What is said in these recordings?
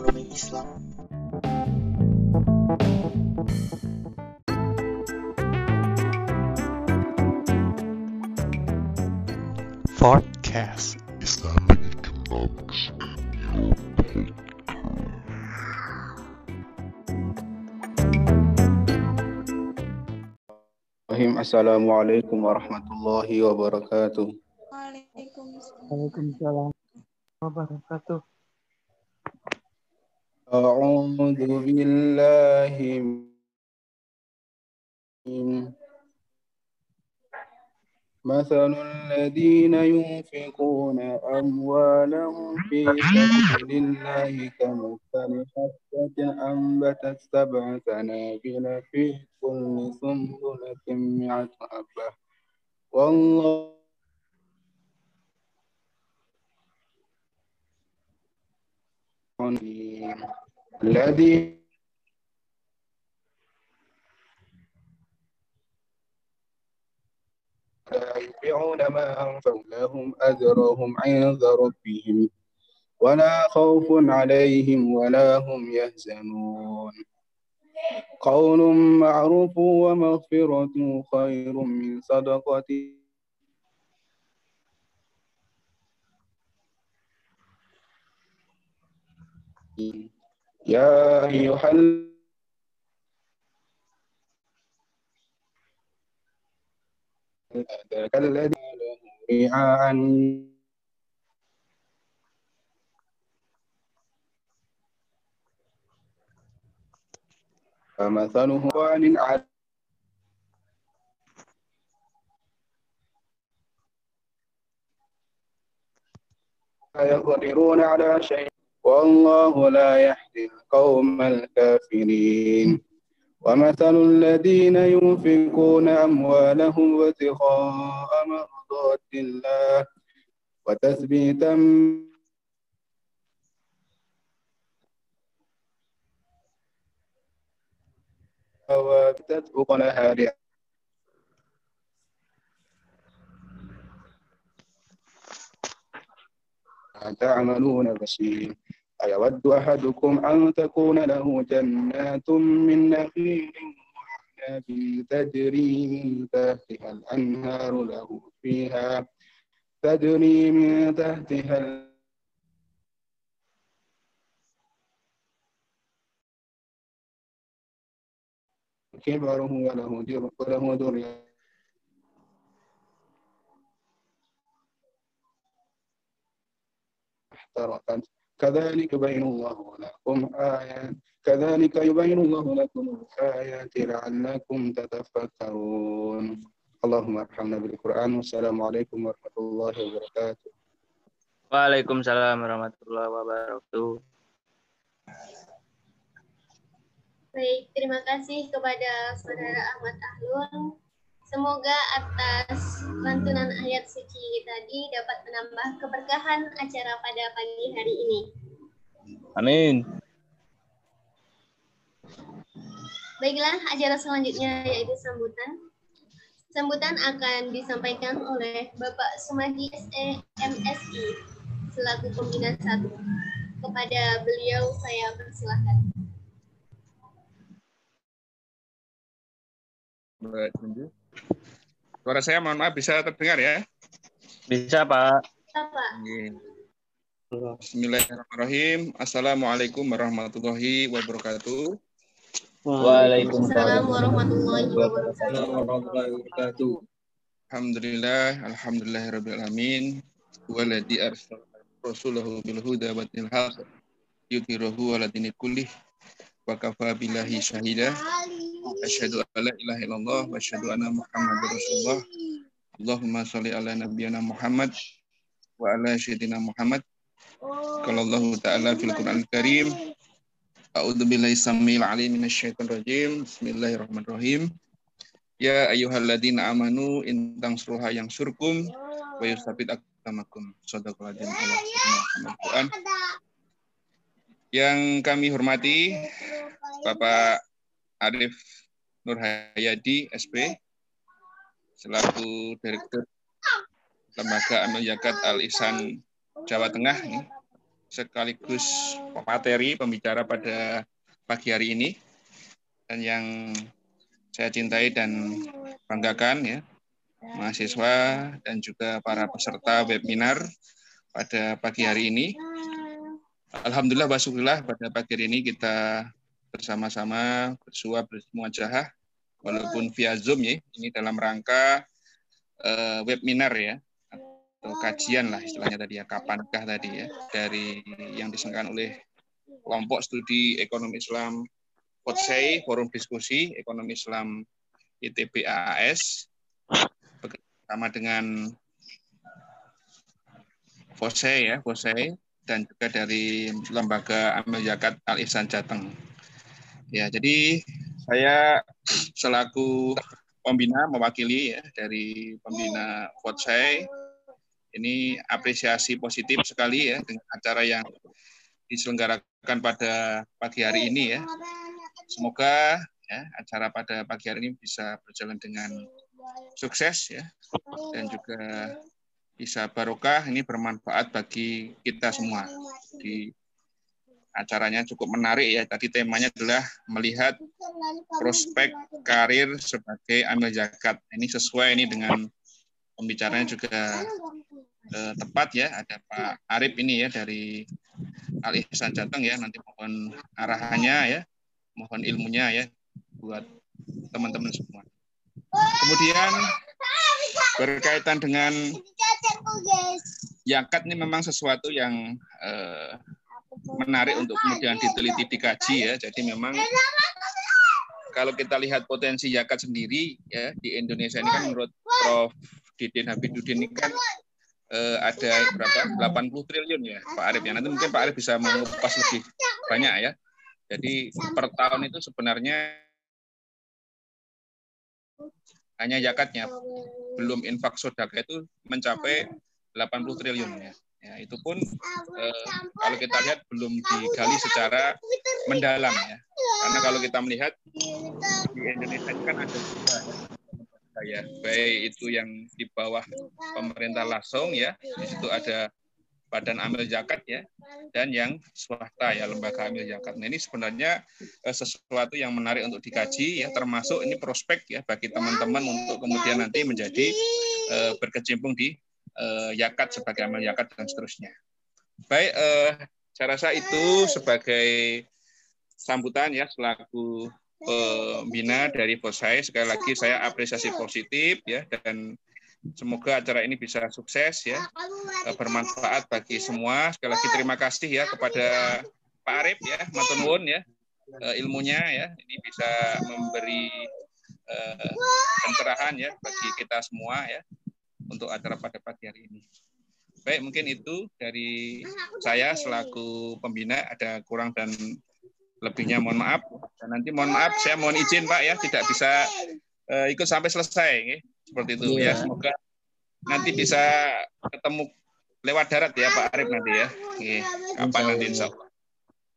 mengenai Islam. Forecast Islamic Economics in your Assalamualaikum warahmatullahi wabarakatuh. Waalaikumsalam wabarakatuh. أعوذ بالله من مثل الذين ينفقون أموالهم في سبيل الله كمثل حبة أنبتت سبع سنابل في كل سنبلة مئة حبة. والله الذي لا يبيعون ما أنفقوا لهم أجرهم عند ربهم ولا خوف عليهم ولا هم يحزنون. قول معروف ومغفرة خير من صدقة. يا أيها ذاك الذي رعاء فمثله وان على يقدرون على شيء. والله لا يهدي القوم الكافرين. ومثل الذين ينفقون أموالهم ابتغاء مرضات الله وتثبيتا وتتبق لها رعاية تعملون بصير. أيود أحدكم أن تكون له جنات من نخيل وأعناب تجري من تحتها الأنهار له فيها تجري من تحتها كبره وله در- وله ذرية احترقت. كذلك يبين الله لكم آيات كذلك يبين الله لكم الآيات لعلكم تتفكرون اللهم ارحمنا بالقرآن والسلام عليكم ورحمة الله وبركاته Waalaikumsalam warahmatullahi wabarakatuh. Baik, terima kasih kepada Saudara Ahmad Ahlun. Semoga atas lantunan ayat suci tadi dapat menambah keberkahan acara pada pagi hari ini. Amin. Baiklah, acara selanjutnya yaitu sambutan. Sambutan akan disampaikan oleh Bapak Sumadi SE MSI selaku pembina satu. Kepada beliau saya persilahkan. Baik, lanjut. Suara saya mohon maaf bisa terdengar ya? Bisa Pak. Bapak, Bismillahirrahmanirrahim. Assalamualaikum warahmatullahi wabarakatuh. Waalaikumsalam. warahmatullahi wabarakatuh. Alhamdulillah, alhamdulillahirabbil alamin. Waladzi arsala rasulahu bil huda wa dinil haq yudhhiruhu ala dini kullih wa kafa billahi syahida. Asyhadu an la ilaha illallah wa asyhadu anna Muhammadar Rasulullah. Allahumma shalli ala nabiyyina Muhammad wa ala sayyidina Muhammad. Qala Allah Ta'ala fil Qur'an Karim. A'udzu billahi samil alim minasyaitonir rajim. Bismillahirrahmanirrahim. Ya ayyuhalladzina amanu in tansuruha yang surkum wa yusabit aqdamakum. Shadaqallahul adzim. Allah Quran. Yang kami hormati Bapak Arif Nurhayadi SP selaku Direktur Lembaga Amal Yakat Al Ihsan Jawa Tengah sekaligus pemateri pembicara pada pagi hari ini dan yang saya cintai dan banggakan ya mahasiswa dan juga para peserta webinar pada pagi hari ini. Alhamdulillah wasyukurillah pada pagi hari ini kita bersama-sama bersua bermuajahah walaupun via Zoom ya. Ini dalam rangka uh, webinar ya atau kajian lah istilahnya tadi ya kapankah tadi ya dari yang diselenggarakan oleh kelompok studi ekonomi Islam FOTSEI Forum Diskusi Ekonomi Islam ITB AAS bersama dengan FOSEI ya FOSEI dan juga dari lembaga Amil Zakat Al Ihsan Jateng. Ya, jadi saya selaku pembina mewakili ya dari pembina FOTSEI ini apresiasi positif sekali ya dengan acara yang diselenggarakan pada pagi hari ini ya. Semoga ya acara pada pagi hari ini bisa berjalan dengan sukses ya dan juga bisa barokah ini bermanfaat bagi kita semua di acaranya cukup menarik ya tadi temanya adalah melihat prospek karir sebagai amil zakat ini sesuai ini dengan pembicaranya juga eh, tepat ya. Ada Pak Arif ini ya dari Al Ihsan Jateng ya. Nanti mohon arahannya ya, mohon ilmunya ya buat teman-teman semua. Kemudian berkaitan dengan yakat ini memang sesuatu yang eh, menarik untuk kemudian diteliti dikaji ya. Jadi memang kalau kita lihat potensi yakat sendiri ya di Indonesia ini kan menurut Prof. Didin Habibuddin ini kan eh, ada berapa 80 triliun ya Pak Arif ya. Nanti mungkin Pak Arif bisa mengupas lebih banyak ya. Jadi per tahun itu sebenarnya hanya zakatnya belum infak sodaka itu mencapai 80 triliun ya. Ya, itu pun eh, kalau kita lihat belum digali secara mendalam ya. Karena kalau kita melihat di Indonesia kan ada juga ya, baik itu yang di bawah pemerintah langsung ya, di situ ada badan amil zakat ya, dan yang swasta ya lembaga amil zakat. Nah ini sebenarnya eh, sesuatu yang menarik untuk dikaji ya, termasuk ini prospek ya bagi teman-teman untuk kemudian nanti menjadi eh, berkecimpung di eh, yakat sebagai amil zakat dan seterusnya. Baik, eh, saya rasa itu sebagai sambutan ya selaku pembina dari Bosai. Sekali lagi saya apresiasi positif ya dan semoga acara ini bisa sukses ya bermanfaat bagi semua. Sekali lagi terima kasih ya kepada Pak Arif ya, Matunwun ya ilmunya ya ini bisa memberi uh, pencerahan ya bagi kita semua ya untuk acara pada pagi hari ini. Baik, mungkin itu dari saya selaku pembina ada kurang dan lebihnya mohon maaf. Dan nanti mohon maaf saya mohon izin Pak ya tidak bisa uh, ikut sampai selesai ya. seperti itu ya. Semoga nanti bisa ketemu lewat darat ya Pak Arif nanti ya. Kapan nanti insya Allah.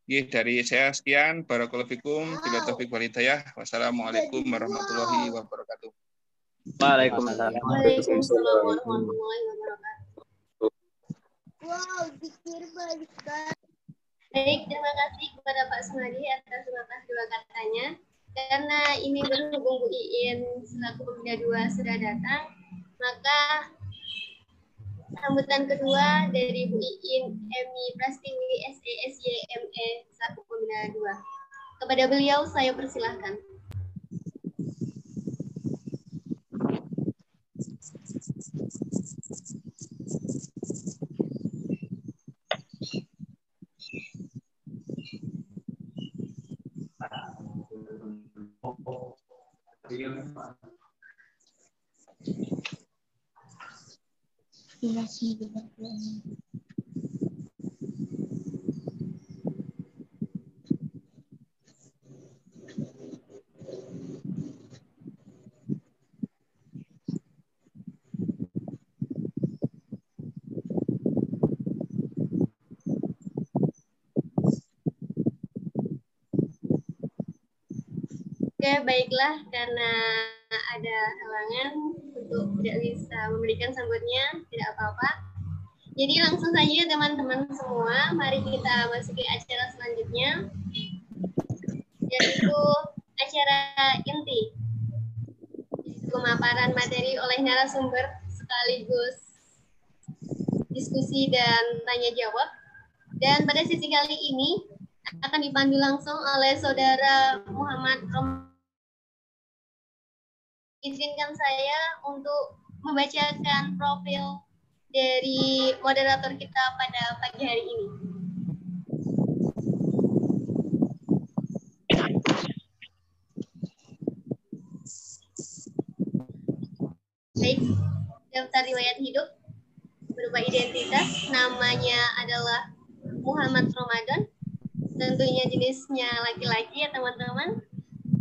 Oke, dari saya sekian. Barakallahu fikum. Bila taufik walhidayah wassalamualaikum warahmatullahi wabarakatuh Waalaikumsalam. Waalaikumsalam warahmatullahi wabarakatuh. Baik, terima kasih kepada Pak Sumadi atas sepatah dua katanya. Karena ini berhubung Bu Iin selaku pembina dua sudah datang, maka sambutan kedua dari Bu Iin Emi Prastiwi SESYME selaku pembina dua. Kepada beliau saya persilahkan. Grazie mille. Oke, baiklah karena ada halangan untuk tidak bisa memberikan sambutnya, tidak apa-apa. Jadi langsung saja teman-teman semua, mari kita masuki acara selanjutnya, yaitu acara inti. Pemaparan materi oleh narasumber sekaligus diskusi dan tanya jawab. Dan pada sesi kali ini akan dipandu langsung oleh saudara Muhammad Rom. Izinkan saya untuk membacakan profil dari moderator kita pada pagi hari ini. Baik, daftar riwayat hidup berupa identitas, namanya adalah Muhammad Ramadan, tentunya jenisnya laki-laki ya teman-teman.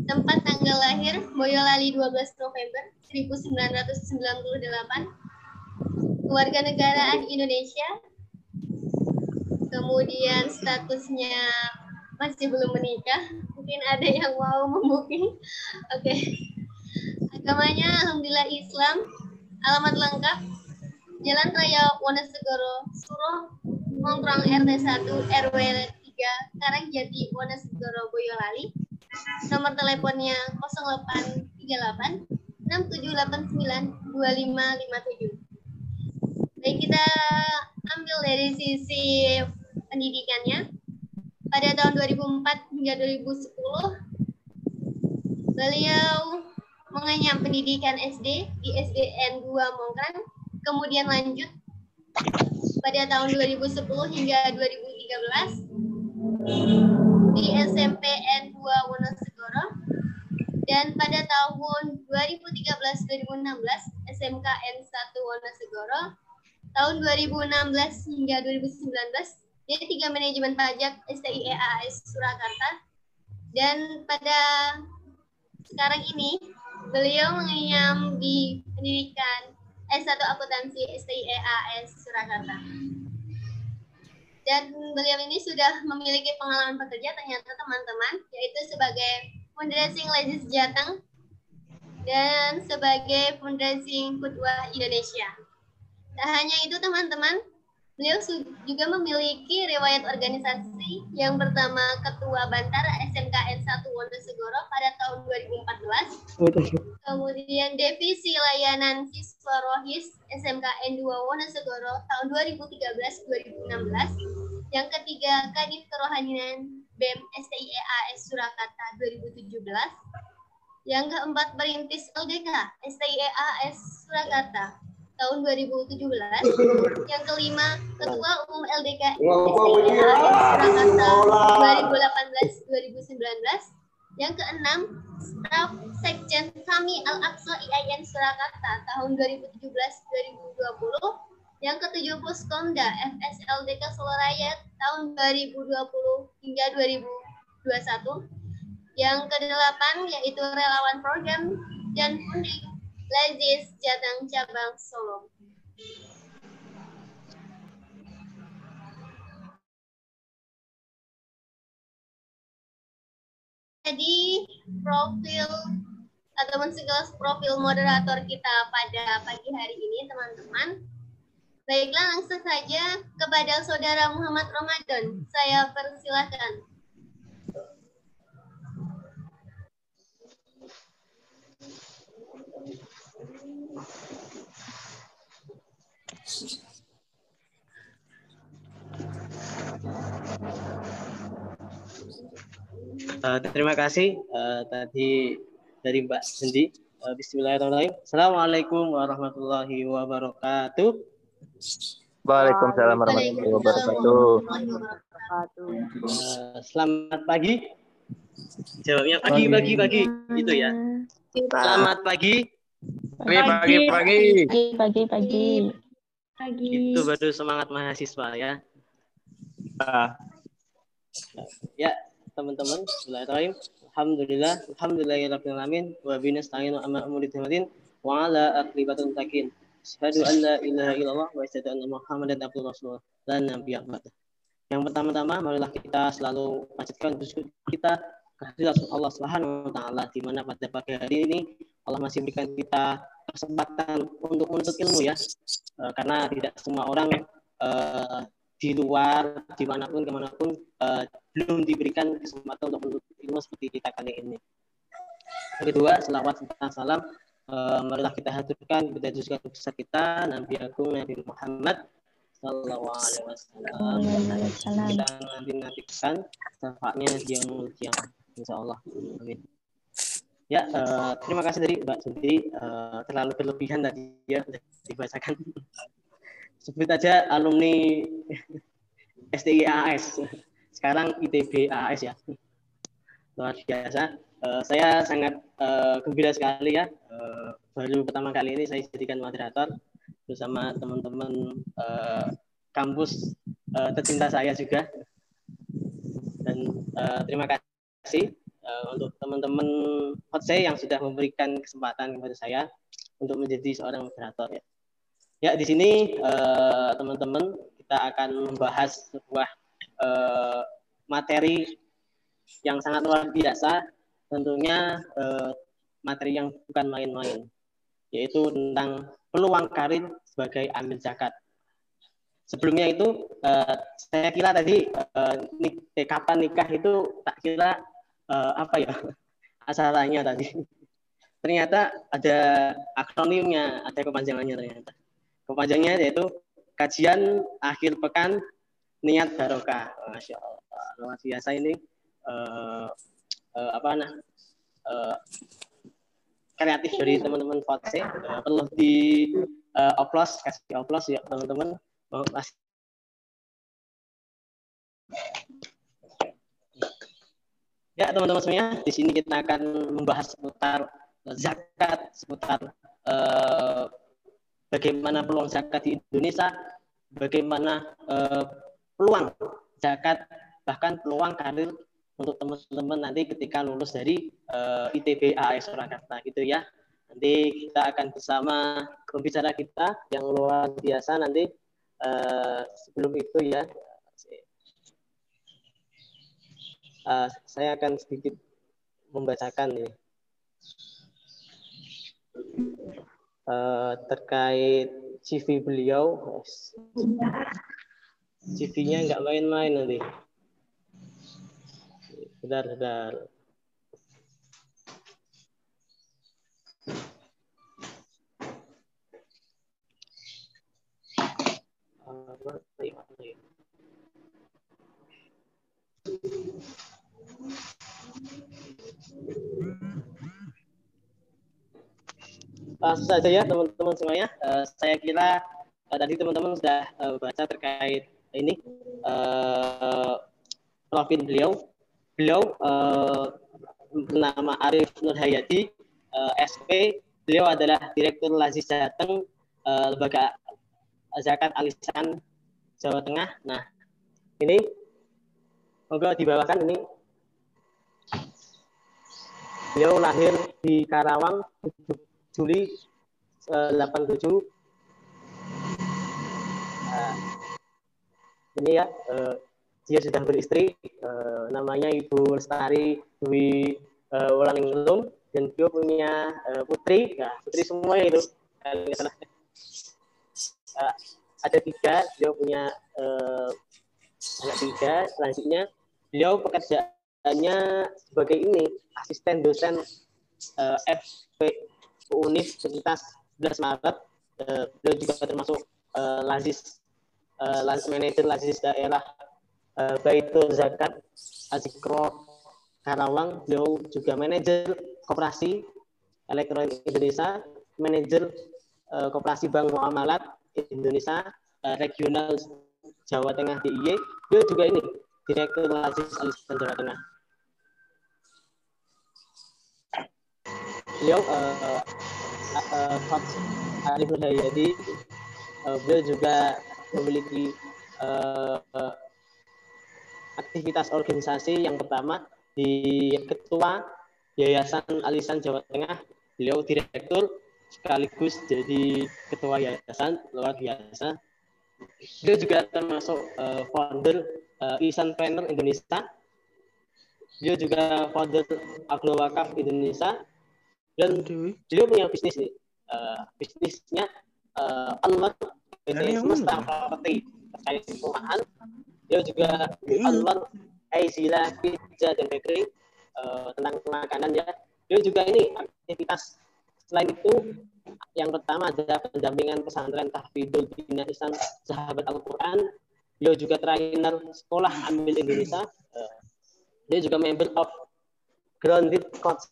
Tempat tanggal lahir Boyolali 12 November 1998. Kewarganegaraan Indonesia. Kemudian statusnya masih belum menikah. Mungkin ada yang mau membooking. Oke. Agamanya alhamdulillah Islam. Alamat lengkap Jalan Raya Wonosegoro, Suruh Mongkrong RT 1 RW 3 Karangjati Wonosegoro Boyolali. Nomor teleponnya 0838 6789 2557. Baik, kita ambil dari sisi pendidikannya. Pada tahun 2004 hingga 2010, beliau mengenyam pendidikan SD di SDN 2 Mongkrang, kemudian lanjut pada tahun 2010 hingga 2013 di SMPN 2 Wonosegoro dan pada tahun 2013-2016 SMKN 1 Wonosegoro tahun 2016 hingga 2019 D3 Manajemen Pajak STIEAS Surakarta. Dan pada sekarang ini beliau mengenyam di pendidikan S1 Akuntansi STIEAS Surakarta dan beliau ini sudah memiliki pengalaman bekerja ternyata teman-teman yaitu sebagai fundraising legis Jateng dan sebagai fundraising Kudwa Indonesia. Tak hanya itu teman-teman, beliau juga memiliki riwayat organisasi yang pertama Ketua Bantara SMKN 1 Wonosegoro pada tahun 2014, kemudian Divisi Layanan Siswa Rohis SMKN 2 Wonosegoro tahun 2013-2016, yang ketiga Kadif Kerohanian BEM STIEAS Surakarta 2017, yang keempat Perintis LDK STIEAS Surakarta tahun 2017. Yang kelima, Ketua Umum LDK Surakarta 2018-2019. Yang keenam, Staf Sekjen Kami Al-Aqsa IAIN Surakarta tahun 2017-2020. Yang ketujuh, Puskomda FSLDK Soloraya tahun 2020 hingga 2021. Yang kedelapan, yaitu relawan program dan funding Lazis Jateng Cabang Solo. Jadi profil atau sekelas profil moderator kita pada pagi hari ini teman-teman. Baiklah langsung saja kepada saudara Muhammad Ramadan. Saya persilahkan. Uh, terima kasih uh, tadi dari Mbak Sendi. Uh, Bismillahirrahmanirrahim. Assalamualaikum warahmatullahi wabarakatuh. Waalaikumsalam warahmatullahi wabarakatuh. Uh, selamat pagi. Jawabnya pagi, pagi, pagi. Itu ya. Selamat pagi. Pagi, pagi, pagi. Pagi, pagi. Pagi. Itu baru semangat mahasiswa ya. Ah, Ya, teman-teman, Bismillahirrahmanirrahim. Alhamdulillah, alhamdulillahirabbil wa bi nasta'inu amma umuri tihmatin wa ala aqibatul mutakin. Asyhadu an la ilaha illallah wa asyhadu anna Muhammadan abduhu rasulullah dan nabiyya ba'da. Yang pertama-tama marilah kita selalu panjatkan bersyukur kita kehadirat Allah Subhanahu wa taala di mana pada pagi hari ini Allah masih berikan kita kesempatan untuk menuntut ilmu ya. Eh, Karena tidak semua orang eh, di luar di mana pun ke mana pun eh, belum diberikan kesempatan untuk menuntut ilmu seperti kita kali ini. Yang kedua, selawat serta salam eh, marilah kita haturkan kepada Yesus besar kita Nabi Agung Nabi Muhammad Sallallahu Alaihi Wasallam. Kita nanti nantikan syafaatnya di yaumul kiamat. Insya Allah. Amin. Ya, eh, terima kasih dari Mbak Sendiri terlalu berlebihan tadi ya dibacakan. Sebut aja alumni STI AS. Sekarang ITB AS ya. Luar biasa. Eh, saya sangat eh, gembira sekali ya. Eh, baru pertama kali ini saya jadikan moderator bersama teman-teman eh, kampus eh, tercinta saya juga. Dan eh, terima kasih eh, untuk teman-teman Hotse yang sudah memberikan kesempatan kepada saya untuk menjadi seorang moderator ya. Ya di sini eh, teman-teman kita akan membahas sebuah eh, materi yang sangat luar biasa, tentunya eh, materi yang bukan main-main, yaitu tentang peluang karir sebagai amil zakat. Sebelumnya itu eh, saya kira tadi eh, nik- eh, kapan nikah itu tak kira eh, apa ya asalnya tadi. Ternyata ada akronimnya, ada kepanjangannya ternyata. Kepanjangannya yaitu kajian akhir pekan niat barokah. Masya Allah, luar biasa ini eh, eh, apa nah eh, kreatif dari teman-teman Fotse. Eh, perlu di eh, oplos kasih oplos ya teman-teman. Kasih Ya teman-teman semuanya, di sini kita akan membahas seputar zakat, seputar eh, bagaimana peluang zakat di Indonesia, bagaimana eh, peluang zakat, bahkan peluang karir untuk teman-teman nanti ketika lulus dari eh, ITB AS Surakarta gitu ya. Nanti kita akan bersama pembicara kita yang luar biasa nanti eh, sebelum itu ya. Eh, saya akan sedikit membacakan ini Eh, terkait CV beliau. CV-nya nggak main-main nanti. Bentar, bentar. Apa ya? Langsung saja ya teman-teman semuanya. Eh, saya kira eh, tadi teman-teman sudah eh, baca terkait ini eh, profil beliau. Beliau eh, bernama Arif Nur Hayati, eh, SP. Beliau adalah Direktur Lazis Jateng, eh, Lembaga Zakat Alisan Jawa Tengah. Nah, ini monggo dibawakan ini beliau lahir di Karawang Juli eh, 87 Nah, ini ya eh, dia sudah beristri eh, namanya Ibu Lestari Dwi eh, Wulaningrum dan dia punya eh, putri ya putri semua itu. Eh, ada tiga dia punya eh, anak tiga. Selanjutnya beliau pekerjaannya sebagai ini asisten dosen eh, FP Universitas 11 Maret eh, beliau juga termasuk eh, Lazis eh, Lazis Lazis daerah eh, Baitul Zakat Azikro Karawang. Beliau juga manajer koperasi elektronik Indonesia manajer eh, koperasi Bank Muamalat Indonesia eh, regional Jawa Tengah DIY beliau juga ini direktur Lazis Alisan Jawa Tengah. Beliau uh, uh, Arif Hudayadi uh, beliau juga memiliki uh, aktivitas organisasi yang pertama di ketua Yayasan Alisan Jawa Tengah. Beliau direktur sekaligus jadi ketua yayasan luar biasa. Beliau juga termasuk uh, founder uh, Isan Planner Indonesia. Beliau juga founder Aglo Wakaf Indonesia dan beliau punya bisnis nih uh, bisnisnya uh, Anwar PT Semesta Property terkait perumahan. Beliau juga Allah Aizila Pizza dan Bakery eh, tentang makanan ya. Beliau juga ini aktivitas selain itu yang pertama adalah pendampingan pesantren Tahfidul Bina Islam Sahabat Al-Quran. Beliau juga trainer sekolah Ambil Indonesia. Eh, Dia juga member of Grounded Coach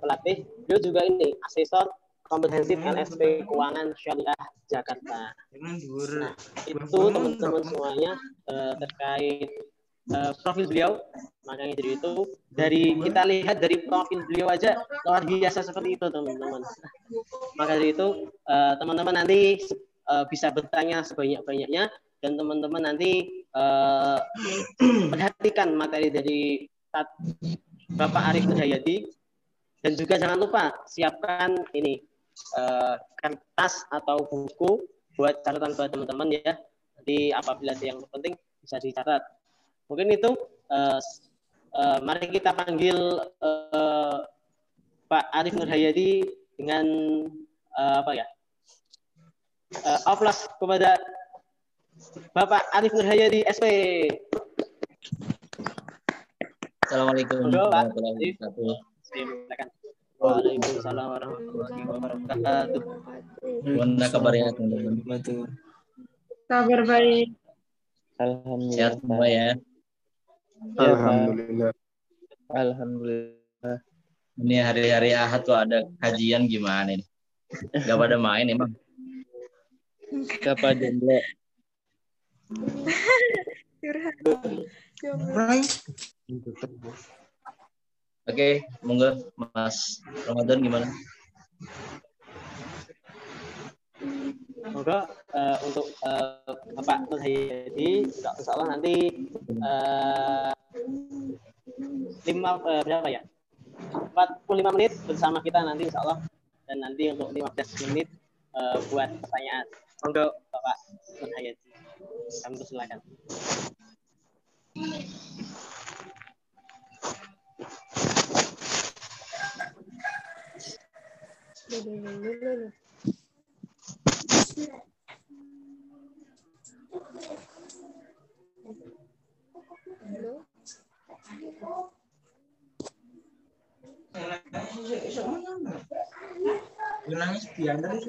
pelatih. Beliau juga ini asesor komprehensif LSP Keuangan Syariah Jakarta. Nah, itu teman-teman semuanya eh, terkait eh, profil beliau. Makanya jadi itu dari kita lihat dari profil beliau aja luar biasa seperti itu teman-teman. Maka dari itu eh, teman-teman nanti eh, bisa bertanya sebanyak-banyaknya dan teman-teman nanti eh, perhatikan materi dari Bapak Arif Nurhayati dan juga jangan lupa siapkan ini eh, kertas atau buku buat catatan buat teman-teman ya. Nanti apabila ada yang penting bisa dicatat. Mungkin itu s- eh, mari kita panggil eh, Pak Arif Nurhayati dengan eh, apa ya? Eh, aplaus kepada Bapak Arif Nurhayati SP. Assalamualaikum warahmatullahi wabarakatuh. Waalaikumsalam warahmatullahi wabarakatuh. Gimana kabarnya teman-teman? Kabar baik. Sehat semua ya. Alhamdulillah. Alhamdulillah. Ini hari-hari Ahad tuh ada kajian gimana ini? Gak pada main emang. Siapa jomblo? Curhat. Jomblo. Oke, monggo Mas Ramadan gimana? Semoga eh, untuk eh, Bapak Nur Hayati, Allah nanti eh, lima eh, berapa ya? 45 menit bersama kita nanti insya Allah dan nanti untuk 15 menit eh, buat pertanyaan. Monggo Bapak Nur Hayati, kami persilakan. nangis biar dari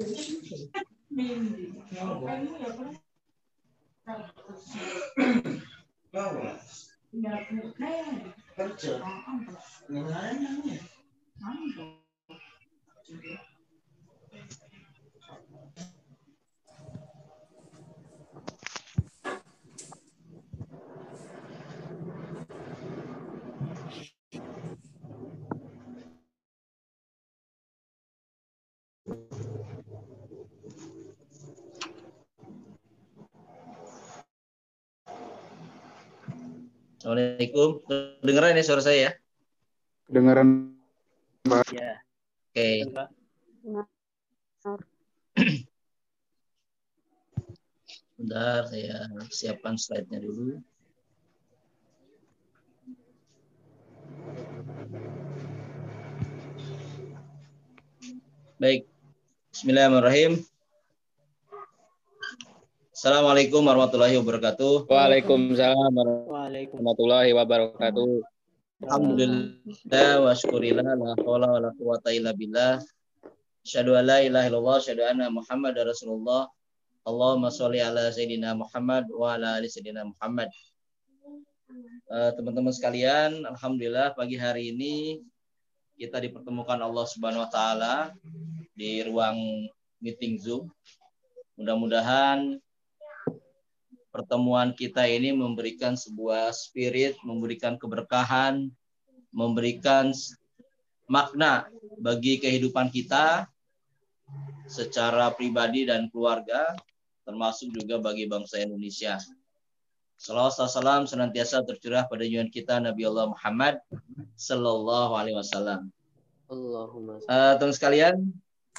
Assalamualaikum. Dengeran ya suara saya ya? Kedengaran Ya, Oke. Pak. Bentar, saya siapkan slide-nya dulu. Baik. Bismillahirrahmanirrahim. Assalamualaikum warahmatullahi wabarakatuh. Waalaikumsalam Waalaikumsalam. warahmatullahi wabarakatuh. Alhamdulillah wa syukurillah la haula wa la quwata illa billah. Asyhadu an la ilaha illallah, asyhadu anna Muhammadar Rasulullah. Allahumma sholli ala sayyidina Muhammad wa ala ali sayyidina Muhammad. Eh, teman-teman sekalian, alhamdulillah pagi hari ini kita dipertemukan Allah Subhanahu wa taala di ruang meeting Zoom. Mudah-mudahan pertemuan kita ini memberikan sebuah spirit, memberikan keberkahan, memberikan makna bagi kehidupan kita secara pribadi dan keluarga, termasuk juga bagi bangsa Indonesia. Salawat salam senantiasa tercurah pada junjungan kita Nabi Allah Muhammad Sallallahu Alaihi Wasallam. Allahumma Eh, teman sekalian,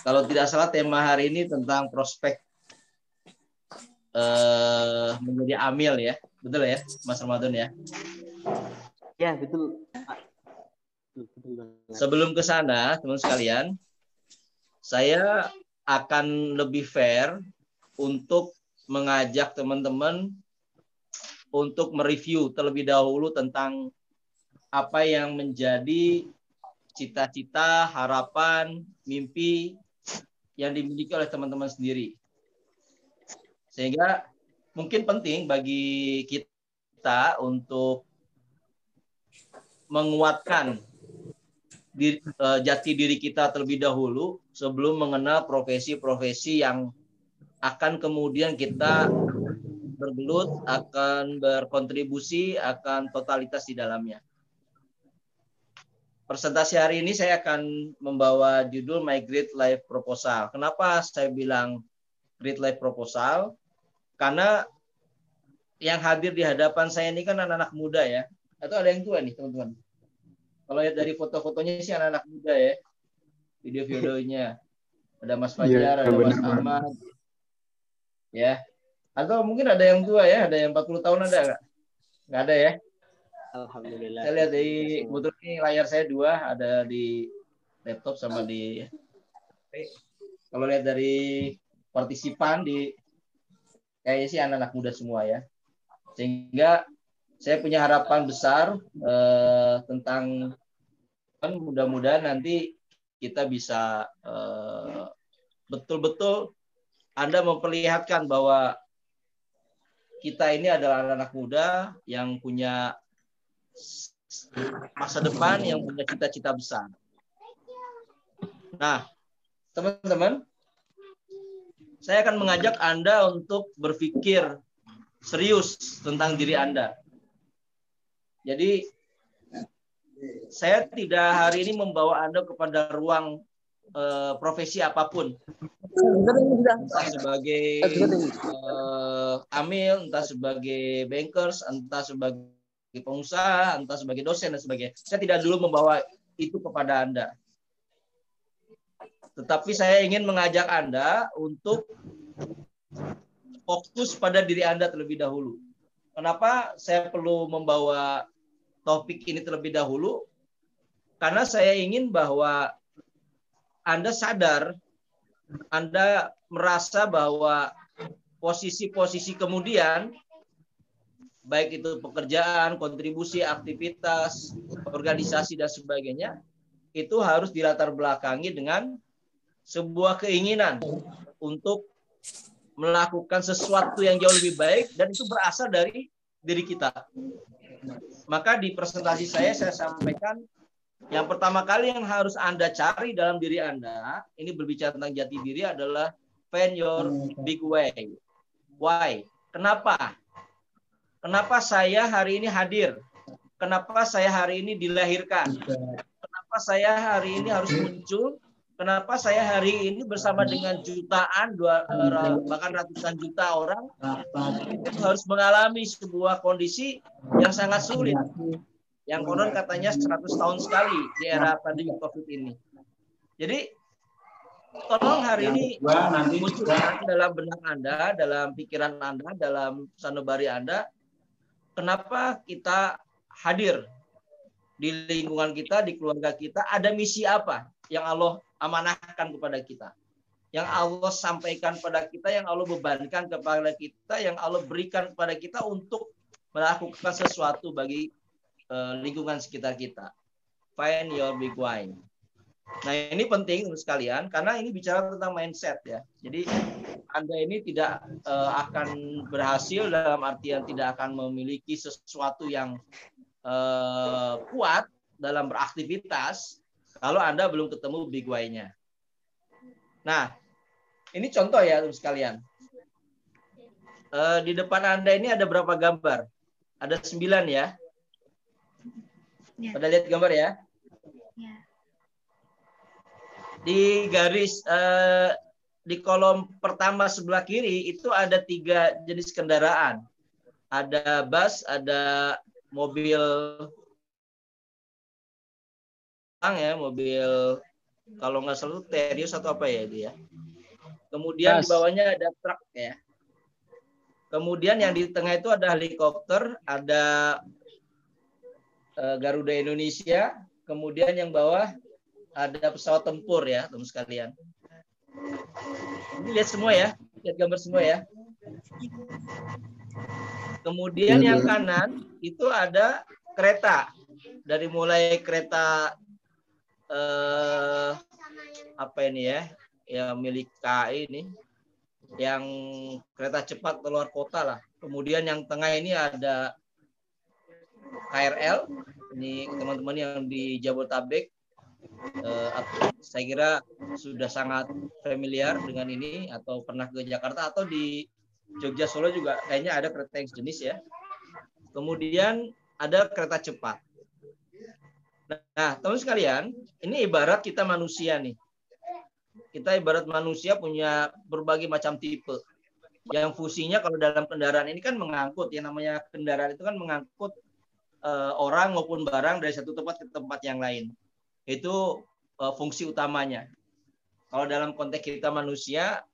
kalau tidak salah tema hari ini tentang prospek eh menjadi amil ya, betul ya, Mas Ramadan ya. Ya, betul. Sebelum ke sana, teman sekalian, saya akan lebih fair untuk mengajak teman-teman untuk mereview terlebih dahulu tentang apa yang menjadi cita-cita, harapan, mimpi yang dimiliki oleh teman-teman sendiri. Sehingga mungkin penting bagi kita untuk menguatkan diri, uh, jati diri kita terlebih dahulu sebelum mengenal profesi-profesi yang akan kemudian kita bergelut, akan berkontribusi, akan totalitas di dalamnya. Presentasi hari ini saya akan membawa judul My Great Life Proposal. Kenapa saya bilang Great Life Proposal? Karena yang hadir di hadapan saya ini kan anak-anak muda ya. Atau ada yang tua nih teman-teman? Kalau lihat dari foto-fotonya sih anak-anak muda ya. Video-videonya. Ada Mas iya, Fajar, ya, ada Mas Ahmad. Ya. Atau mungkin ada yang tua ya, ada yang 40 tahun ada nggak? Nggak ada ya? Alhamdulillah. Saya lihat di kebetulan ini layar saya dua, ada di laptop sama di kalau lihat dari partisipan di kayaknya sih anak-anak muda semua ya. Sehingga saya punya harapan besar eh, tentang kan mudah-mudahan nanti kita bisa eh, betul-betul Anda memperlihatkan bahwa kita ini adalah anak-anak muda yang punya masa depan yang punya cita-cita besar. Nah, teman-teman, saya akan mengajak Anda untuk berpikir serius tentang diri Anda. Jadi, saya tidak hari ini membawa Anda kepada ruang uh, profesi apa pun. Entah sebagai uh, amil, entah sebagai bankers, entah sebagai sebagai pengusaha, entah sebagai dosen dan sebagainya. Saya tidak dulu membawa itu kepada Anda. Tetapi saya ingin mengajak Anda untuk fokus pada diri Anda terlebih dahulu. Kenapa saya perlu membawa topik ini terlebih dahulu? Karena saya ingin bahwa Anda sadar, Anda merasa bahwa posisi-posisi kemudian baik itu pekerjaan, kontribusi, aktivitas, organisasi dan sebagainya, itu harus dilatar belakangi dengan sebuah keinginan untuk melakukan sesuatu yang jauh lebih baik dan itu berasal dari diri kita. Maka di presentasi saya saya sampaikan yang pertama kali yang harus Anda cari dalam diri Anda, ini berbicara tentang jati diri adalah find your big way. Why? Kenapa? Kenapa saya hari ini hadir? Kenapa saya hari ini dilahirkan? Kenapa saya hari ini harus muncul? Kenapa saya hari ini bersama dengan jutaan, dua, bahkan ratusan juta orang harus mengalami sebuah kondisi yang sangat sulit. Yang konon katanya 100 tahun sekali di era pandemi COVID ini. Jadi tolong hari ini munculkan dalam benak Anda, dalam pikiran Anda, dalam sanubari Anda, kenapa kita hadir di lingkungan kita, di keluarga kita, ada misi apa yang Allah amanahkan kepada kita. Yang Allah sampaikan kepada kita, yang Allah bebankan kepada kita, yang Allah berikan kepada kita untuk melakukan sesuatu bagi uh, lingkungan sekitar kita. Find your big wine. Nah ini penting untuk sekalian karena ini bicara tentang mindset ya. Jadi anda ini tidak uh, akan berhasil dalam artian tidak akan memiliki sesuatu yang uh, kuat dalam beraktivitas kalau Anda belum ketemu big why-nya. Nah, ini contoh ya sekalian. Uh, di depan Anda ini ada berapa gambar? Ada sembilan ya. ya. Pada lihat gambar ya? ya. Di garis uh, di kolom pertama sebelah kiri itu ada tiga jenis kendaraan. Ada bus, ada mobil ya, mobil kalau nggak salah Terios atau apa ya ya. Kemudian di bawahnya ada truk ya. Kemudian yang di tengah itu ada helikopter, ada uh, Garuda Indonesia, kemudian yang bawah ada pesawat tempur ya, teman sekalian. Ini lihat semua ya, lihat gambar semua ya. Kemudian yang kanan itu ada kereta. Dari mulai kereta eh, apa ini ya? Ya milik KAI ini yang kereta cepat keluar kota lah. Kemudian yang tengah ini ada KRL. Ini teman-teman yang di Jabotabek eh, saya kira sudah sangat familiar dengan ini atau pernah ke Jakarta atau di Jogja Solo juga kayaknya ada kereta yang sejenis ya. Kemudian ada kereta cepat. Nah, teman sekalian, ini ibarat kita manusia nih. Kita ibarat manusia punya berbagai macam tipe. Yang fungsinya kalau dalam kendaraan ini kan mengangkut, yang namanya kendaraan itu kan mengangkut uh, orang maupun barang dari satu tempat ke tempat yang lain. Itu uh, fungsi utamanya. Kalau dalam konteks kita manusia,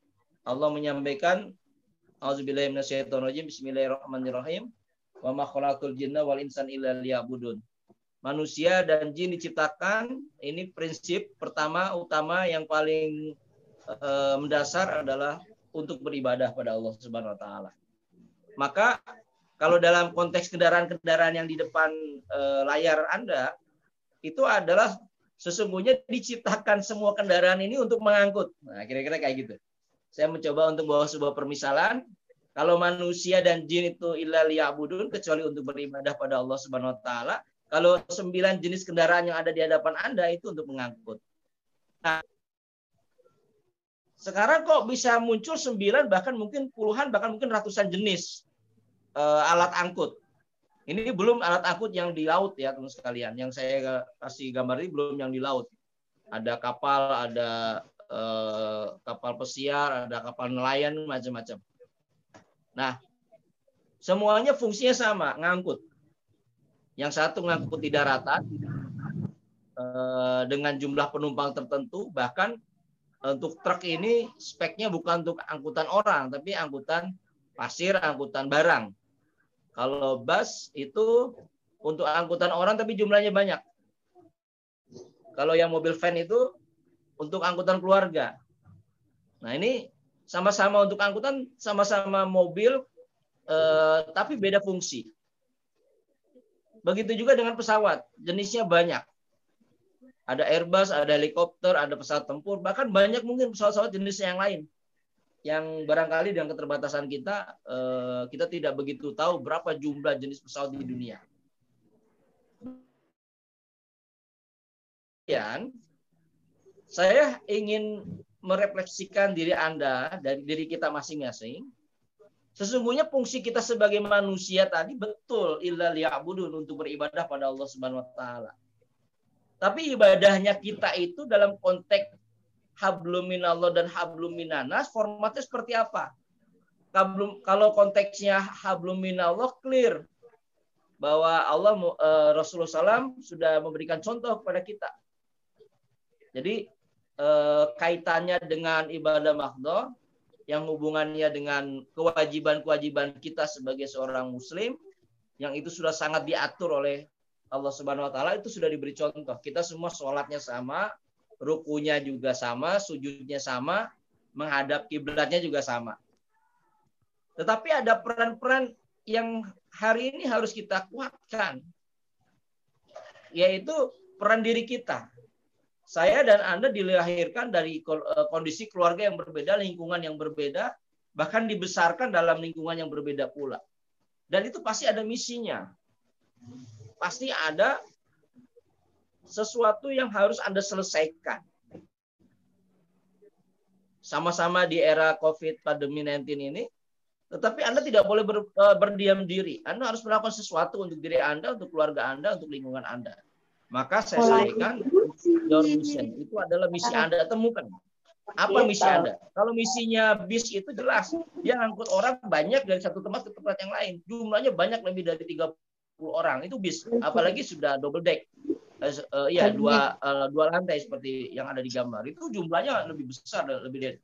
Allah menyampaikan Auzubillahiminasyaitonirrajim Bismillahirrahmanirrahim wa ma khalaqul jinna wal insan illa liya'budun. Manusia dan jin diciptakan ini prinsip pertama utama yang paling uh, mendasar adalah untuk beribadah pada Allah Subhanahu wa taala. Maka kalau dalam konteks kendaraan-kendaraan yang di depan e, layar Anda itu adalah sesungguhnya diciptakan semua kendaraan ini untuk mengangkut. Nah, kira-kira kayak gitu. Saya mencoba untuk bawa sebuah permisalan. Kalau manusia dan jin itu illa liya'budun kecuali untuk beribadah pada Allah Subhanahu wa taala. Kalau sembilan jenis kendaraan yang ada di hadapan Anda itu untuk mengangkut. Nah, sekarang kok bisa muncul sembilan bahkan mungkin puluhan bahkan mungkin ratusan jenis uh, alat angkut. Ini belum alat angkut yang di laut ya teman sekalian. Yang saya kasih gambar ini belum yang di laut. Ada kapal, ada uh, kapal pesiar, ada kapal nelayan macam-macam. Nah, semuanya fungsinya sama, ngangkut. Yang satu ngangkut di daratan uh, dengan jumlah penumpang tertentu, bahkan untuk truk ini speknya bukan untuk angkutan orang, tapi angkutan pasir, angkutan barang. Kalau bus itu untuk angkutan orang tapi jumlahnya banyak. Kalau yang mobil van itu untuk angkutan keluarga. Nah ini sama-sama untuk angkutan, sama-sama mobil, eh, tapi beda fungsi. Begitu juga dengan pesawat, jenisnya banyak. Ada Airbus, ada helikopter, ada pesawat tempur, bahkan banyak mungkin pesawat-pesawat jenis yang lain yang barangkali dengan keterbatasan kita eh, kita tidak begitu tahu berapa jumlah jenis pesawat di dunia. Kemudian saya ingin merefleksikan diri Anda dari diri kita masing-masing. Sesungguhnya fungsi kita sebagai manusia tadi betul illa liya'budun untuk beribadah pada Allah Subhanahu wa taala. Tapi ibadahnya kita itu dalam konteks hablum minallah dan hablum minanas formatnya seperti apa? Kalau konteksnya hablum minallah clear bahwa Allah eh, Rasulullah SAW sudah memberikan contoh kepada kita. Jadi eh, kaitannya dengan ibadah mahdoh yang hubungannya dengan kewajiban-kewajiban kita sebagai seorang muslim yang itu sudah sangat diatur oleh Allah Subhanahu wa taala itu sudah diberi contoh. Kita semua sholatnya sama, rukunya juga sama, sujudnya sama, menghadap kiblatnya juga sama. Tetapi ada peran-peran yang hari ini harus kita kuatkan, yaitu peran diri kita. Saya dan Anda dilahirkan dari eh, kondisi keluarga yang berbeda, lingkungan yang berbeda, bahkan dibesarkan dalam lingkungan yang berbeda pula. Dan itu pasti ada misinya. Pasti ada sesuatu yang harus Anda selesaikan. Sama-sama di era COVID pandemi 19 ini, tetapi Anda tidak boleh ber, uh, berdiam diri. Anda harus melakukan sesuatu untuk diri Anda, untuk keluarga Anda, untuk lingkungan Anda. Maka saya sampaikan your mission itu adalah misi Anda temukan. Apa misi Anda? Kalau misinya bis itu jelas, dia ngangkut orang banyak dari satu tempat ke tempat yang lain. Jumlahnya banyak lebih dari 30 orang. Itu bis, apalagi sudah double deck uh, ya dua uh, dua lantai seperti yang ada di gambar itu jumlahnya lebih besar lebih dari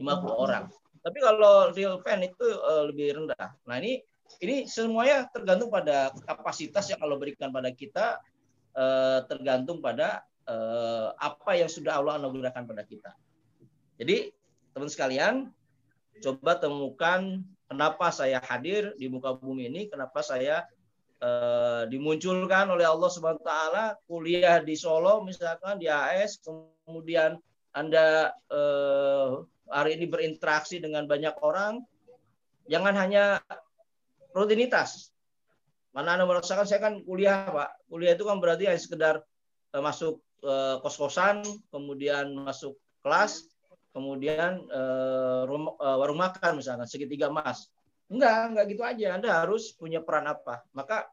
50 oh. orang. Tapi kalau real fan itu uh, lebih rendah. Nah ini ini semuanya tergantung pada kapasitas yang Allah berikan pada kita, uh, tergantung pada uh, apa yang sudah Allah anugerahkan pada kita. Jadi teman sekalian, coba temukan kenapa saya hadir di muka bumi ini, kenapa saya eh, dimunculkan oleh Allah Subhanahu taala kuliah di Solo misalkan di AS kemudian Anda eh, hari ini berinteraksi dengan banyak orang jangan hanya rutinitas mana anda merasakan? Saya kan kuliah pak. Kuliah itu kan berarti hanya sekedar eh, masuk eh, kos-kosan kemudian masuk kelas kemudian eh, rum- warung makan misalkan segitiga emas. Enggak enggak gitu aja. Anda harus punya peran apa? Maka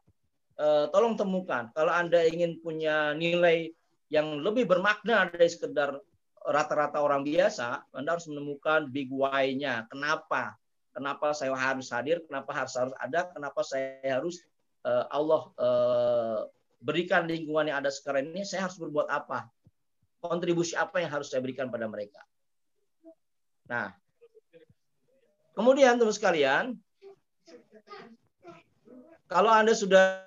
tolong temukan. Kalau anda ingin punya nilai yang lebih bermakna dari sekedar rata-rata orang biasa anda harus menemukan big why-nya. Kenapa? Kenapa saya harus hadir? Kenapa harus harus ada? Kenapa saya harus eh, Allah eh, berikan lingkungan yang ada sekarang ini saya harus berbuat apa? Kontribusi apa yang harus saya berikan pada mereka? Nah kemudian teman sekalian kalau anda sudah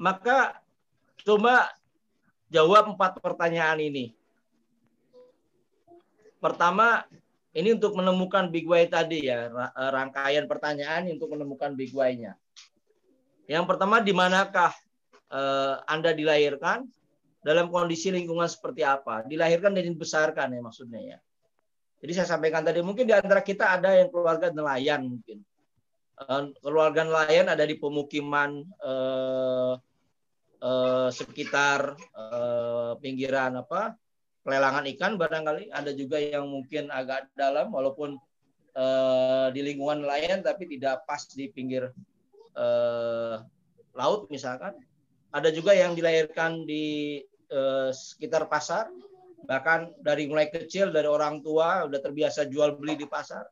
maka coba jawab empat pertanyaan ini. Pertama ini untuk menemukan big why tadi ya eh, rangkaian pertanyaan untuk menemukan big why-nya. Yang pertama di manakah eh, Anda dilahirkan dalam kondisi lingkungan seperti apa? Dilahirkan dan dibesarkan ya maksudnya ya. Jadi saya sampaikan tadi mungkin di antara kita ada yang keluarga nelayan mungkin. Eh, keluarga nelayan ada di pemukiman eh, eh, sekitar eh, pinggiran apa pelelangan ikan barangkali. Ada juga yang mungkin agak dalam walaupun eh, di lingkungan nelayan tapi tidak pas di pinggir eh, laut misalkan. Ada juga yang dilahirkan di eh, sekitar pasar bahkan dari mulai kecil dari orang tua udah terbiasa jual beli di pasar.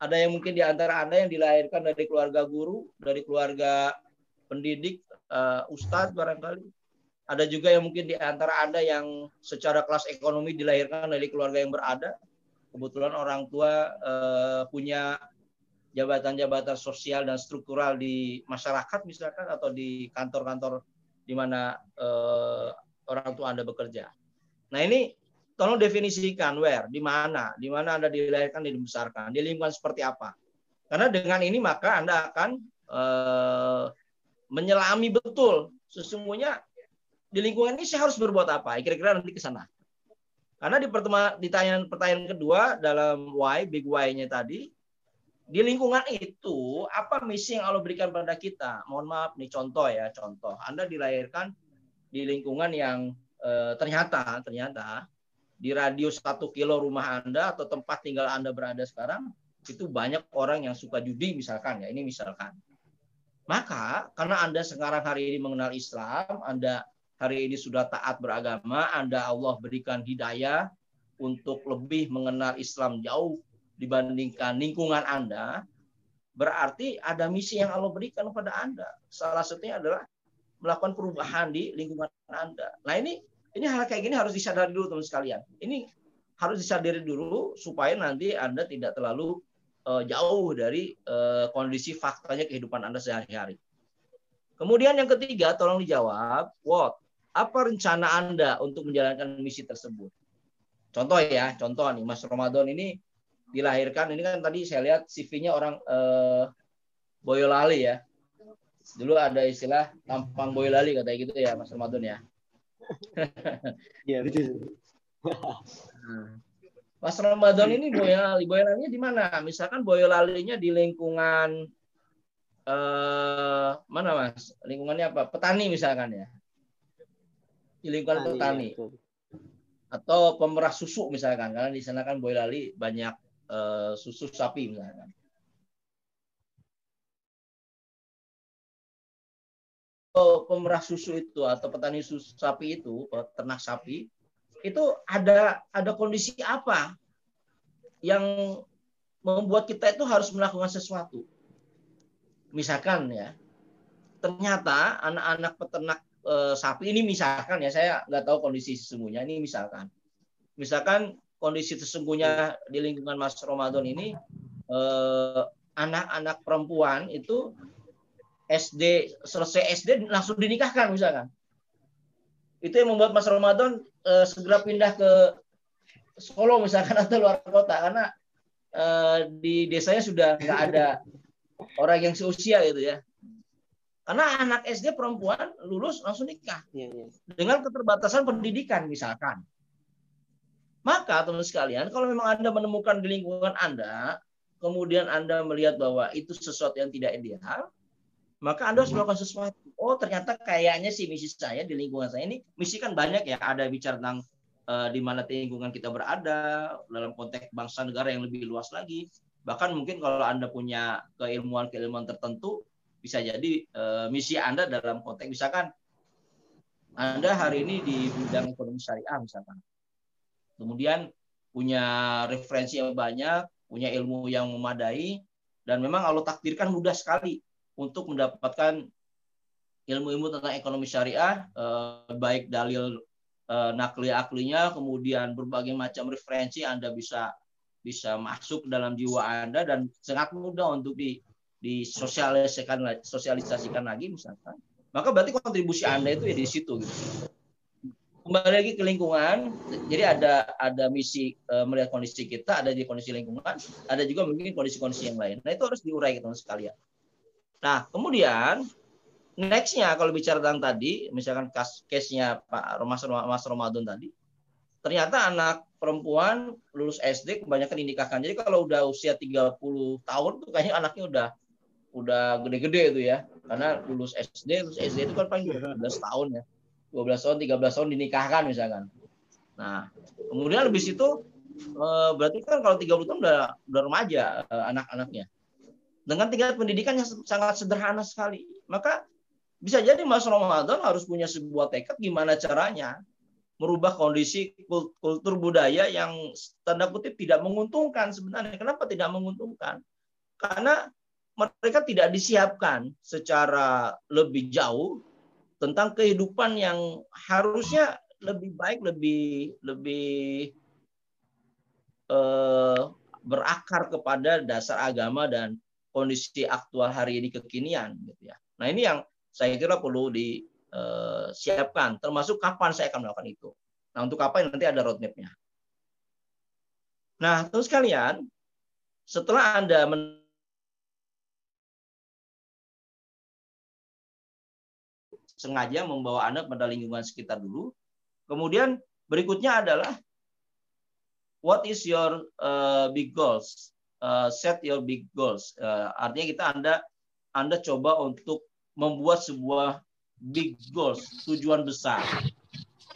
Ada yang mungkin di antara anda yang dilahirkan dari keluarga guru dari keluarga pendidik eh, ustadz barangkali ada juga yang mungkin di antara Anda yang secara kelas ekonomi dilahirkan dari keluarga yang berada. Kebetulan orang tua eh, punya jabatan-jabatan sosial dan struktural di masyarakat misalkan atau di kantor-kantor di mana eh, orang tua Anda bekerja. Nah ini tolong definisikan where, di mana, di mana Anda dilahirkan dibesarkan, di lingkungan seperti apa. Karena dengan ini maka Anda akan eh, menyelami betul sesungguhnya di lingkungan ini saya harus berbuat apa? Kira-kira nanti ke sana. Karena di pertanyaan pertanyaan kedua dalam why big why-nya tadi di lingkungan itu apa misi yang Allah berikan pada kita? Mohon maaf nih contoh ya, contoh. Anda dilahirkan di lingkungan yang eh, ternyata ternyata di radius satu kilo rumah Anda atau tempat tinggal Anda berada sekarang itu banyak orang yang suka judi misalkan ya, ini misalkan. Maka karena Anda sekarang hari ini mengenal Islam, Anda hari ini sudah taat beragama, Anda Allah berikan hidayah untuk lebih mengenal Islam jauh dibandingkan lingkungan Anda, berarti ada misi yang Allah berikan kepada Anda. Salah satunya adalah melakukan perubahan di lingkungan Anda. Nah ini ini hal kayak gini harus disadari dulu teman sekalian. Ini harus disadari dulu supaya nanti Anda tidak terlalu uh, jauh dari uh, kondisi faktanya kehidupan Anda sehari-hari. Kemudian yang ketiga, tolong dijawab, what? Apa rencana Anda untuk menjalankan misi tersebut? Contoh ya, contoh nih, Mas Ramadan ini dilahirkan, ini kan tadi saya lihat CV-nya orang uh, Boyolali ya. Dulu ada istilah tampang Boyolali katanya gitu ya, Mas Ramadan ya. Iya betul. Mas Ramadan ini Boyolali, Boyolalinya di mana? Misalkan Boyolalinya di lingkungan eh mana Mas? Lingkungannya apa? Petani misalkan ya. Di lingkungan petani. Iya, Atau pemerah susu misalkan, karena di sana kan Boyolali banyak eh, susu sapi misalkan. Oh, pemerah susu itu atau petani susu sapi itu, ternak sapi, itu ada ada kondisi apa yang membuat kita itu harus melakukan sesuatu. Misalkan ya, ternyata anak-anak peternak e, sapi ini misalkan ya, saya nggak tahu kondisi sesungguhnya ini misalkan, misalkan kondisi sesungguhnya di lingkungan Mas Ramadan ini eh, anak-anak perempuan itu SD selesai SD langsung dinikahkan misalkan. Itu yang membuat Mas Ramadan eh, segera pindah ke Solo misalkan atau luar kota karena eh, di desanya sudah nggak ada orang yang seusia gitu ya. Karena anak SD perempuan lulus langsung nikah Iya, iya. dengan keterbatasan pendidikan misalkan. Maka teman sekalian, kalau memang Anda menemukan di lingkungan Anda, kemudian Anda melihat bahwa itu sesuatu yang tidak ideal, maka Anda harus melakukan sesuatu. Oh, ternyata kayaknya sih misi saya di lingkungan saya ini, misi kan banyak ya, ada bicara tentang eh, di mana lingkungan kita berada, dalam konteks bangsa negara yang lebih luas lagi. Bahkan mungkin kalau Anda punya keilmuan-keilmuan tertentu, bisa jadi eh, misi Anda dalam konteks misalkan Anda hari ini di bidang ekonomi syariah misalkan. Kemudian punya referensi yang banyak, punya ilmu yang memadai dan memang Allah takdirkan mudah sekali untuk mendapatkan ilmu-ilmu tentang ekonomi syariah eh, baik dalil eh, nakli aklinya kemudian berbagai macam referensi Anda bisa bisa masuk dalam jiwa Anda dan sangat mudah untuk di disosialisasikan sosialisasikan lagi misalkan maka berarti kontribusi anda itu ya di situ gitu. kembali lagi ke lingkungan jadi ada ada misi eh, melihat kondisi kita ada di kondisi lingkungan ada juga mungkin kondisi-kondisi yang lain nah itu harus diurai teman sekalian nah kemudian nextnya kalau bicara tentang tadi misalkan case-nya Pak Mas Mas Ramadan tadi ternyata anak perempuan lulus SD kebanyakan dinikahkan. Jadi kalau udah usia 30 tahun tuh kayaknya anaknya udah udah gede-gede itu ya. Karena lulus SD, lulus SD itu kan paling 12 tahun ya. 12 tahun, 13 tahun dinikahkan misalkan. Nah, kemudian lebih situ eh, berarti kan kalau 30 tahun udah udah remaja eh, anak-anaknya. Dengan tingkat pendidikan yang sangat sederhana sekali. Maka bisa jadi Mas Ramadan harus punya sebuah tekad gimana caranya merubah kondisi kul- kultur budaya yang tanda kutip tidak menguntungkan sebenarnya. Kenapa tidak menguntungkan? Karena mereka tidak disiapkan secara lebih jauh tentang kehidupan yang harusnya lebih baik, lebih lebih eh, berakar kepada dasar agama dan kondisi aktual hari ini kekinian, gitu ya. Nah ini yang saya kira perlu di eh, termasuk kapan saya akan melakukan itu. Nah, untuk apa nanti ada roadmap-nya. Nah, terus kalian, setelah Anda men- sengaja membawa Anda pada lingkungan sekitar dulu, kemudian berikutnya adalah what is your uh, big goals? Uh, set your big goals. Uh, artinya kita Anda Anda coba untuk membuat sebuah big goals, tujuan besar.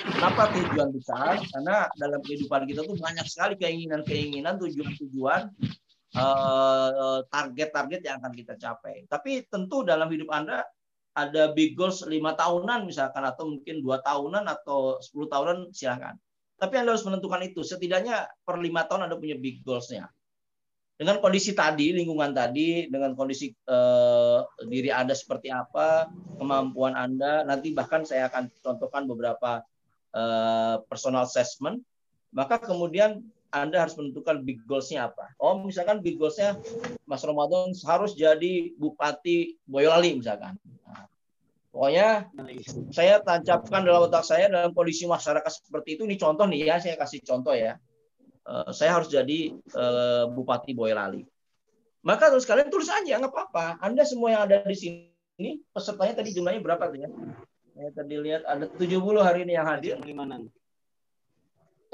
Kenapa tujuan besar? Karena dalam kehidupan kita tuh banyak sekali keinginan-keinginan, tujuan-tujuan, eh, target-target yang akan kita capai. Tapi tentu dalam hidup Anda ada big goals lima tahunan misalkan atau mungkin dua tahunan atau 10 tahunan silakan. Tapi Anda harus menentukan itu. Setidaknya per lima tahun Anda punya big goals-nya. Dengan kondisi tadi, lingkungan tadi, dengan kondisi eh, diri Anda seperti apa, kemampuan Anda, nanti bahkan saya akan contohkan beberapa eh, personal assessment, maka kemudian Anda harus menentukan big goals-nya apa. Oh, misalkan big goals-nya Mas Ramadan harus jadi Bupati Boyolali misalkan. Nah, pokoknya saya tancapkan dalam otak saya dalam kondisi masyarakat seperti itu. Ini contoh nih ya, saya kasih contoh ya. Eh, saya harus jadi eh, Bupati Boyolali. Maka terus kalian tulis aja, nggak apa-apa. Anda semua yang ada di sini, pesertanya tadi jumlahnya berapa tuh ya? Saya tadi lihat ada 70 hari ini yang hadir.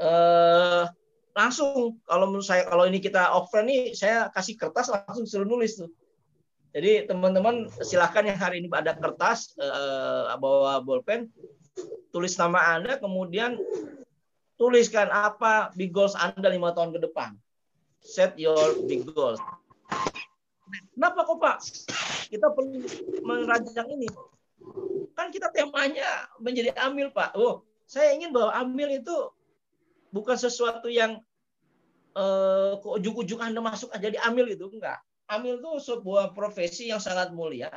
Eh, langsung kalau menurut saya kalau ini kita offline nih saya kasih kertas langsung suruh nulis tuh. Jadi teman-teman silahkan yang hari ini ada kertas eh, bawa bolpen tulis nama Anda kemudian tuliskan apa big goals Anda lima tahun ke depan. Set your big goals. Kenapa kok Pak? Kita perlu merancang ini. Kan kita temanya menjadi amil Pak. Oh, saya ingin bahwa amil itu bukan sesuatu yang eh, ke ujung-ujung Anda masuk aja di amil itu enggak. Amil itu sebuah profesi yang sangat mulia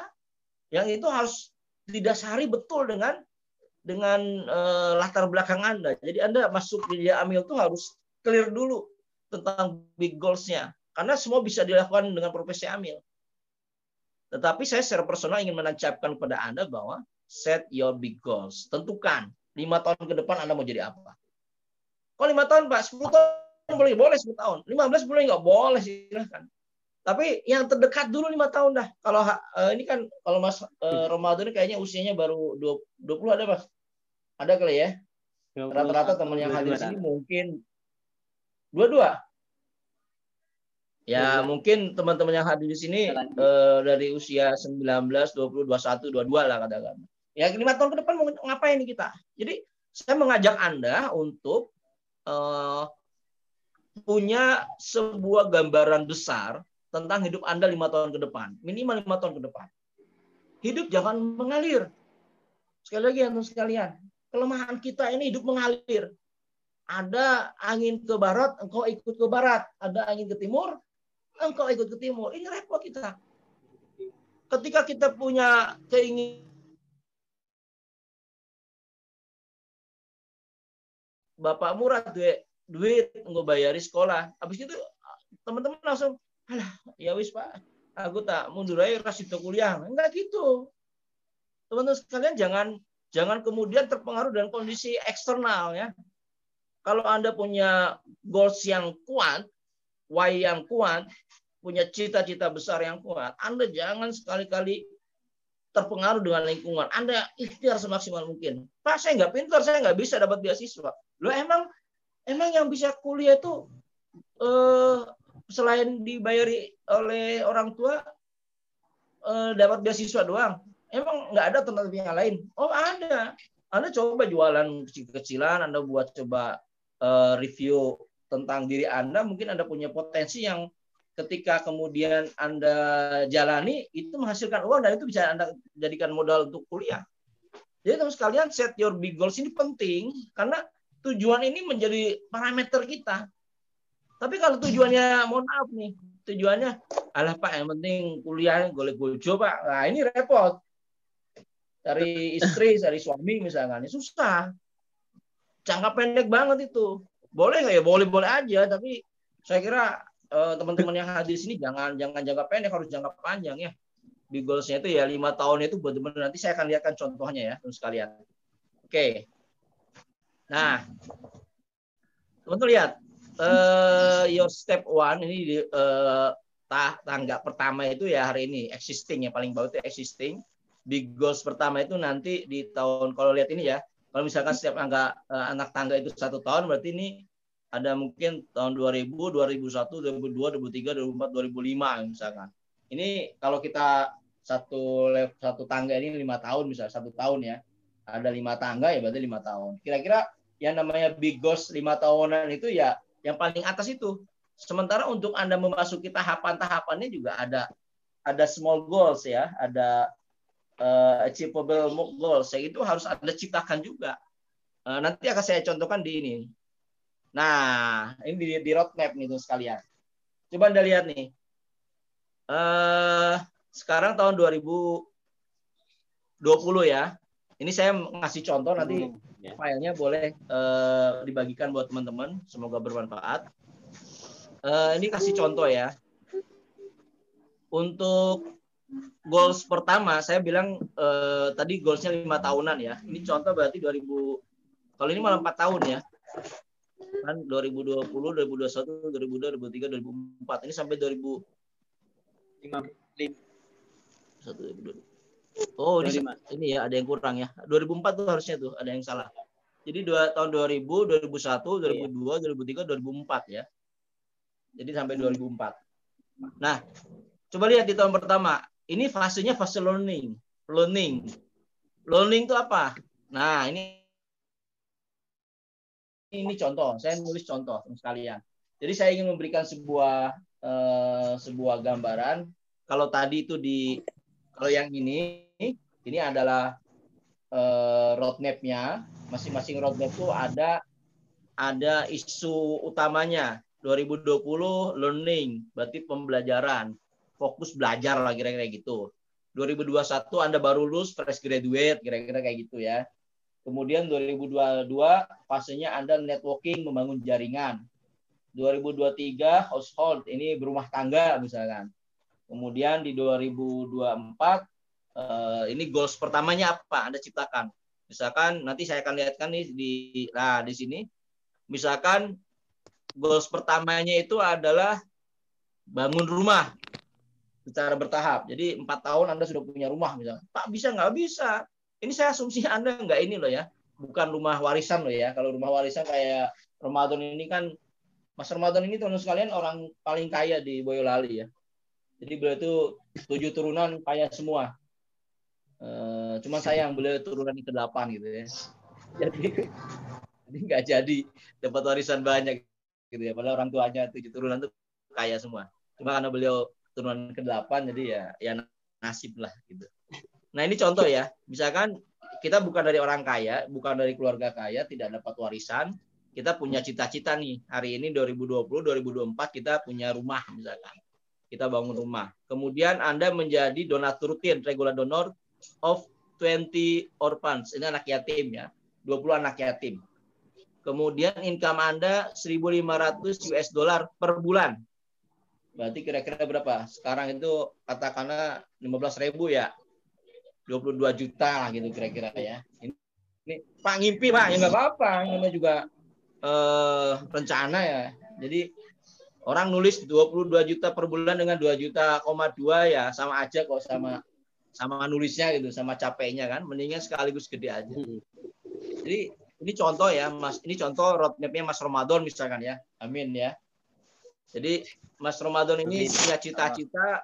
yang itu harus didasari betul dengan dengan eh, latar belakang Anda. Jadi Anda masuk di amil itu harus clear dulu tentang big goals-nya. Karena semua bisa dilakukan dengan profesi amil. Tetapi saya secara personal ingin menancapkan kepada Anda bahwa set your big goals. Tentukan lima tahun ke depan Anda mau jadi apa. Kok lima tahun Pak? 10 tahun boleh boleh 10 tahun. 15 boleh nggak boleh silahkan. Tapi yang terdekat dulu lima tahun dah. Kalau uh, ini kan kalau Mas uh, ini kayaknya usianya baru 20 ada Mas? Ada kali ya? Rata-rata teman yang hadir sini mungkin dua-dua. Ya, mungkin teman-teman yang hadir di sini uh, dari usia 19, 20, 21, 22 lah katakan. Ya, lima tahun ke depan mau ngapain nih kita? Jadi, saya mengajak Anda untuk uh, punya sebuah gambaran besar tentang hidup Anda lima tahun ke depan. Minimal lima tahun ke depan. Hidup jangan mengalir. Sekali lagi teman sekalian, kelemahan kita ini hidup mengalir. Ada angin ke barat, engkau ikut ke barat. Ada angin ke timur, engkau ikut ke timur. Ini repot kita. Ketika kita punya keinginan Bapak murah duit, duit nggak bayari sekolah. Habis itu teman-teman langsung alah ya wis pak. Aku tak mundur aja ras itu kuliah. Enggak gitu. Teman-teman sekalian jangan jangan kemudian terpengaruh dengan kondisi eksternal ya. Kalau anda punya goals yang kuat why yang kuat punya cita-cita besar yang kuat anda jangan sekali-kali terpengaruh dengan lingkungan. Anda ikhtiar semaksimal mungkin. Pak saya nggak pintar saya nggak bisa dapat beasiswa lo emang emang yang bisa kuliah itu eh, selain dibayari oleh orang tua eh, dapat beasiswa doang. Emang nggak ada tempat yang lain? Oh ada. Anda coba jualan kecil-kecilan anda buat coba eh, review tentang diri anda mungkin anda punya potensi yang ketika kemudian anda jalani itu menghasilkan uang dan itu bisa anda jadikan modal untuk kuliah. Jadi teman sekalian set your big goals ini penting karena tujuan ini menjadi parameter kita tapi kalau tujuannya mohon maaf nih, tujuannya alah Pak yang penting kuliah golek bojo Pak. Nah, ini repot. Dari istri, dari suami misalkan, ini susah. Jangka pendek banget itu. Boleh nggak ya? Boleh-boleh aja, tapi saya kira eh, teman-teman yang hadir sini jangan jangan jangka pendek harus jangka panjang ya. Di goalsnya itu ya lima tahun itu benar-benar nanti saya akan lihatkan contohnya ya teman sekalian. Oke. Nah, teman-teman lihat uh, your step one ini di, uh, tangga pertama itu ya hari ini existing yang paling bawah itu existing. Big goals pertama itu nanti di tahun kalau lihat ini ya, kalau misalkan setiap angka uh, anak tangga itu satu tahun berarti ini ada mungkin tahun 2000, 2001, 2002, 2003, 2004, 2005 misalkan. Ini kalau kita satu satu tangga ini lima tahun misalnya satu tahun ya ada lima tangga ya berarti lima tahun. Kira-kira yang namanya big goals lima tahunan itu ya yang paling atas itu. Sementara untuk Anda memasuki tahapan-tahapannya juga ada ada small goals ya, ada uh, achievable goals. Yang itu harus Anda ciptakan juga. Uh, nanti akan saya contohkan di ini. Nah, ini di, di roadmap nih tuh sekalian. Coba Anda lihat nih. Uh, sekarang tahun 2020 ya. Ini saya ngasih contoh nanti Ya. Filenya boleh uh, dibagikan buat teman-teman. Semoga bermanfaat. Uh, ini kasih contoh ya. Untuk goals pertama, saya bilang uh, tadi goalsnya lima tahunan ya. Ini contoh berarti 2000. Kalau ini malah empat tahun ya. Kan 2020, 2021, 2002, 2003, 2004. Ini sampai 2005. Satu, 2002. Oh, ini, ini ya ada yang kurang ya. 2004 tuh harusnya tuh ada yang salah. Jadi dua, tahun 2000, 2001, 2002, iya. 2003, 2004 ya. Jadi sampai 2004. Nah, coba lihat di tahun pertama. Ini fasenya fase learning. Learning. Learning itu apa? Nah, ini ini contoh. Saya nulis contoh sekalian. Jadi saya ingin memberikan sebuah uh, sebuah gambaran. Kalau tadi itu di kalau yang ini, ini adalah uh, roadmap-nya. Masing-masing roadmap itu ada ada isu utamanya. 2020 learning, berarti pembelajaran. Fokus belajar lah kira-kira gitu. 2021 Anda baru lulus fresh graduate kira-kira kayak gitu ya. Kemudian 2022 fasenya Anda networking membangun jaringan. 2023 household ini berumah tangga misalkan. Kemudian di 2024 uh, ini goals pertamanya apa? Anda ciptakan. Misalkan nanti saya akan lihatkan nih di nah di sini. Misalkan goals pertamanya itu adalah bangun rumah secara bertahap. Jadi empat tahun Anda sudah punya rumah misalnya. Pak bisa nggak bisa? Ini saya asumsi Anda nggak ini loh ya. Bukan rumah warisan loh ya. Kalau rumah warisan kayak Ramadan ini kan Mas Ramadan ini teman sekalian orang paling kaya di Boyolali ya. Jadi beliau itu tujuh turunan kaya semua. Uh, cuma sayang beliau turunan ke delapan gitu ya. Jadi jadi nggak jadi dapat warisan banyak gitu ya. Padahal orang tuanya tujuh turunan tuh kaya semua. Cuma karena beliau turunan ke delapan jadi ya ya nasib lah gitu. Nah ini contoh ya. Misalkan kita bukan dari orang kaya, bukan dari keluarga kaya, tidak dapat warisan, kita punya cita-cita nih hari ini 2020 2024 kita punya rumah misalkan kita bangun rumah. Kemudian Anda menjadi donatur rutin, regular donor of 20 orphans. Ini anak yatim ya. 20 anak yatim. Kemudian income Anda 1.500 US dollar per bulan. Berarti kira-kira berapa? Sekarang itu katakanlah 15 ribu ya. 22 juta lah gitu kira-kira ya. Ini, ini Pak ngimpi Pak, ya nggak apa-apa. Ini juga eh, rencana ya. Jadi Orang nulis 22 juta per bulan dengan 2 juta koma 2 ya sama aja kok sama sama nulisnya gitu, sama capeknya kan. Mendingan sekaligus gede aja. Jadi ini contoh ya, Mas. Ini contoh roadmapnya Mas Ramadan misalkan ya. Amin ya. Jadi Mas Ramadan ini punya cita-cita.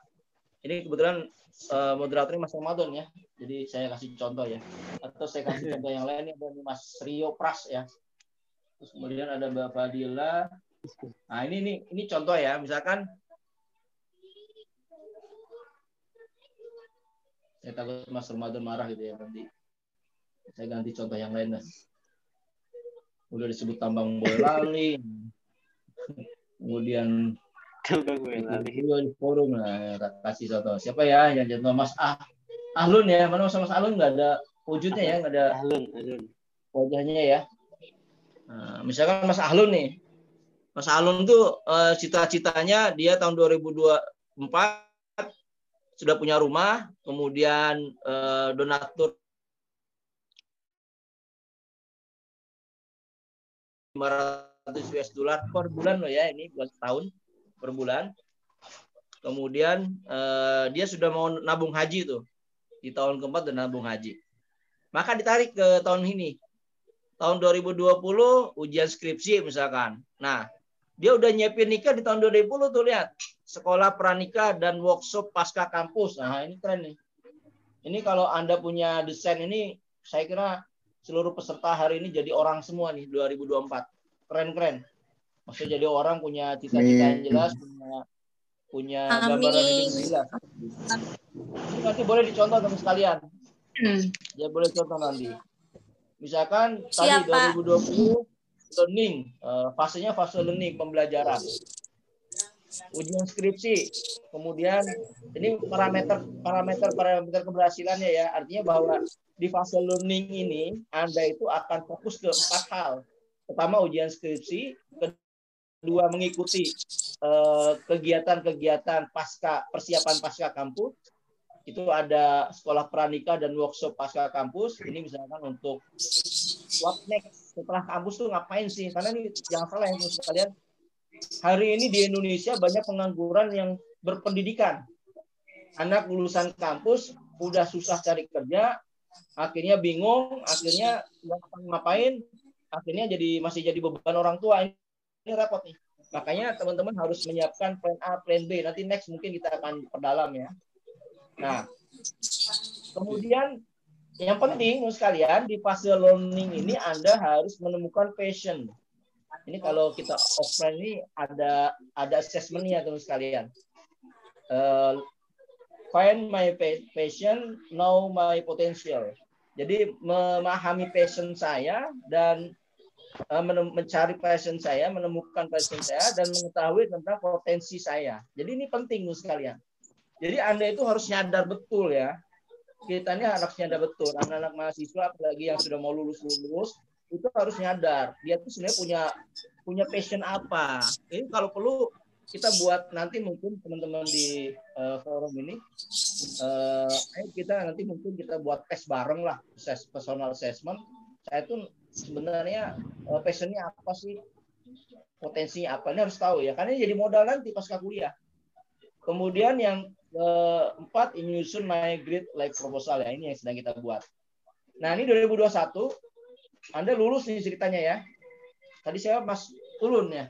Ini kebetulan uh, moderatornya Mas Ramadan ya. Jadi saya kasih contoh ya. Atau saya kasih contoh yang lain ada Mas Rio Pras ya. Terus kemudian ada Bapak Dila, Nah ini ini ini contoh ya, misalkan saya takut Mas Ramadan marah gitu ya nanti. Saya ganti contoh yang lain lah. Udah disebut tambang bola kemudian tambang di forum lah kasih contoh. Siapa ya yang contoh Mas Ah Ahlun ya, mana Mas Mas Ahlun nggak ada wujudnya ya, nggak ada Ahlun, Ahlun. wajahnya ya. Nah, misalkan Mas Ahlun nih, Mas Alun tuh uh, cita-citanya dia tahun 2024 sudah punya rumah, kemudian uh, donatur 500 US dollar per bulan loh ya ini bulan tahun per bulan. Kemudian uh, dia sudah mau nabung haji tuh di tahun keempat dan nabung haji. Maka ditarik ke tahun ini. Tahun 2020 ujian skripsi misalkan. Nah, dia udah nyiapin nikah di tahun 2010 tuh lihat. Sekolah pranikah dan workshop pasca kampus. Nah, ini keren nih. Ini kalau Anda punya desain ini, saya kira seluruh peserta hari ini jadi orang semua nih 2024. Keren-keren. Maksudnya jadi orang punya cita-cita yang jelas, punya punya gambaran hidup jelas. Ini nanti boleh dicontoh teman sekalian. Hmm. Ya boleh contoh nanti. Misalkan Siapa? tadi 2020 learning, uh, fasenya fase learning pembelajaran. Ujian skripsi, kemudian ini parameter parameter parameter keberhasilannya ya, artinya bahwa di fase learning ini Anda itu akan fokus ke empat hal. Pertama ujian skripsi, kedua mengikuti eh, kegiatan-kegiatan pasca persiapan pasca kampus, itu ada sekolah pranikah dan workshop pasca kampus. Ini misalkan untuk what next setelah kampus tuh ngapain sih? Karena ini jangan salah yang sekalian. Hari ini di Indonesia banyak pengangguran yang berpendidikan. Anak lulusan kampus udah susah cari kerja, akhirnya bingung, akhirnya ngapain, akhirnya jadi masih jadi beban orang tua. Ini repot nih. Makanya teman-teman harus menyiapkan plan A, plan B. Nanti next mungkin kita akan perdalam ya. Nah, kemudian yang penting sekalian di fase learning ini Anda harus menemukan passion. Ini kalau kita offline ini ada ada assessmentnya teman sekalian. Uh, find my passion, know my potential. Jadi memahami passion saya dan uh, mencari passion saya, menemukan passion saya dan mengetahui tentang potensi saya. Jadi ini penting sekalian. Jadi Anda itu harus nyadar betul ya. Kita ini harus nyadar betul. Anak-anak mahasiswa apalagi yang sudah mau lulus-lulus itu harus nyadar. Dia tuh sebenarnya punya punya passion apa. Ini kalau perlu kita buat nanti mungkin teman-teman di uh, forum ini uh, kita nanti mungkin kita buat tes bareng lah. Personal assessment. Saya tuh sebenarnya uh, passionnya apa sih? Potensinya apa? Ini harus tahu ya. Karena ini jadi modal nanti pasca kuliah. Kemudian yang keempat menyusun my grade like proposal ya ini yang sedang kita buat nah ini 2021 anda lulus nih ceritanya ya tadi saya mas Ulun ya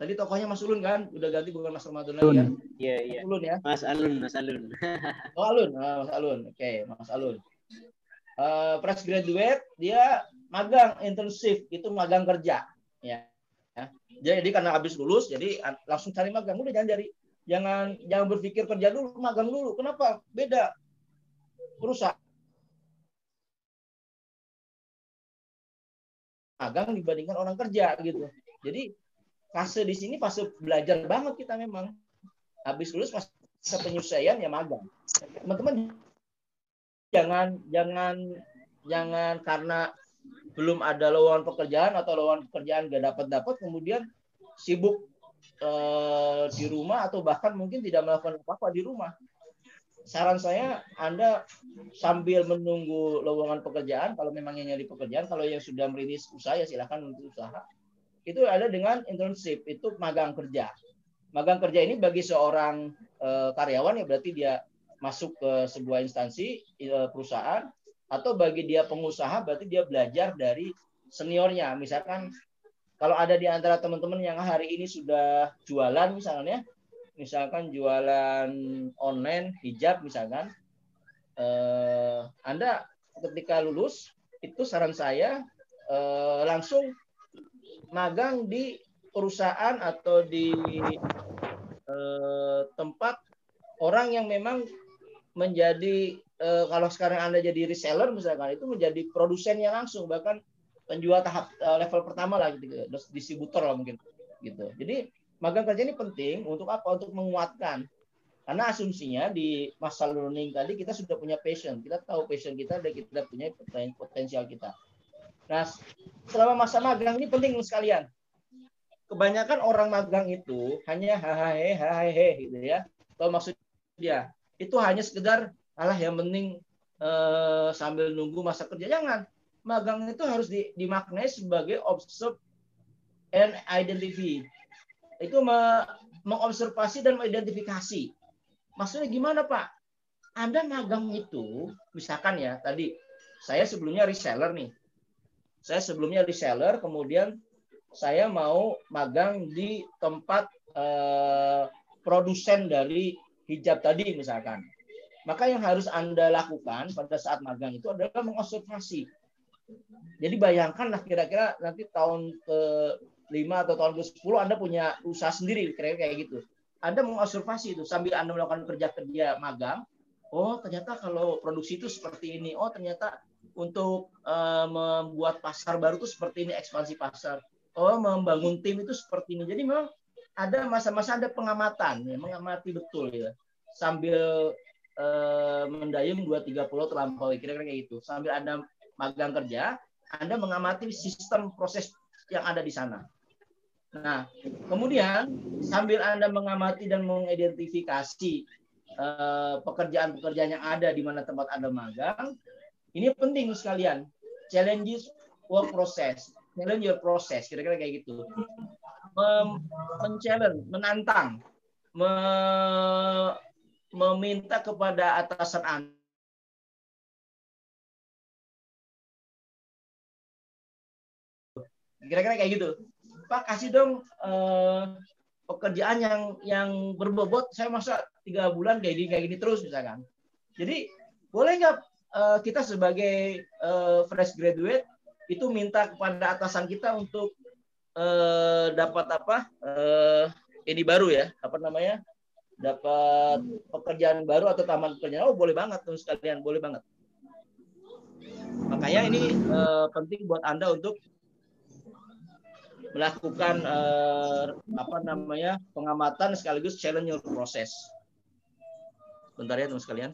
tadi tokohnya Mas Ulun kan udah ganti bukan Mas Ramadan lagi kan Iya, iya. Ulun ya Mas Alun, Mas Alun. Oh Alun, Ah, Mas Alun. Oke, Mas Alun. Eh, fresh graduate dia magang internship itu magang kerja ya. ya. Jadi karena habis lulus jadi an- langsung cari magang. Udah jangan cari jangan jangan berpikir kerja dulu, magang dulu. Kenapa? Beda perusahaan magang dibandingkan orang kerja gitu. Jadi fase di sini fase belajar banget kita memang. Habis lulus fase penyesuaian ya magang. Teman-teman jangan jangan jangan karena belum ada lowongan pekerjaan atau lowongan pekerjaan gak dapat dapat kemudian sibuk eh, di rumah atau bahkan mungkin tidak melakukan apa-apa di rumah. Saran saya Anda sambil menunggu lowongan pekerjaan kalau memang yang nyari pekerjaan kalau yang sudah merintis usaha ya silakan untuk usaha. Itu ada dengan internship itu magang kerja. Magang kerja ini bagi seorang eh, karyawan ya berarti dia masuk ke sebuah instansi eh, perusahaan atau bagi dia pengusaha berarti dia belajar dari seniornya. Misalkan kalau ada di antara teman-teman yang hari ini sudah jualan misalnya, misalkan jualan online hijab misalkan, eh, Anda ketika lulus itu saran saya eh, langsung magang di perusahaan atau di eh, tempat orang yang memang menjadi eh, kalau sekarang Anda jadi reseller misalkan itu menjadi produsennya langsung bahkan penjual tahap eh, level pertama lah gitu distributor lah mungkin gitu. Jadi magang kerja ini penting untuk apa? Untuk menguatkan. Karena asumsinya di masa learning tadi kita sudah punya passion, kita tahu passion kita dan kita punya poten- potensial kita. Nah, selama masa magang ini penting sekalian. Kebanyakan orang magang itu hanya hahaha hahaha gitu ya. Tahu maksud dia? Itu hanya sekedar alah yang penting eh, sambil nunggu masa kerja jangan. Magang itu harus di- dimaknai sebagai observe and identify. Itu me- mengobservasi dan mengidentifikasi. Maksudnya gimana Pak? Anda magang itu, misalkan ya tadi saya sebelumnya reseller nih. Saya sebelumnya reseller, kemudian saya mau magang di tempat eh, produsen dari hijab tadi misalkan. Maka yang harus Anda lakukan pada saat magang itu adalah mengobservasi. Jadi bayangkanlah kira-kira nanti tahun ke 5 atau tahun ke 10 Anda punya usaha sendiri kira-kira kayak gitu. Anda mengobservasi itu sambil Anda melakukan kerja-kerja magang. Oh, ternyata kalau produksi itu seperti ini. Oh, ternyata untuk eh, membuat pasar baru itu seperti ini ekspansi pasar. Oh, membangun tim itu seperti ini. Jadi memang ada masa-masa ada pengamatan, ya, mengamati betul ya. Sambil eh, mendayung 2 3 pulau terlampaui kira-kira kayak gitu. Sambil Anda magang kerja, Anda mengamati sistem proses yang ada di sana. Nah, kemudian sambil Anda mengamati dan mengidentifikasi eh, pekerjaan-pekerjaan yang ada di mana tempat Anda magang, ini penting sekalian. Challenges work process, challenge your process, kira-kira kayak gitu. Men-challenge, menantang, me- meminta kepada atasan Anda kira-kira kayak gitu. Pak kasih dong eh, pekerjaan yang yang berbobot. Saya masa tiga bulan kayak gini kayak gini terus misalkan. Jadi boleh nggak eh, kita sebagai eh, fresh graduate itu minta kepada atasan kita untuk eh, dapat apa eh, ini baru ya apa namanya dapat pekerjaan baru atau taman pekerjaan oh boleh banget tuh sekalian boleh banget makanya ini eh, penting buat anda untuk melakukan eh, apa namanya pengamatan sekaligus challenge your proses. Bentar ya teman sekalian.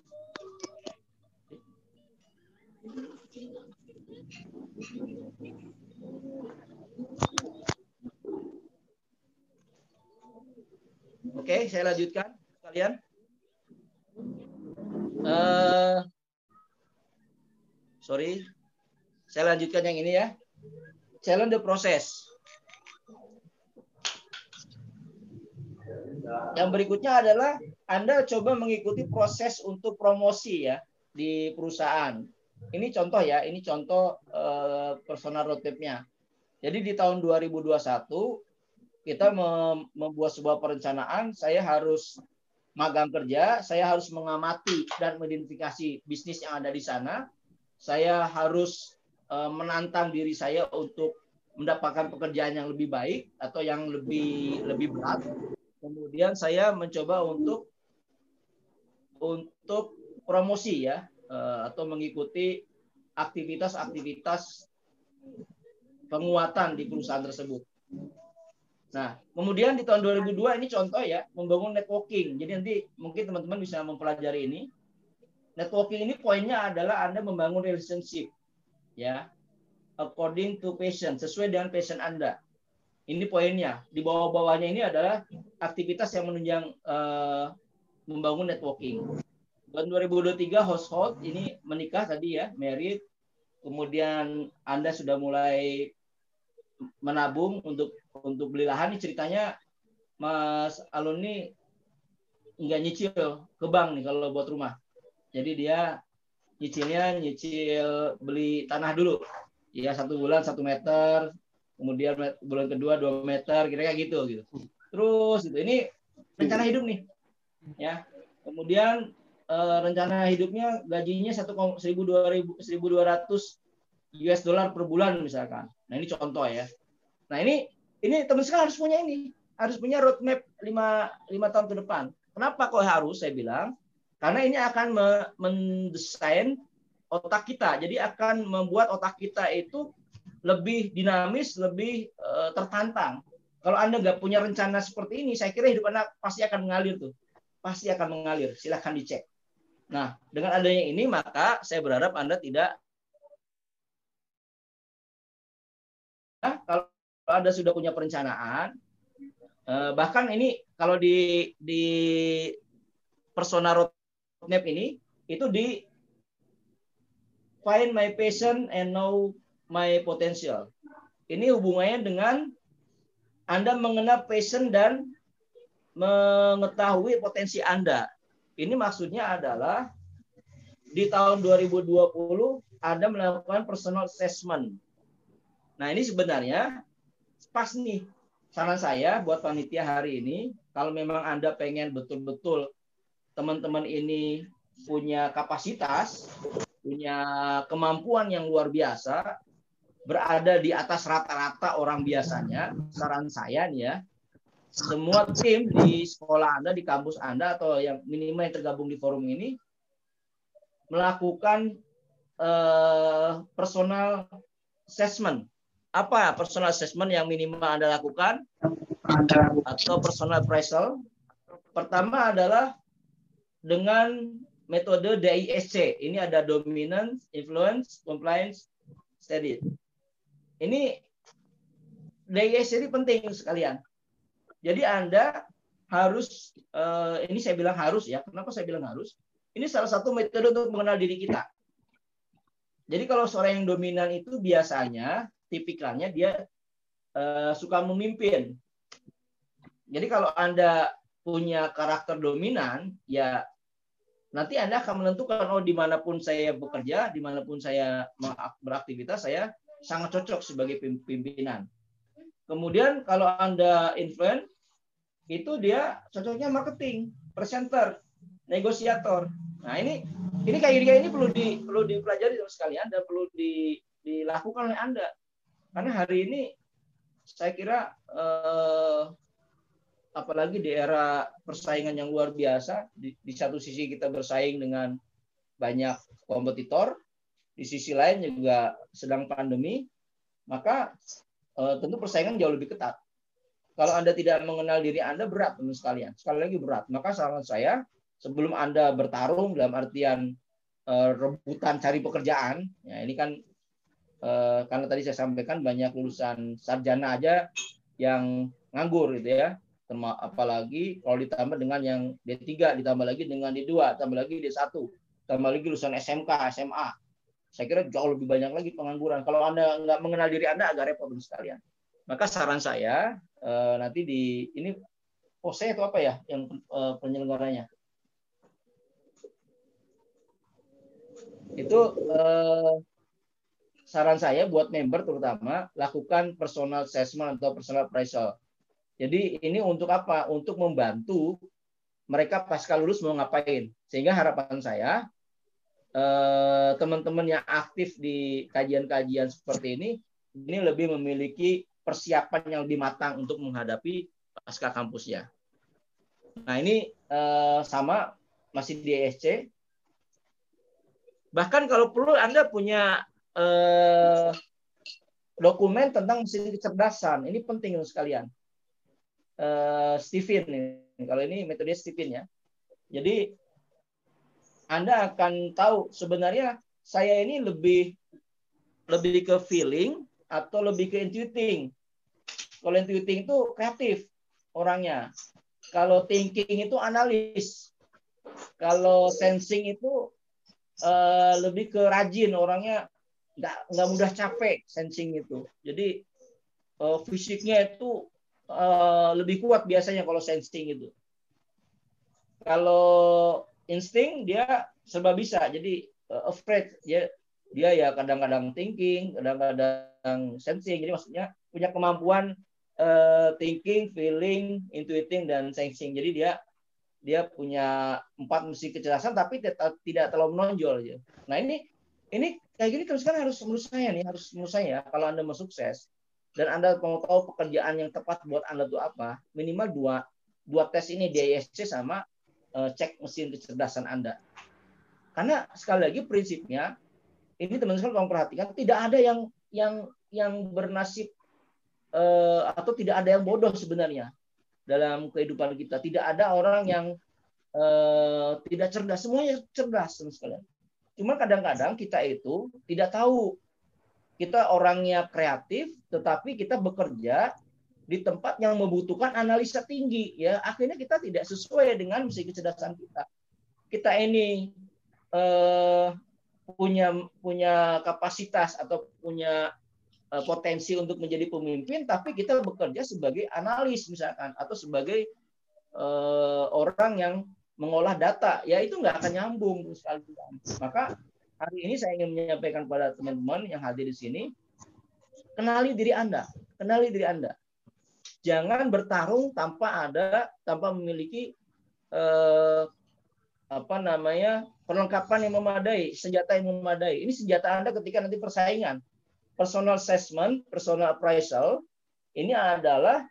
Oke, saya lanjutkan sekalian. Eh, sorry, saya lanjutkan yang ini ya challenge the process. Yang berikutnya adalah Anda coba mengikuti proses untuk promosi ya di perusahaan. Ini contoh ya, ini contoh eh, personal roadmap-nya. Jadi di tahun 2021 kita mem- membuat sebuah perencanaan, saya harus magang kerja, saya harus mengamati dan mengidentifikasi bisnis yang ada di sana. Saya harus eh, menantang diri saya untuk mendapatkan pekerjaan yang lebih baik atau yang lebih lebih berat. Kemudian saya mencoba untuk untuk promosi ya eh, atau mengikuti aktivitas-aktivitas penguatan di perusahaan tersebut. Nah, kemudian di tahun 2002 ini contoh ya, membangun networking. Jadi nanti mungkin teman-teman bisa mempelajari ini. Networking ini poinnya adalah Anda membangun relationship ya. According to passion, sesuai dengan passion Anda. Ini poinnya. Di bawah-bawahnya ini adalah aktivitas yang menunjang eh, membangun networking. Tahun 2023 household ini menikah tadi ya, married. Kemudian Anda sudah mulai menabung untuk untuk beli lahan ini ceritanya Mas Alun ini nggak nyicil ke bank nih kalau buat rumah. Jadi dia nyicilnya nyicil beli tanah dulu. Ya satu bulan satu meter, kemudian bulan kedua dua meter, kira-kira gitu gitu. Terus gitu. Ini rencana hidup nih. Ya. Kemudian eh, rencana hidupnya gajinya satu seribu dua ribu seribu dua ratus US dollar per bulan misalkan. Nah ini contoh ya. Nah ini ini teman sekalian harus punya ini, harus punya roadmap lima lima tahun ke depan. Kenapa kok harus? Saya bilang karena ini akan me- mendesain otak kita. Jadi akan membuat otak kita itu lebih dinamis, lebih eh, tertantang. Kalau anda nggak punya rencana seperti ini, saya kira hidup anda pasti akan mengalir tuh, pasti akan mengalir. Silahkan dicek. Nah, dengan adanya ini maka saya berharap anda tidak Nah, kalau Anda sudah punya perencanaan, eh, bahkan ini kalau di di persona roadmap ini itu di find my passion and know my potential. Ini hubungannya dengan Anda mengenal passion dan mengetahui potensi Anda. Ini maksudnya adalah di tahun 2020 Anda melakukan personal assessment Nah ini sebenarnya pas nih saran saya buat panitia hari ini kalau memang anda pengen betul-betul teman-teman ini punya kapasitas, punya kemampuan yang luar biasa, berada di atas rata-rata orang biasanya, saran saya nih ya, semua tim di sekolah Anda, di kampus Anda atau yang minimal yang tergabung di forum ini melakukan eh, personal assessment apa personal assessment yang minimal Anda lakukan atau personal appraisal? Pertama adalah dengan metode DISC. Ini ada dominance, influence, compliance, steady. Ini DISC ini penting sekalian. Jadi Anda harus eh, ini saya bilang harus ya. Kenapa saya bilang harus? Ini salah satu metode untuk mengenal diri kita. Jadi kalau seorang yang dominan itu biasanya tipikalnya dia uh, suka memimpin. Jadi kalau Anda punya karakter dominan, ya nanti Anda akan menentukan oh di mana pun saya bekerja, di mana pun saya beraktivitas, saya sangat cocok sebagai pimpinan. Kemudian kalau Anda influence, itu dia cocoknya marketing, presenter, negosiator. Nah ini ini kayak ini perlu di perlu dipelajari sekalian dan perlu di, dilakukan oleh Anda. Karena hari ini saya kira eh, apalagi di era persaingan yang luar biasa, di, di satu sisi kita bersaing dengan banyak kompetitor, di sisi lain juga sedang pandemi, maka eh, tentu persaingan jauh lebih ketat. Kalau Anda tidak mengenal diri Anda berat teman sekalian. Sekali lagi berat. Maka saran saya sebelum Anda bertarung dalam artian eh, rebutan cari pekerjaan, ya ini kan eh, karena tadi saya sampaikan banyak lulusan sarjana aja yang nganggur gitu ya. Apalagi kalau ditambah dengan yang D3, ditambah lagi dengan D2, ditambah lagi D1, ditambah lagi lulusan SMK, SMA. Saya kira jauh lebih banyak lagi pengangguran. Kalau Anda nggak mengenal diri Anda agak repot sekalian. Maka saran saya eh, nanti di ini POSE itu apa ya yang eh, penyelenggaranya? Itu eh, saran saya buat member terutama lakukan personal assessment atau personal appraisal. Jadi ini untuk apa? Untuk membantu mereka pasca lulus mau ngapain. Sehingga harapan saya teman-teman yang aktif di kajian-kajian seperti ini ini lebih memiliki persiapan yang lebih matang untuk menghadapi pasca kampusnya. Nah ini eh, sama masih di ESC. Bahkan kalau perlu Anda punya eh, dokumen tentang mesin kecerdasan. Ini penting sekalian. Eh, Stephen. Kalau ini metode Stephen ya. Jadi anda akan tahu sebenarnya saya ini lebih lebih ke feeling atau lebih ke intuiting. Kalau intuiting itu kreatif orangnya. Kalau thinking itu analis. Kalau sensing itu uh, lebih ke rajin orangnya nggak nggak mudah capek sensing itu. Jadi uh, fisiknya itu uh, lebih kuat biasanya kalau sensing itu. Kalau insting dia serba bisa. Jadi uh, afraid. Dia dia ya kadang-kadang thinking kadang-kadang sensing. Jadi maksudnya punya kemampuan uh, thinking feeling intuiting dan sensing. Jadi dia dia punya empat misi kecerdasan tapi tidak tidak terlalu menonjol aja. Nah ini ini kayak gini terus kan harus menurut saya nih harus menurut saya kalau anda mau sukses dan anda mau tahu pekerjaan yang tepat buat anda itu apa minimal dua dua tes ini di ISC sama cek mesin kecerdasan Anda. Karena sekali lagi prinsipnya ini teman-teman kalau perhatikan tidak ada yang yang yang bernasib uh, atau tidak ada yang bodoh sebenarnya dalam kehidupan kita. Tidak ada orang yang uh, tidak cerdas, semuanya cerdas sekalian. Cuma kadang-kadang kita itu tidak tahu kita orangnya kreatif, tetapi kita bekerja di tempat yang membutuhkan analisa tinggi ya. Akhirnya kita tidak sesuai dengan misi kecerdasan kita. Kita ini eh, punya punya kapasitas atau punya eh, potensi untuk menjadi pemimpin tapi kita bekerja sebagai analis misalkan atau sebagai eh, orang yang mengolah data. Ya itu nggak akan nyambung sekali maka hari ini saya ingin menyampaikan kepada teman-teman yang hadir di sini kenali diri anda. Kenali diri anda jangan bertarung tanpa ada tanpa memiliki eh, apa namanya perlengkapan yang memadai, senjata yang memadai. Ini senjata Anda ketika nanti persaingan. Personal assessment, personal appraisal ini adalah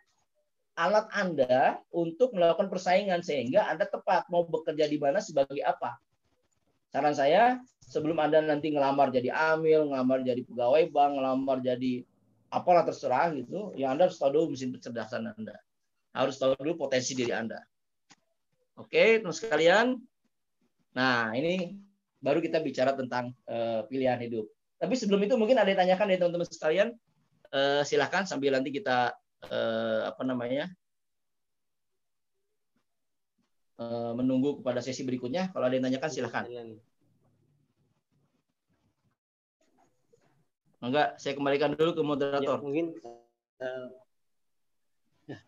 alat Anda untuk melakukan persaingan sehingga Anda tepat mau bekerja di mana sebagai apa. Saran saya, sebelum Anda nanti ngelamar jadi amil, ngelamar jadi pegawai bank, ngelamar jadi apalah terserah gitu, ya Anda harus tahu dulu mesin kecerdasan Anda. Harus tahu dulu potensi diri Anda. Oke, teman sekalian. Nah, ini baru kita bicara tentang uh, pilihan hidup. Tapi sebelum itu mungkin ada yang tanyakan dari teman-teman sekalian. Uh, silahkan sambil nanti kita uh, apa namanya menunggu kepada sesi berikutnya. Kalau ada yang tanyakan silahkan. Enggak, saya kembalikan dulu ke moderator. Ya, mungkin uh, ya,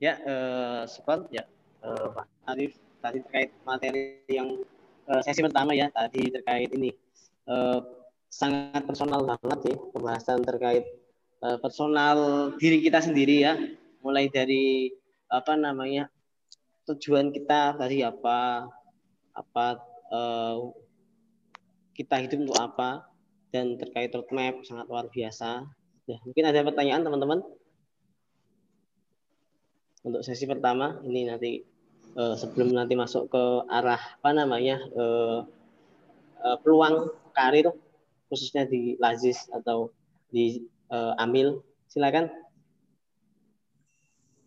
ya uh, Sepon, ya uh, Pak Arif tadi terkait materi yang uh, sesi pertama ya tadi terkait ini uh, sangat personal banget sih pembahasan terkait uh, personal diri kita sendiri ya mulai dari apa namanya tujuan kita dari apa apa uh, kita hidup untuk apa dan terkait roadmap sangat luar biasa. Ya, mungkin ada pertanyaan teman-teman? Untuk sesi pertama ini nanti uh, sebelum nanti masuk ke arah apa namanya uh, uh, peluang karir khususnya di Lazis atau di uh, Amil. Silakan.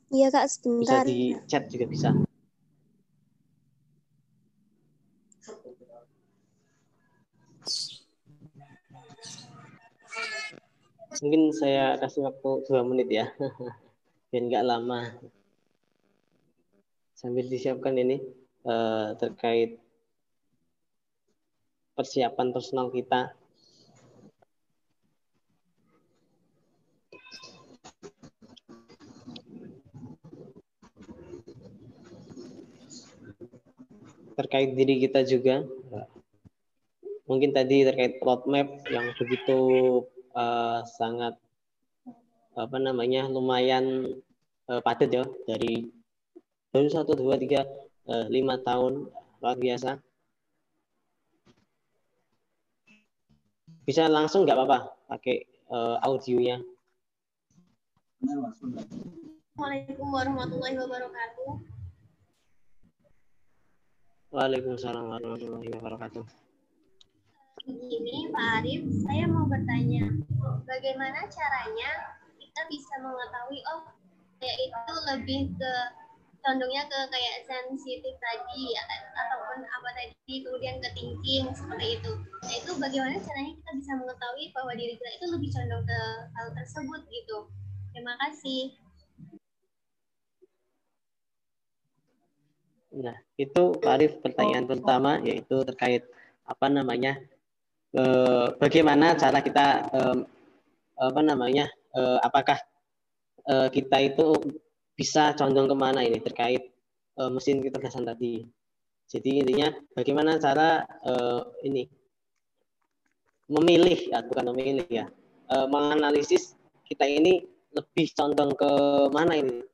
Iya kak sebentar. Bisa di chat juga bisa Mungkin saya kasih waktu dua menit ya, biar nggak lama. Sambil disiapkan ini eh, terkait persiapan personal kita terkait diri kita juga. Mungkin tadi terkait roadmap yang begitu uh, sangat apa namanya lumayan uh, padat ya dari baru satu dua tiga uh, lima tahun luar biasa. Bisa langsung nggak apa-apa pakai uh, audionya. Assalamualaikum warahmatullahi wabarakatuh. Waalaikumsalam warahmatullahi wabarakatuh. Begini Pak Arif, saya mau bertanya, bagaimana caranya kita bisa mengetahui oh saya itu lebih ke condongnya ke kayak sensitif tadi ataupun apa tadi kemudian ke thinking seperti itu. Nah itu bagaimana caranya kita bisa mengetahui bahwa diri kita itu lebih condong ke hal tersebut gitu. Terima kasih. Nah, itu Pak Arif pertanyaan pertama yaitu terkait apa namanya eh, bagaimana cara kita eh, apa namanya eh, apakah eh, kita itu bisa condong ke mana ini terkait eh, mesin kecerdasan tadi. Jadi intinya bagaimana cara eh, ini memilih ya bukan memilih ya eh, menganalisis kita ini lebih condong ke mana ini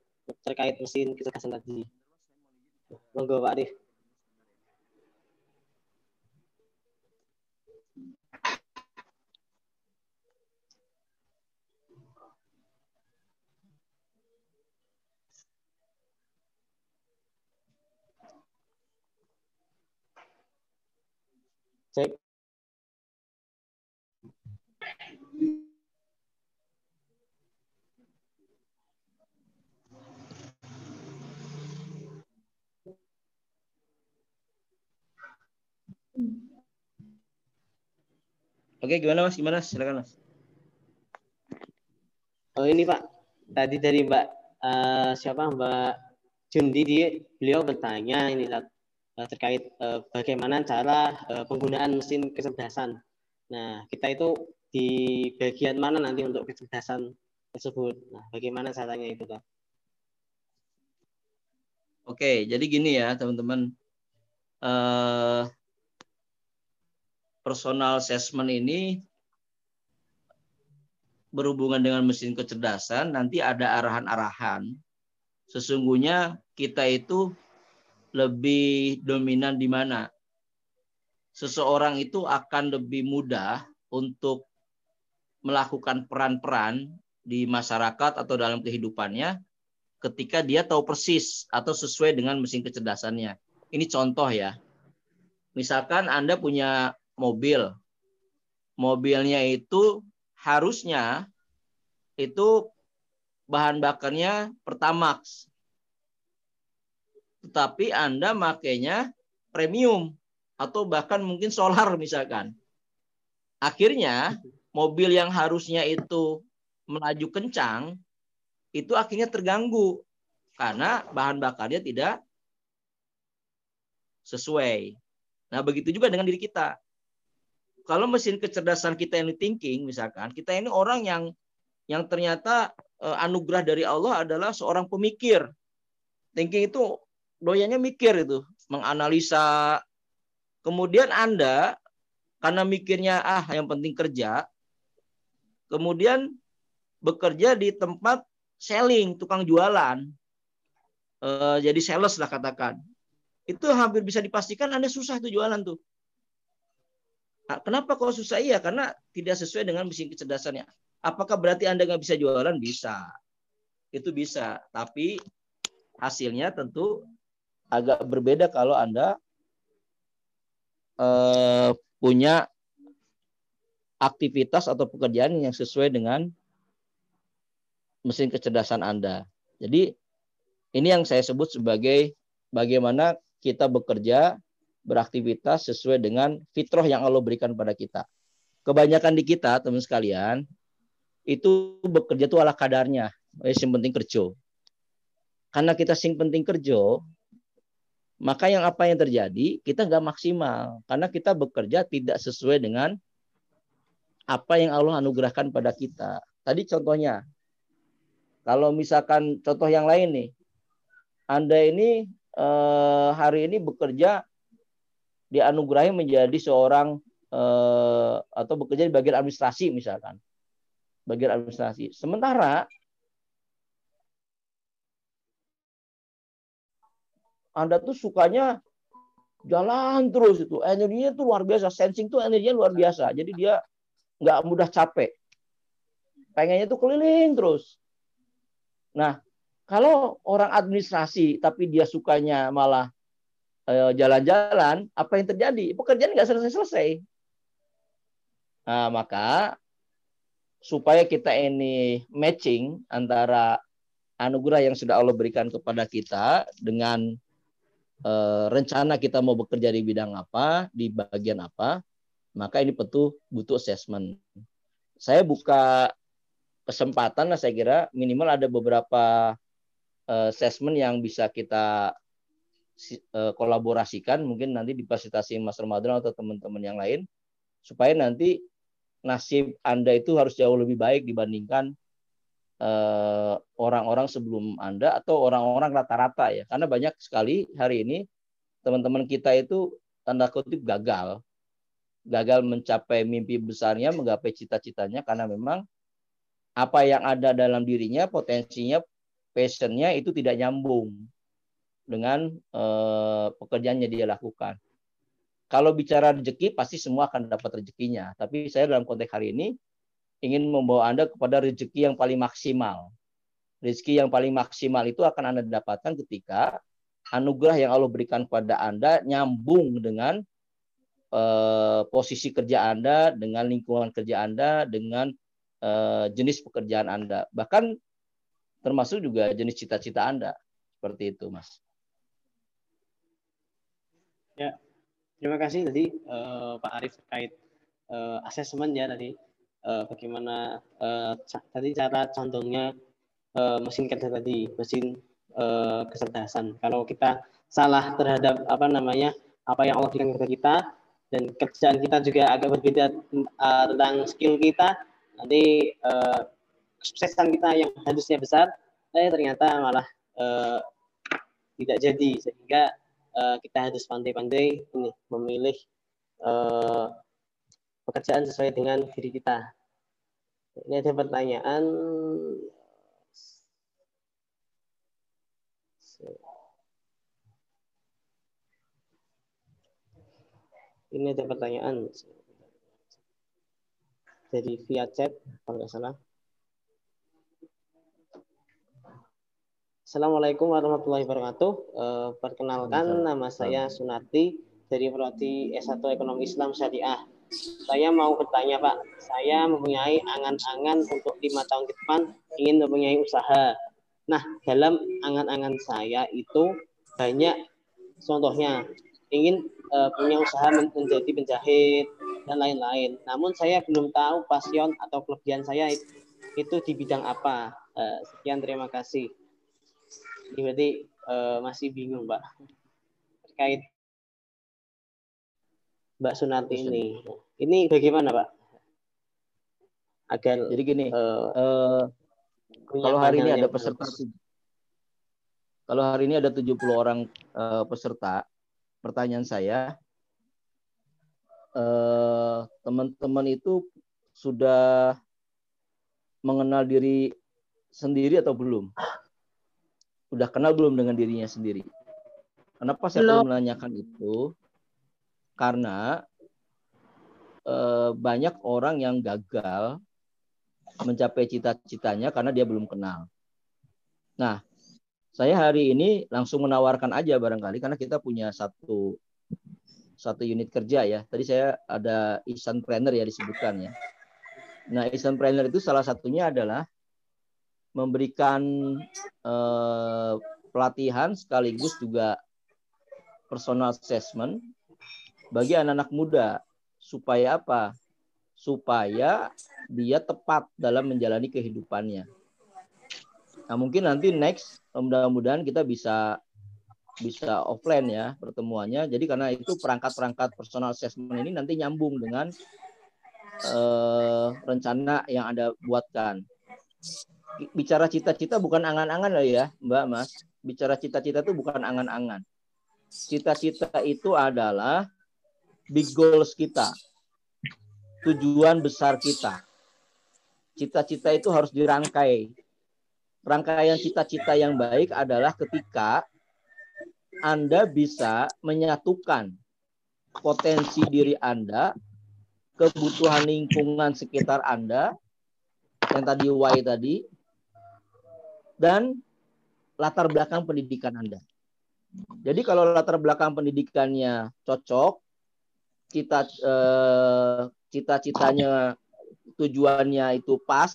terkait mesin kecerdasan tadi. Monggo Pak Arif. Cek. Oke, gimana Mas? Gimana? Silakan Mas. Oh ini Pak, tadi dari Mbak uh, siapa Mbak Jundi dia beliau bertanya ini uh, terkait uh, bagaimana cara uh, penggunaan mesin kecerdasan. Nah kita itu di bagian mana nanti untuk kecerdasan tersebut. Nah bagaimana caranya itu Pak? Oke, jadi gini ya teman-teman. Uh, personal assessment ini berhubungan dengan mesin kecerdasan, nanti ada arahan-arahan. Sesungguhnya kita itu lebih dominan di mana? Seseorang itu akan lebih mudah untuk melakukan peran-peran di masyarakat atau dalam kehidupannya ketika dia tahu persis atau sesuai dengan mesin kecerdasannya. Ini contoh ya. Misalkan Anda punya mobil. Mobilnya itu harusnya itu bahan bakarnya Pertamax. Tetapi Anda makainya premium atau bahkan mungkin solar misalkan. Akhirnya mobil yang harusnya itu melaju kencang itu akhirnya terganggu karena bahan bakarnya tidak sesuai. Nah, begitu juga dengan diri kita kalau mesin kecerdasan kita ini thinking misalkan, kita ini orang yang yang ternyata uh, anugerah dari Allah adalah seorang pemikir. Thinking itu doyannya mikir itu, menganalisa. Kemudian Anda karena mikirnya ah yang penting kerja, kemudian bekerja di tempat selling, tukang jualan. Uh, jadi sales lah katakan. Itu hampir bisa dipastikan Anda susah tuh jualan tuh Nah, kenapa kok susah? Iya, karena tidak sesuai dengan mesin kecerdasannya. Apakah berarti Anda nggak bisa jualan? Bisa. Itu bisa. Tapi hasilnya tentu agak berbeda kalau Anda eh, punya aktivitas atau pekerjaan yang sesuai dengan mesin kecerdasan Anda. Jadi ini yang saya sebut sebagai bagaimana kita bekerja beraktivitas sesuai dengan fitrah yang Allah berikan pada kita. Kebanyakan di kita, teman sekalian, itu bekerja itu ala kadarnya. Yang penting kerja. Karena kita sing penting kerja, maka yang apa yang terjadi kita nggak maksimal karena kita bekerja tidak sesuai dengan apa yang Allah anugerahkan pada kita. Tadi contohnya, kalau misalkan contoh yang lain nih, Anda ini eh, hari ini bekerja dianugerahi menjadi seorang eh, atau bekerja di bagian administrasi misalkan. Bagian administrasi. Sementara Anda tuh sukanya jalan terus itu. Energinya tuh luar biasa. Sensing tuh energinya luar biasa. Jadi dia nggak mudah capek. Pengennya tuh keliling terus. Nah kalau orang administrasi tapi dia sukanya malah eh, jalan-jalan apa yang terjadi? Pekerjaan nggak selesai-selesai. Nah maka supaya kita ini matching antara anugerah yang sudah Allah berikan kepada kita dengan Eh, rencana kita mau bekerja di bidang apa, di bagian apa, maka ini butuh butuh assessment. Saya buka kesempatan lah saya kira minimal ada beberapa uh, assessment yang bisa kita uh, kolaborasikan mungkin nanti difasilitasi Mas Ramadan atau teman-teman yang lain supaya nanti nasib Anda itu harus jauh lebih baik dibandingkan Eh, orang-orang sebelum Anda atau orang-orang rata-rata ya. Karena banyak sekali hari ini teman-teman kita itu tanda kutip gagal. Gagal mencapai mimpi besarnya, menggapai cita-citanya karena memang apa yang ada dalam dirinya, potensinya, passionnya itu tidak nyambung dengan eh, pekerjaannya dia lakukan. Kalau bicara rezeki, pasti semua akan dapat rezekinya. Tapi saya dalam konteks hari ini, ingin membawa Anda kepada rezeki yang paling maksimal. Rezeki yang paling maksimal itu akan Anda dapatkan ketika anugerah yang Allah berikan kepada Anda nyambung dengan eh, posisi kerja Anda, dengan lingkungan kerja Anda, dengan eh, jenis pekerjaan Anda. Bahkan termasuk juga jenis cita-cita Anda. Seperti itu, Mas. Ya, terima kasih tadi uh, Pak Arief terkait uh, asesmen ya tadi uh, bagaimana uh, tadi cara condongnya uh, mesin kerja tadi, mesin uh, kecerdasan. Kalau kita salah terhadap apa namanya apa yang Allah berikan kepada kita dan kerjaan kita juga agak berbeda uh, tentang skill kita, nanti uh, kesuksesan kita yang harusnya besar, eh ternyata malah uh, tidak jadi sehingga uh, kita harus pandai-pandai ini memilih uh, pekerjaan sesuai dengan diri kita. Ini ada pertanyaan. Ini ada pertanyaan dari via chat, kalau nggak salah. Assalamualaikum warahmatullahi wabarakatuh. Uh, perkenalkan, nama saya Sunarti dari Prodi S1 Ekonomi Islam Syariah saya mau bertanya Pak, saya mempunyai angan-angan untuk lima tahun ke depan ingin mempunyai usaha. Nah, dalam angan-angan saya itu banyak contohnya ingin uh, punya usaha menjadi penjahit dan lain-lain. Namun saya belum tahu pasion atau kelebihan saya itu, itu di bidang apa. Uh, sekian terima kasih. Ini berarti uh, masih bingung Pak terkait Mbak Sunati ini. Ini bagaimana, Pak? Agar jadi gini, uh, uh, kalau hari ini ada peserta kalau hari ini ada 70 orang uh, peserta, pertanyaan saya teman-teman uh, itu sudah mengenal diri sendiri atau belum? Sudah kenal belum dengan dirinya sendiri? Kenapa saya belum menanyakan itu? Karena eh, banyak orang yang gagal mencapai cita-citanya karena dia belum kenal. Nah, saya hari ini langsung menawarkan aja barangkali karena kita punya satu satu unit kerja ya. Tadi saya ada Isan Planner ya disebutkan ya. Nah, Isan Planner itu salah satunya adalah memberikan eh, pelatihan sekaligus juga personal assessment bagi anak-anak muda supaya apa? Supaya dia tepat dalam menjalani kehidupannya. Nah, mungkin nanti next mudah-mudahan kita bisa bisa offline ya pertemuannya. Jadi karena itu perangkat-perangkat personal assessment ini nanti nyambung dengan uh, rencana yang Anda buatkan. Bicara cita-cita bukan angan-angan lah ya, Mbak Mas. Bicara cita-cita itu bukan angan-angan. Cita-cita itu adalah big goals kita, tujuan besar kita. Cita-cita itu harus dirangkai. Rangkaian cita-cita yang baik adalah ketika Anda bisa menyatukan potensi diri Anda, kebutuhan lingkungan sekitar Anda, yang tadi Y tadi, dan latar belakang pendidikan Anda. Jadi kalau latar belakang pendidikannya cocok, cita eh, cita-citanya tujuannya itu pas,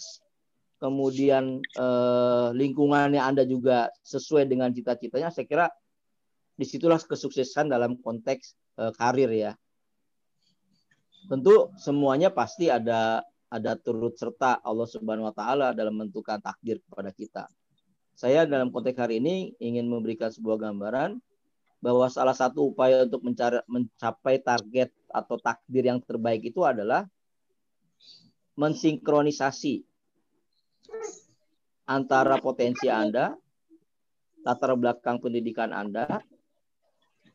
kemudian eh, lingkungannya Anda juga sesuai dengan cita-citanya, saya kira di situlah kesuksesan dalam konteks eh, karir ya. Tentu semuanya pasti ada ada turut serta Allah Subhanahu wa taala dalam menentukan takdir kepada kita. Saya dalam konteks hari ini ingin memberikan sebuah gambaran bahwa salah satu upaya untuk mencapai target atau takdir yang terbaik itu adalah mensinkronisasi antara potensi Anda, latar belakang pendidikan Anda,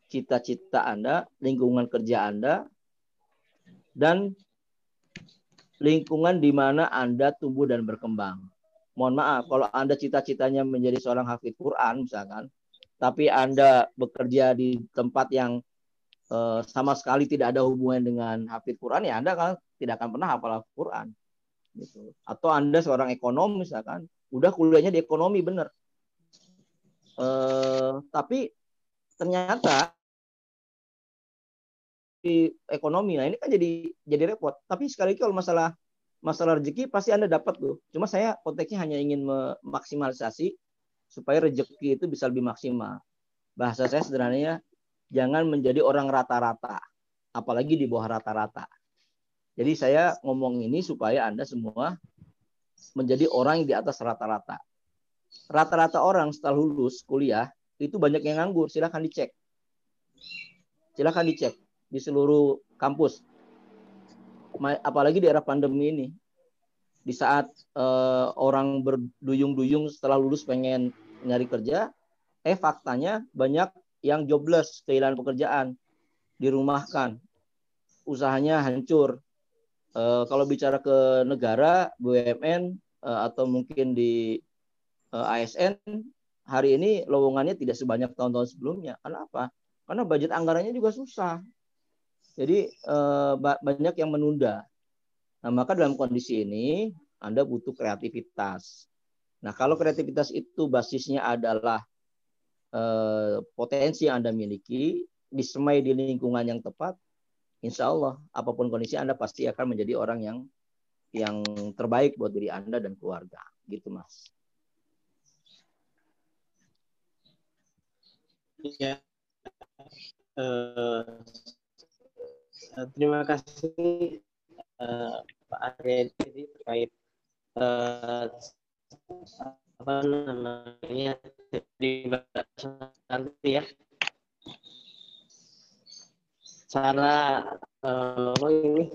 cita-cita Anda, lingkungan kerja Anda, dan lingkungan di mana Anda tumbuh dan berkembang. Mohon maaf kalau Anda cita-citanya menjadi seorang hafid Quran misalkan, tapi Anda bekerja di tempat yang uh, sama sekali tidak ada hubungan dengan hafid Quran ya Anda kan tidak akan pernah hafal Quran gitu. Atau Anda seorang ekonom misalkan, udah kuliahnya di ekonomi benar. Uh, tapi ternyata di ekonomi nah ini kan jadi jadi repot. Tapi sekali lagi kalau masalah masalah rezeki pasti Anda dapat tuh. Cuma saya konteksnya hanya ingin memaksimalisasi supaya rezeki itu bisa lebih maksimal. Bahasa saya sederhananya jangan menjadi orang rata-rata, apalagi di bawah rata-rata. Jadi saya ngomong ini supaya Anda semua menjadi orang di atas rata-rata. Rata-rata orang setelah lulus kuliah itu banyak yang nganggur, silahkan dicek. Silahkan dicek di seluruh kampus apalagi di era pandemi ini di saat uh, orang berduyung-duyung setelah lulus pengen nyari kerja eh faktanya banyak yang jobless kehilangan pekerjaan dirumahkan usahanya hancur uh, kalau bicara ke negara BUMN uh, eh, atau mungkin di uh, ASN hari ini lowongannya tidak sebanyak tahun-tahun sebelumnya kenapa karena budget anggarannya juga susah jadi eh, banyak yang menunda. Nah, maka dalam kondisi ini Anda butuh kreativitas. Nah, kalau kreativitas itu basisnya adalah eh, potensi yang Anda miliki, disemai di lingkungan yang tepat, insya Allah apa pun kondisi Anda pasti akan menjadi orang yang yang terbaik buat diri Anda dan keluarga. Gitu, Mas. Ya, uh, terima kasih uh, Pak Arya terkait uh, apa namanya di nanti ya cara uh, ini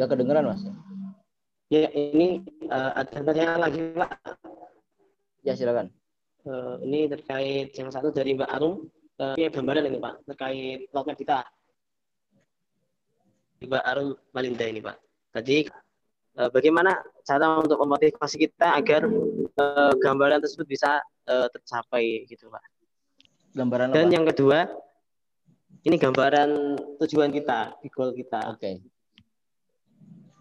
Gak kedengeran mas? Ya ini uh, ada pertanyaan lagi Pak. Ya silakan. Uh, ini terkait yang satu dari Mbak Arum. Uh, ini gambaran ini Pak terkait roadmap kita. Mbak Arum Malinda ini Pak. Tadi uh, bagaimana cara untuk memotivasi kita agar uh, gambaran tersebut bisa uh, tercapai gitu Pak. Gambaran Dan apa? yang kedua ini gambaran tujuan kita, goal kita. Oke. Okay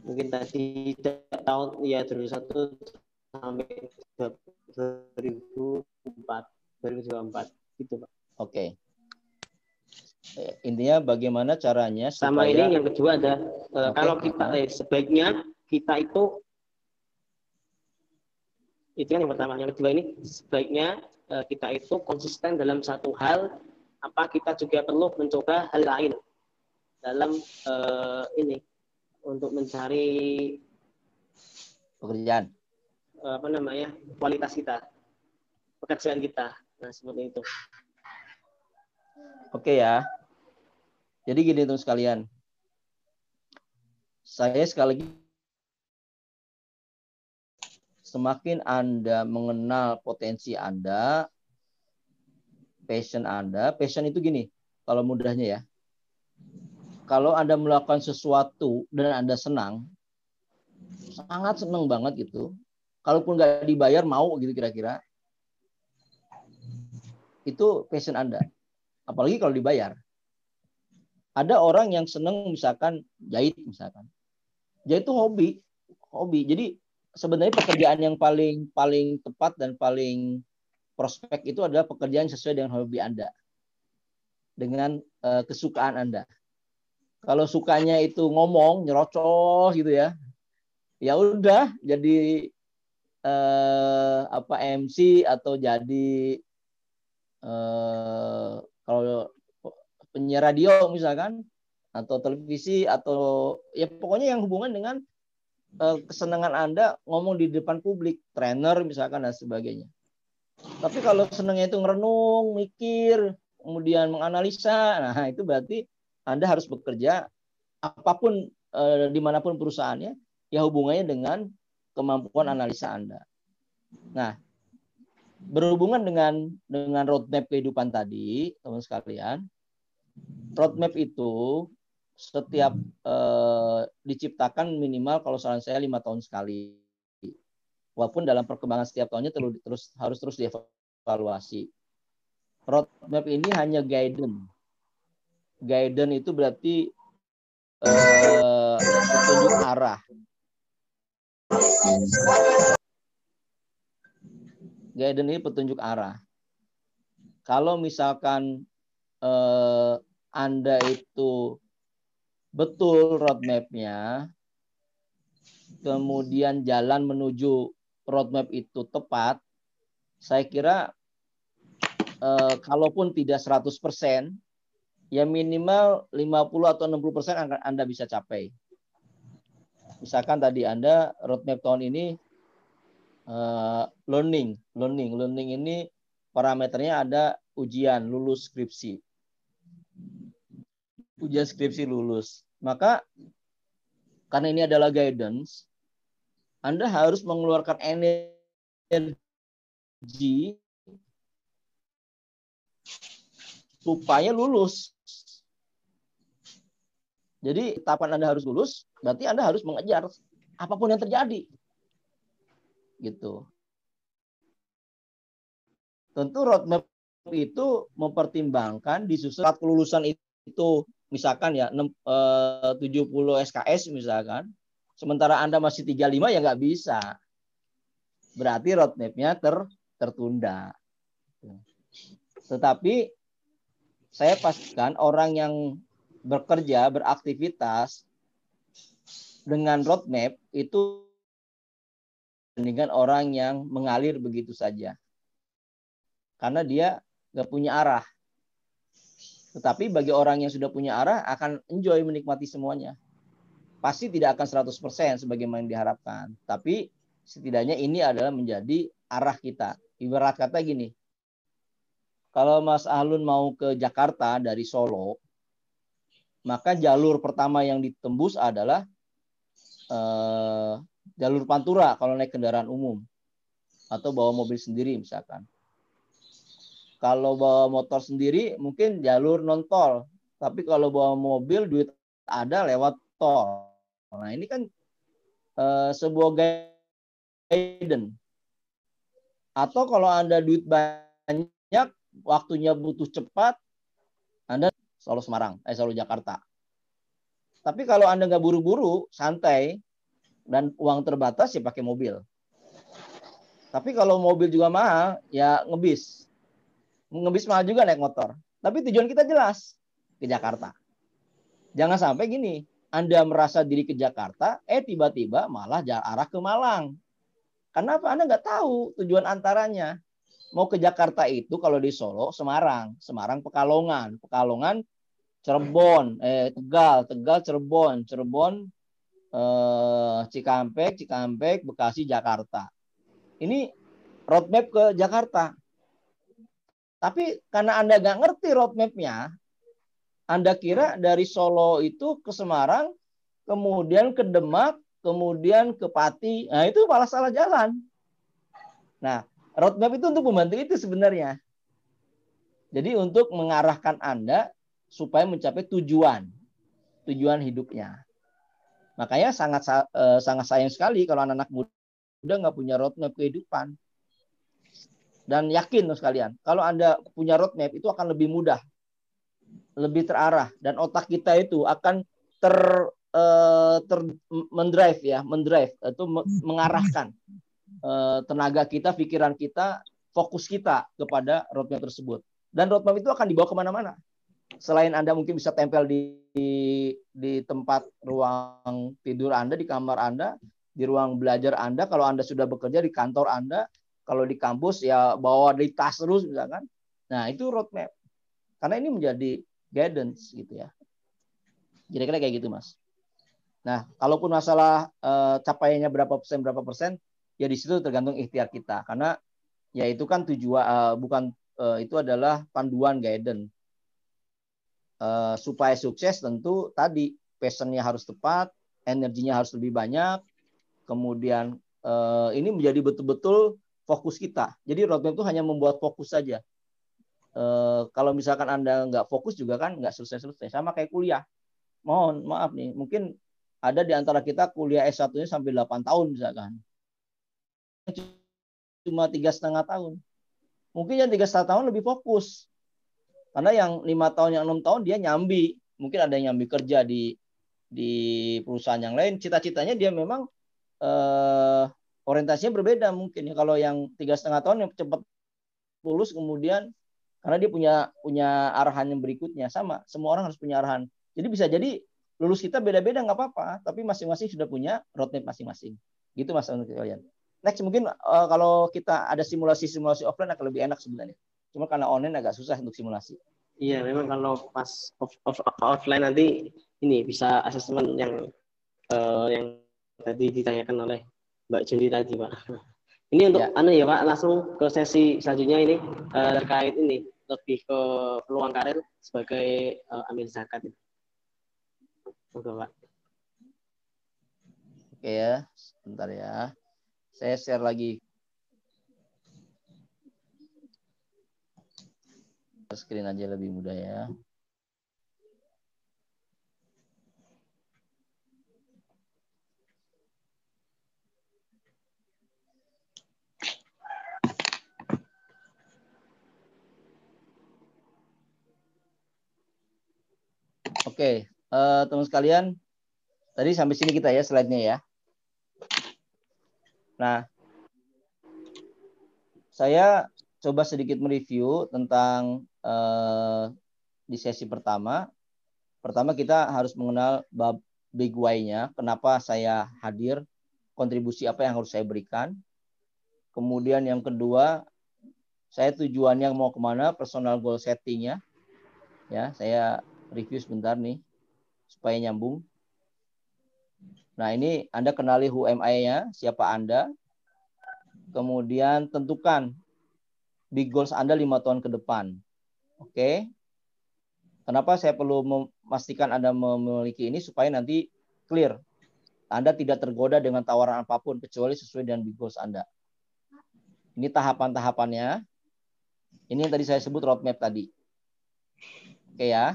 mungkin tadi tahun ya 2001 sampai 2004 2024 gitu pak. Oke. Okay. Eh, intinya bagaimana caranya sama ini yang kedua ada okay. kalau kita eh, sebaiknya kita itu itu kan yang pertama yang kedua ini sebaiknya eh, kita itu konsisten dalam satu hal apa kita juga perlu mencoba hal lain dalam uh, ini untuk mencari pekerjaan apa namanya kualitas kita pekerjaan kita nah seperti itu oke ya jadi gini teman sekalian saya sekali lagi semakin Anda mengenal potensi Anda, passion Anda, passion itu gini, kalau mudahnya ya. Kalau Anda melakukan sesuatu dan Anda senang, sangat senang banget gitu. Kalaupun nggak dibayar mau gitu kira-kira. Itu passion Anda. Apalagi kalau dibayar. Ada orang yang senang misalkan jahit misalkan. Jahit itu hobi, hobi. Jadi sebenarnya pekerjaan yang paling paling tepat dan paling prospek itu adalah pekerjaan sesuai dengan hobi Anda. Dengan uh, kesukaan Anda. Kalau sukanya itu ngomong, nyerocos gitu ya. Ya udah jadi uh, apa MC atau jadi uh, kalau penyiar radio misalkan atau televisi atau ya pokoknya yang hubungan dengan uh, kesenangan Anda ngomong di depan publik, trainer misalkan dan sebagainya. Tapi kalau senangnya itu ngerenung, mikir, kemudian menganalisa, nah itu berarti Anda harus bekerja apa pun uh, di mana pun perusahaannya, ya hubungannya dengan kemampuan analisa Anda. Nah, berhubungan dengan dengan roadmap kehidupan tadi, teman sekalian, roadmap itu setiap eh, diciptakan minimal kalau saran saya lima tahun sekali. Walaupun dalam perkembangan setiap tahunnya terus, terus harus terus dievaluasi. Roadmap ini hanya guidance. Guidance itu berarti eh, petunjuk arah. Guidance ini petunjuk arah. Kalau misalkan eh, Anda itu betul roadmapnya, kemudian jalan menuju roadmap itu tepat, saya kira eh, kalaupun tidak 100%, ya minimal 50 atau 60% akan Anda bisa capai. Misalkan tadi Anda roadmap tahun ini uh, learning, learning, learning ini parameternya ada ujian lulus skripsi. Ujian skripsi lulus. Maka karena ini adalah guidance, Anda harus mengeluarkan energi supaya lulus. Jadi tahapan Anda harus lulus, berarti Anda harus mengejar apa pun yang terjadi gitu. Tentu roadmap itu mempertimbangkan disusun saat kelulusan itu misalkan ya 70 eh, SKS misalkan, sementara Anda masih 35 ya nggak bisa. Berarti roadmapnya ter, tertunda. Tetapi saya pastikan orang yang bekerja, beraktivitas dengan roadmap itu dengan orang yang mengalir begitu saja. Karena dia nggak punya arah. Tetapi bagi orang yang sudah punya arah akan enjoy menikmati semuanya. Pasti tidak akan 100% sebagaimana yang diharapkan. Tapi setidaknya ini adalah menjadi arah kita. Ibarat kata gini, kalau Mas Ahlun mau ke Jakarta dari Solo, maka jalur pertama yang ditembus adalah eh, jalur pantura kalau naik kendaraan umum atau bawa mobil sendiri misalkan. Kalau bawa motor sendiri mungkin jalur non tol, tapi kalau bawa mobil duit ada lewat tol. Nah ini kan uh, sebuah guidance. Atau kalau anda duit banyak, waktunya butuh cepat, anda selalu Semarang, eh selalu Jakarta. Tapi kalau anda nggak buru-buru, santai, dan uang terbatas ya pakai mobil. Tapi kalau mobil juga mahal, ya ngebis. Ngebis mahal juga naik motor. Tapi tujuan kita jelas, ke Jakarta. Jangan sampai gini, Anda merasa diri ke Jakarta, eh tiba-tiba malah arah ke Malang. Kenapa? Anda nggak tahu tujuan antaranya. Mau ke Jakarta itu kalau di Solo, Semarang. Semarang Pekalongan. Pekalongan Cirebon, eh Tegal, Tegal Cirebon, Cirebon eh, Cikampek, Cikampek, Bekasi, Jakarta. Ini roadmap ke Jakarta. Tapi karena Anda nggak ngerti roadmapnya, Anda kira dari Solo itu ke Semarang, kemudian ke Demak, kemudian ke Pati. Nah itu malah salah jalan. Nah, roadmap itu untuk membantu itu sebenarnya. Jadi untuk mengarahkan Anda supaya mencapai tujuan, tujuan hidupnya. Makanya sangat eh, sangat sayang sekali kalau anak-anak muda nggak punya roadmap kehidupan. Dan yakin loh sekalian, kalau Anda punya roadmap itu akan lebih mudah, lebih terarah dan otak kita itu akan ter eh, ter mendrive ya, mendrive itu mengarahkan eh, tenaga kita, pikiran kita, fokus kita kepada roadmap tersebut. Dan roadmap itu akan dibawa ke mana-mana. Selain Anda mungkin bisa tempel di, di, di tempat ruang tidur Anda, di kamar Anda, di ruang belajar Anda, kalau Anda sudah bekerja di kantor Anda, kalau di kampus ya bawa di tas terus misalkan. Nah, itu roadmap. Karena ini menjadi guidance gitu ya. Kira-kira kayak gitu, Mas. Nah, kalaupun masalah eh, capaiannya berapa persen berapa persen, ya di situ tergantung ikhtiar kita. Karena ya itu kan tujuan eh, bukan eh, itu adalah panduan guidance. Eh, supaya sukses tentu tadi passionnya harus tepat, energinya harus lebih banyak, kemudian eh, ini menjadi betul-betul fokus kita. Jadi roadmap itu hanya membuat fokus saja. E, kalau misalkan Anda nggak fokus juga kan nggak selesai-selesai. Sama kayak kuliah. Mohon maaf nih, mungkin ada di antara kita kuliah S1-nya sampai 8 tahun misalkan. Cuma tiga setengah tahun. Mungkin yang tiga setengah tahun lebih fokus. Karena yang lima tahun, yang enam tahun dia nyambi. Mungkin ada yang nyambi kerja di di perusahaan yang lain. Cita-citanya dia memang eh, orientasinya berbeda mungkin. Ya kalau yang tiga setengah tahun yang cepat lulus kemudian karena dia punya punya arahan yang berikutnya. Sama semua orang harus punya arahan. Jadi bisa jadi lulus kita beda-beda nggak apa-apa. Tapi masing-masing sudah punya roadmap masing-masing. Gitu mas untuk kalian. Next mungkin uh, kalau kita ada simulasi-simulasi offline akan lebih enak sebenarnya cuma karena online agak susah untuk simulasi iya memang kalau pas off, off, offline nanti ini bisa asesmen yang uh, yang tadi ditanyakan oleh Mbak Jundi tadi Pak. Ini untuk ya. anu ya Pak, langsung ke sesi selanjutnya ini uh, terkait ini lebih ke peluang karir sebagai uh, amil zakat. Oke Pak. Oke ya, sebentar ya. Saya share lagi. Screen aja lebih mudah ya. Oke, uh, teman sekalian, tadi sampai sini kita ya slide-nya ya. Nah, saya coba sedikit mereview tentang uh, di sesi pertama. Pertama kita harus mengenal bab big why-nya, kenapa saya hadir, kontribusi apa yang harus saya berikan. Kemudian yang kedua, saya tujuannya mau ke mana, personal goal setting-nya. Ya, saya review sebentar nih supaya nyambung. Nah, ini Anda kenali who am I-nya, siapa Anda. Kemudian tentukan big goals Anda lima tahun ke depan. Oke. Kenapa saya perlu memastikan Anda memiliki ini supaya nanti clear. Anda tidak tergoda dengan tawaran apa pun kecuali sesuai dengan big goals Anda. Ini tahapan-tahapannya. Ini yang tadi saya sebut roadmap tadi. Oke ya.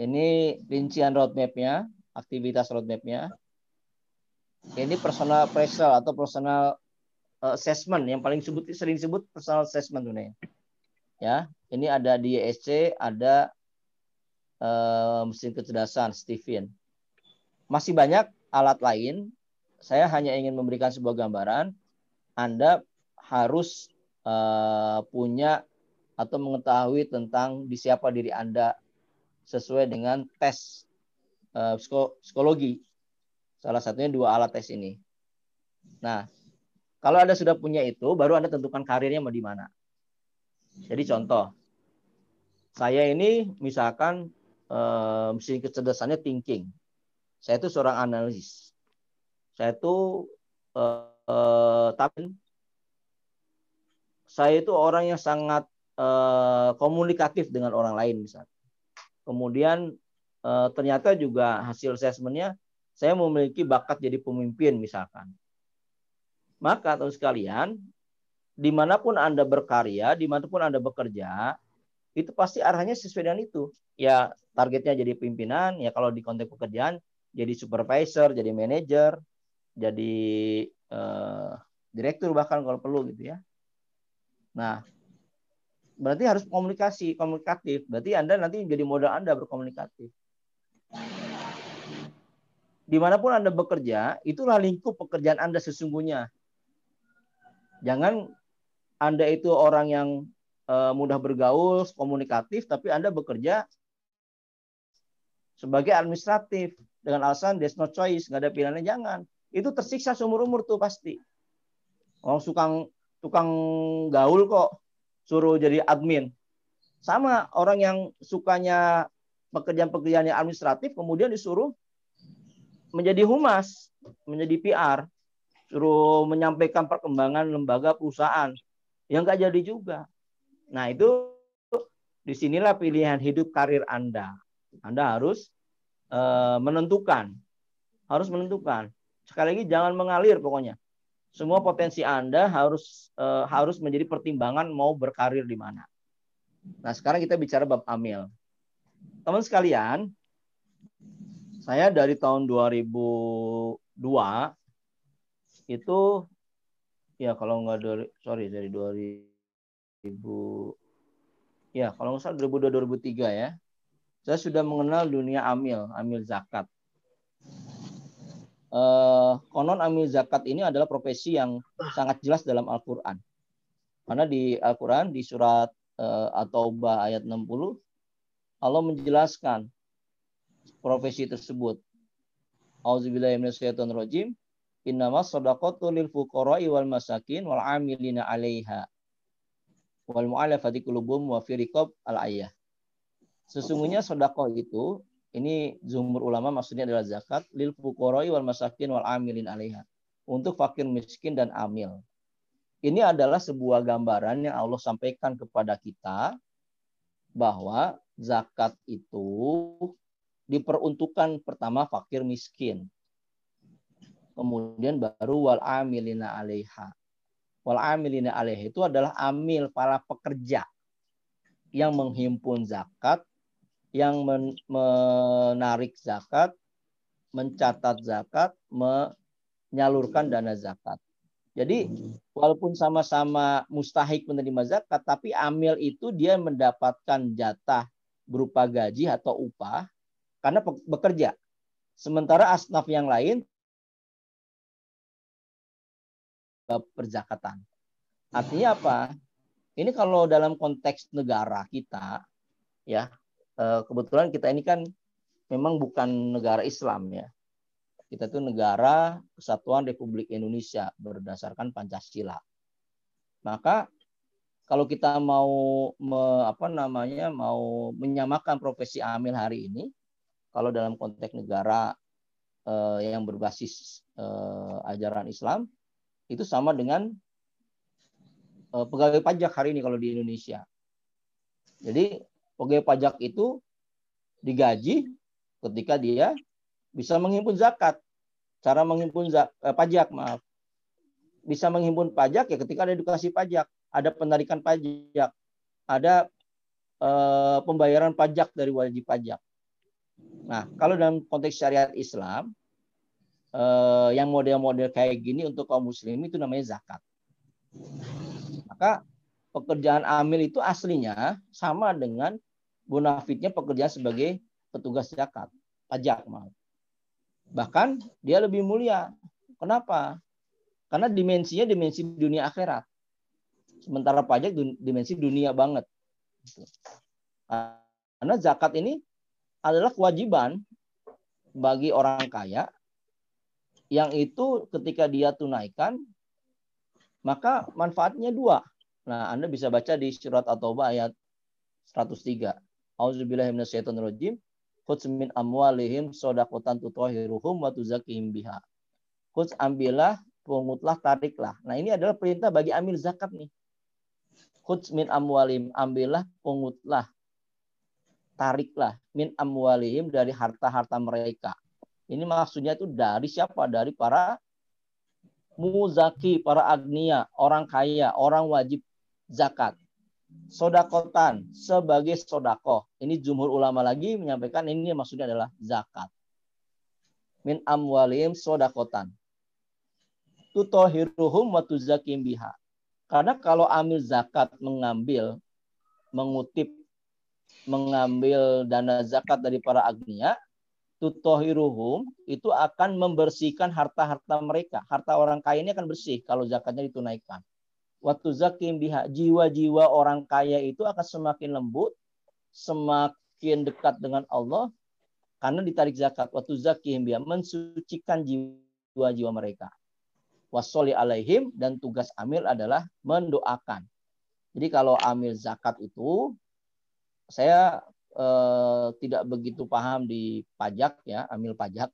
Ini rincian roadmapnya, aktivitas roadmapnya. Ini personal appraisal atau personal eh, assessment yang paling sebut sering disebut personal assessment sebenarnya. Ya, ini ada di ESC, ada uh, mesin kecerdasan Stephen. Masih banyak alat lain. Saya hanya ingin memberikan sebuah gambaran. Anda harus uh, punya atau mengetahui tentang di siapa diri Anda sesuai dengan tes uh, psikologi. Salah satunya dua alat tes ini. Nah, kalau Anda sudah punya itu, baru Anda tentukan karirnya mau di mana. Jadi contoh, saya ini misalkan uh, mesin kecerdasannya thinking. Saya itu seorang analis. Saya itu uh, uh, tapi saya itu orang yang sangat uh, komunikatif dengan orang lain misalnya. Kemudian eh, ternyata juga hasil assessmentnya saya memiliki bakat jadi pemimpin misalkan. Maka teman sekalian, di mana pun Anda berkarya, di mana pun Anda bekerja, itu pasti arahnya sesuai dengan itu. Ya targetnya jadi pimpinan, ya kalau di konteks pekerjaan jadi supervisor, jadi manajer, jadi eh, direktur bahkan kalau perlu gitu ya. Nah, berarti harus komunikasi, komunikatif. Berarti Anda nanti menjadi modal Anda berkomunikatif. Di mana pun Anda bekerja, itulah lingkup pekerjaan Anda sesungguhnya. Jangan Anda itu orang yang mudah bergaul, komunikatif, tapi Anda bekerja sebagai administratif dengan alasan there's no choice, nggak ada pilihannya jangan. Itu tersiksa seumur umur tuh pasti. Orang tukang tukang gaul kok suruh jadi admin. Sama orang yang sukanya pekerjaan-pekerjaan yang administratif kemudian disuruh menjadi humas, menjadi PR, suruh menyampaikan perkembangan lembaga perusahaan yang nggak jadi juga. Nah itu di sinilah pilihan hidup karir Anda. Anda harus uh, menentukan, harus menentukan. Sekali lagi jangan mengalir pokoknya. Semua potensi Anda harus uh, harus menjadi pertimbangan mau berkarir di mana. Nah sekarang kita bicara bab amil. Teman sekalian, saya dari tahun 2002 itu ya kalau nggak dari sorry dari 2000 ya kalau nggak salah 2002 2003 ya saya sudah mengenal dunia amil amil zakat eh, konon amil zakat ini adalah profesi yang sangat jelas dalam Al-Quran karena di Al-Quran di surat eh, At-Taubah ayat 60 Allah menjelaskan profesi tersebut. Auzubillahiminasyaitonirrajim. Innama sadaqatu lil fuqara'i wal masakin wal amilina 'alaiha wal mu'alafati qulubuhum wa fi riqab al ayah. Sesungguhnya sedekah itu ini zumur ulama maksudnya adalah zakat lil fuqara'i wal masakin wal amilin 'alaiha. Untuk fakir miskin dan amil. Ini adalah sebuah gambaran yang Allah sampaikan kepada kita bahwa zakat itu diperuntukkan pertama fakir miskin. Kemudian baru wal amilina alaiha. Wal amilina alaiha itu adalah amil para pekerja yang menghimpun zakat, yang men menarik zakat, mencatat zakat, menyalurkan dana zakat. Jadi walaupun sama-sama mustahik menerima zakat, tapi amil itu dia mendapatkan jatah berupa gaji atau upah karena bekerja. Sementara asnaf yang lain perzakatan. Artinya apa? Ini kalau dalam konteks negara kita, ya eh, kebetulan kita ini kan memang bukan negara Islam ya. Kita itu negara Kesatuan Republik Indonesia berdasarkan Pancasila. Maka kalau kita mau me, apa namanya mau menyamakan profesi amil hari ini, kalau dalam konteks negara eh, yang berbasis eh, ajaran Islam itu sama dengan eh, pegawai pajak hari ini kalau di Indonesia. Jadi pegawai pajak itu digaji ketika dia bisa menghimpun zakat. Cara menghimpun zak, eh, pajak, maaf. Bisa menghimpun pajak ya ketika ada edukasi pajak, ada penarikan pajak, ada eh, pembayaran pajak dari wajib pajak. Nah, kalau dalam konteks syariat Islam, eh, yang model-model kayak gini untuk kaum muslim itu namanya zakat. Maka pekerjaan amil itu aslinya sama dengan bonafitnya pekerjaan sebagai petugas zakat, pajak maaf. Bahkan dia lebih mulia. Kenapa? Karena dimensinya dimensi dunia akhirat. Sementara pajak dimensi dunia banget. Karena zakat ini adalah kewajiban bagi orang kaya yang itu ketika dia tunaikan maka manfaatnya dua. Nah, Anda bisa baca di surat At-Taubah ayat 103. Auzubillahi minasyaitonirrajim. Khudz min amwalihim shadaqatan tutahhiruhum wa tuzakihim biha. Khudz ambillah, pungutlah, tariklah. Nah, ini adalah perintah bagi amil zakat nih. Khudz min amwalim, ambillah, pungutlah, tariklah min amwalihim dari harta-harta mereka. Ini maksudnya itu dari siapa? Dari para muzaki para agnia, orang kaya, orang wajib zakat. Sodakotan sebagai sodakoh. Ini jumhur ulama lagi menyampaikan ini maksudnya adalah zakat. Min amwalim sodakotan. Tutohiruhum wa tuzakim biha. Karena kalau amil zakat mengambil, mengutip, mengambil dana zakat dari para agnia, tutohiruhum itu akan membersihkan harta-harta mereka. Harta orang kaya ini akan bersih kalau zakatnya ditunaikan. Waktu zakim biha jiwa-jiwa orang kaya itu akan semakin lembut, semakin dekat dengan Allah karena ditarik zakat. Waktu zakim biha mensucikan jiwa-jiwa mereka. Wasoli alaihim dan tugas amil adalah mendoakan. Jadi kalau amil zakat itu saya eh, tidak begitu paham di pajak ya, amil pajak.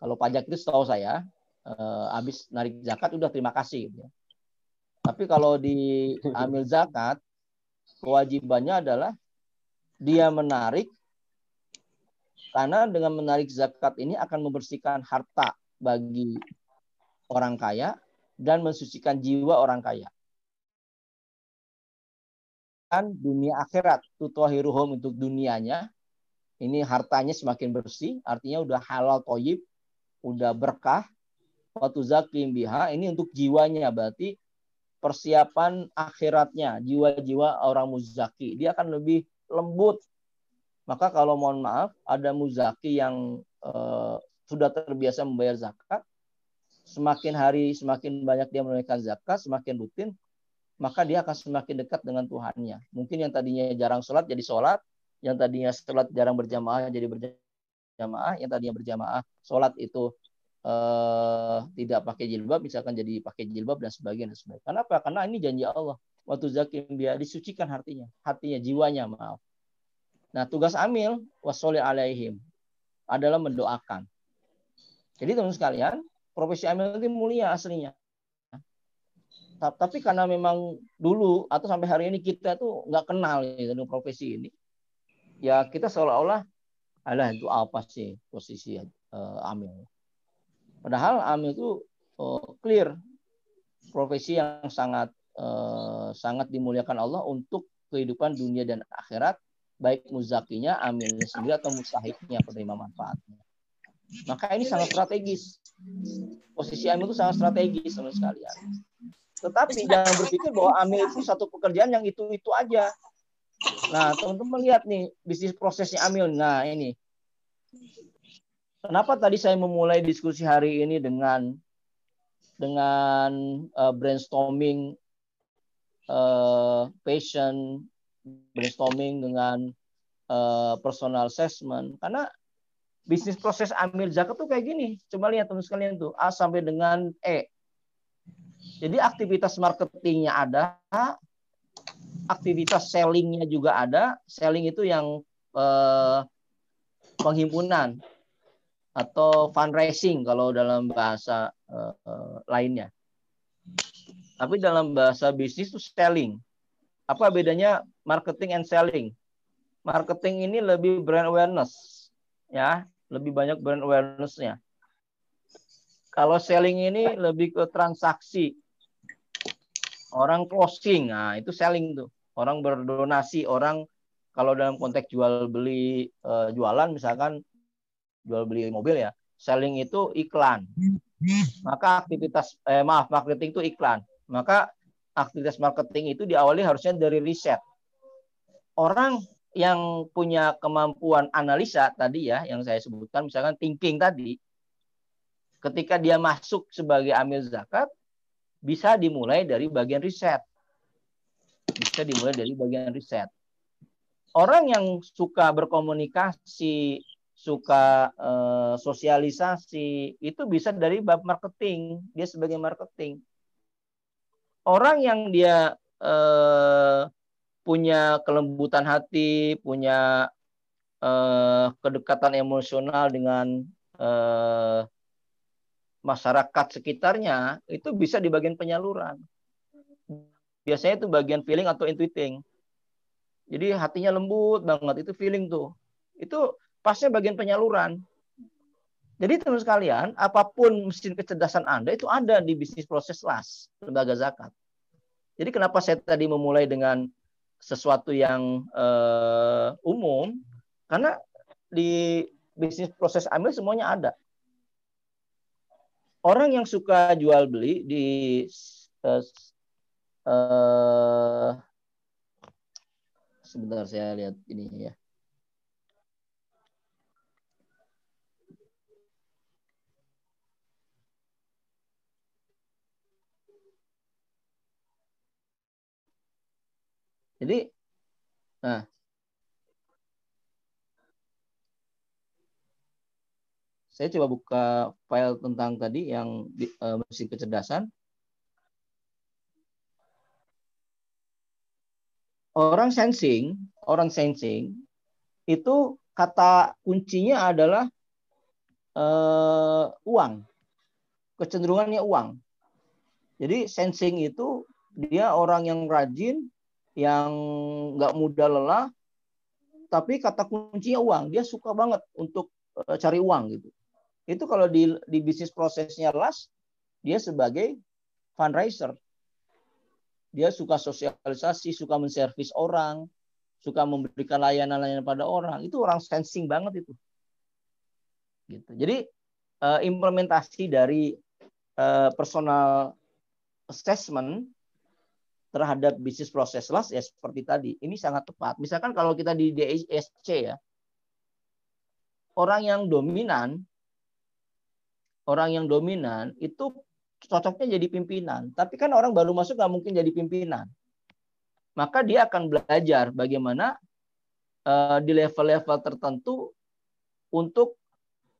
Kalau pajak itu setahu saya eh, habis narik zakat udah terima kasih. Gitu ya. Tapi kalau di amil zakat, kewajibannya adalah dia menarik karena dengan menarik zakat ini akan membersihkan harta bagi orang kaya dan mensucikan jiwa orang kaya. Dunia akhirat, tutuahiruhum untuk dunianya, ini hartanya semakin bersih, artinya udah halal toyib, udah berkah, waktu zakim biha, ini untuk jiwanya, berarti persiapan akhiratnya, jiwa-jiwa orang muzaki. Dia akan lebih lembut. Maka kalau mohon maaf, ada muzaki yang uh, sudah terbiasa membayar zakat, semakin hari semakin banyak dia menunaikan zakat, semakin rutin, maka dia akan semakin dekat dengan Tuhannya. Mungkin yang tadinya jarang sholat jadi sholat, yang tadinya sholat jarang berjamaah jadi berjamaah, yang tadinya berjamaah sholat itu uh, tidak pakai jilbab misalkan jadi pakai jilbab dan sebagainya dan sebagainya. Kenapa? Karena ini janji Allah. Waktu zakim dia disucikan hatinya, hatinya, jiwanya, maaf. Nah, tugas amil wasoli alaihim adalah mendoakan. Jadi teman sekalian, profesi amil itu mulia aslinya. Tapi karena memang dulu atau sampai hari ini kita tuh nggak kenal ya, dengan profesi ini, ya kita seolah-olah, alah itu apa sih posisi uh, amil? Padahal AMIL itu uh, clear profesi yang sangat uh, sangat dimuliakan Allah untuk kehidupan dunia dan akhirat baik muzakinya, amilnya sendiri atau mustahiknya penerima manfaatnya. Maka ini sangat strategis. Posisi amil itu sangat strategis sama sekalian. Tetapi jangan berpikir bahwa amil itu satu pekerjaan yang itu-itu aja. Nah, teman-teman lihat nih bisnis prosesnya amil. Nah, ini Kenapa tadi saya memulai diskusi hari ini dengan dengan uh, brainstorming uh, passion, brainstorming dengan uh, personal assessment karena bisnis proses ambil zakat tuh kayak gini. Coba lihat teman sekalian tuh A sampai dengan E. Jadi aktivitas marketingnya ada, aktivitas sellingnya juga ada. Selling itu yang uh, penghimpunan atau fundraising kalau dalam bahasa uh, lainnya. Tapi dalam bahasa bisnis itu selling. Apa bedanya marketing and selling? Marketing ini lebih brand awareness, ya, lebih banyak brand awarenessnya. Kalau selling ini lebih ke transaksi, orang closing, nah itu selling tuh. Orang berdonasi, orang kalau dalam konteks jual beli uh, jualan misalkan jual beli mobil ya, selling itu iklan. Maka aktivitas eh maaf, marketing itu iklan. Maka aktivitas marketing itu diawali harusnya dari riset. Orang yang punya kemampuan analisa tadi ya yang saya sebutkan misalkan thinking tadi ketika dia masuk sebagai amil zakat bisa dimulai dari bagian riset. Bisa dimulai dari bagian riset. Orang yang suka berkomunikasi, suka uh, sosialisasi itu bisa dari bab marketing dia sebagai marketing orang yang dia uh, punya kelembutan hati punya uh, kedekatan emosional dengan uh, masyarakat sekitarnya itu bisa di bagian penyaluran biasanya itu bagian feeling atau intuiting jadi hatinya lembut banget itu feeling tuh itu pasnya bagian penyaluran. Jadi teman sekalian, apa pun mesin kecerdasan Anda itu ada di bisnis proses LAS, lembaga zakat. Jadi kenapa saya tadi memulai dengan sesuatu yang uh, umum? Karena di bisnis proses amil semuanya ada. Orang yang suka jual beli di uh, uh, sebentar saya lihat ini ya. Jadi, nah, saya coba buka file tentang tadi yang di, uh, mesin kecerdasan. Orang sensing, orang sensing itu kata kuncinya adalah uh, uang, kecenderungannya uang. Jadi sensing itu dia orang yang rajin, yang nggak mudah lelah, tapi kata kuncinya uang. Dia suka banget untuk uh, cari uang gitu. Itu kalau di di bisnis prosesnya las, dia sebagai fundraiser. Dia suka sosialisasi, suka menservis orang, suka memberikan layanan-layanan pada orang. Itu orang sensing banget itu. Gitu. Jadi uh, implementasi dari uh, personal assessment terhadap bisnis proses las ya seperti tadi. Ini sangat tepat. Misalkan kalau kita di DSC ya, orang yang dominan, orang yang dominan itu cocoknya jadi pimpinan. Tapi kan orang baru masuk nggak mungkin jadi pimpinan. Maka dia akan belajar bagaimana uh, di level-level tertentu untuk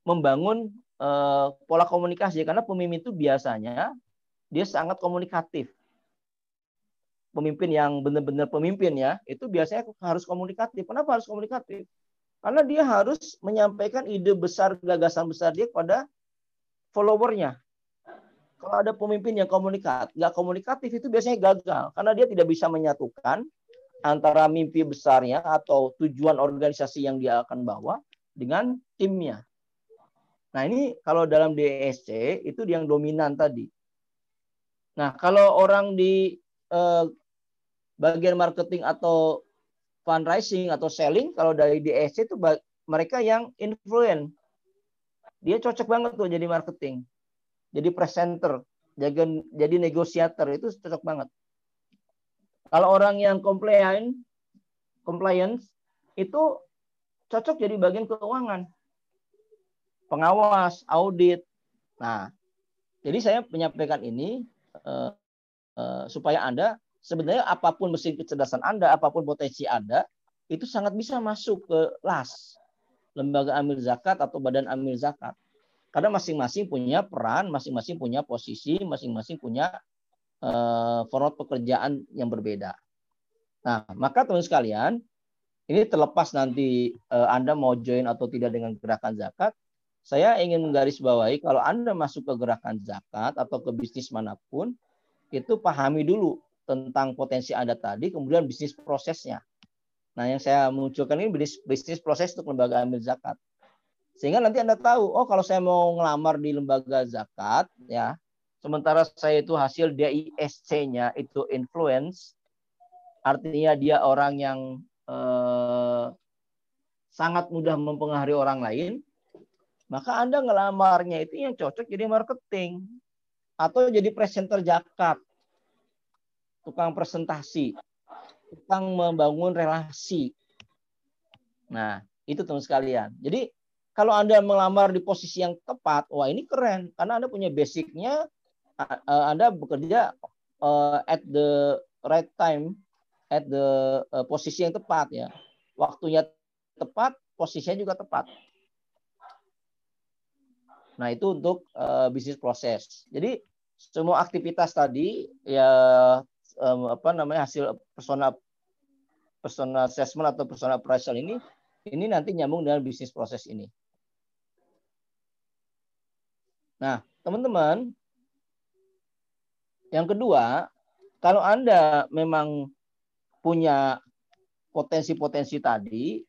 membangun uh, pola komunikasi. Karena pemimpin itu biasanya dia sangat komunikatif pemimpin yang benar-benar pemimpin ya, itu biasanya harus komunikatif. Kenapa harus komunikatif? Karena dia harus menyampaikan ide besar, gagasan besar dia kepada followernya. Kalau ada pemimpin yang komunikat, nggak komunikatif itu biasanya gagal karena dia tidak bisa menyatukan antara mimpi besarnya atau tujuan organisasi yang dia akan bawa dengan timnya. Nah ini kalau dalam DSC itu yang dominan tadi. Nah kalau orang di eh, bagian marketing atau fundraising atau selling kalau dari DSC itu mereka yang influence. Dia cocok banget tuh jadi marketing. Jadi presenter, jadi jadi negosiator itu cocok banget. Kalau orang yang compliant, compliance itu cocok jadi bagian keuangan. Pengawas, audit. Nah, jadi saya menyampaikan ini uh, uh, supaya Anda sebenarnya apa pun mesin kecerdasan Anda, apa pun potensi Anda, itu sangat bisa masuk ke LAS, lembaga amil zakat atau badan amil zakat. Karena masing-masing punya peran, masing-masing punya posisi, masing-masing punya uh, format pekerjaan yang berbeda. Nah, maka teman sekalian, ini terlepas nanti uh, Anda mau join atau tidak dengan gerakan zakat, saya ingin menggarisbawahi kalau Anda masuk ke gerakan zakat atau ke bisnis mana pun, itu pahami dulu tentang potensi Anda tadi, kemudian bisnis prosesnya. Nah, yang saya munculkan ini bisnis, bisnis proses untuk lembaga amil zakat. Sehingga nanti Anda tahu, oh kalau saya mau ngelamar di lembaga zakat, ya, sementara saya itu hasil DISC-nya itu influence, artinya dia orang yang eh, sangat mudah mempengaruhi orang lain, maka Anda ngelamarnya itu yang cocok jadi marketing atau jadi presenter zakat tukang presentasi, tukang membangun relasi. Nah, itu teman sekalian. Jadi kalau Anda melamar di posisi yang tepat, wah ini keren karena Anda punya basicnya, Anda bekerja uh, at the right time, at the uh, posisi yang tepat ya. Waktunya tepat, posisinya juga tepat. Nah, itu untuk uh, bisnis proses. Jadi semua aktivitas tadi ya um, apa namanya hasil personal personal assessment atau personal appraisal ini ini nanti nyambung dengan bisnis proses ini. Nah, teman-teman, yang kedua, kalau Anda memang punya potensi-potensi tadi,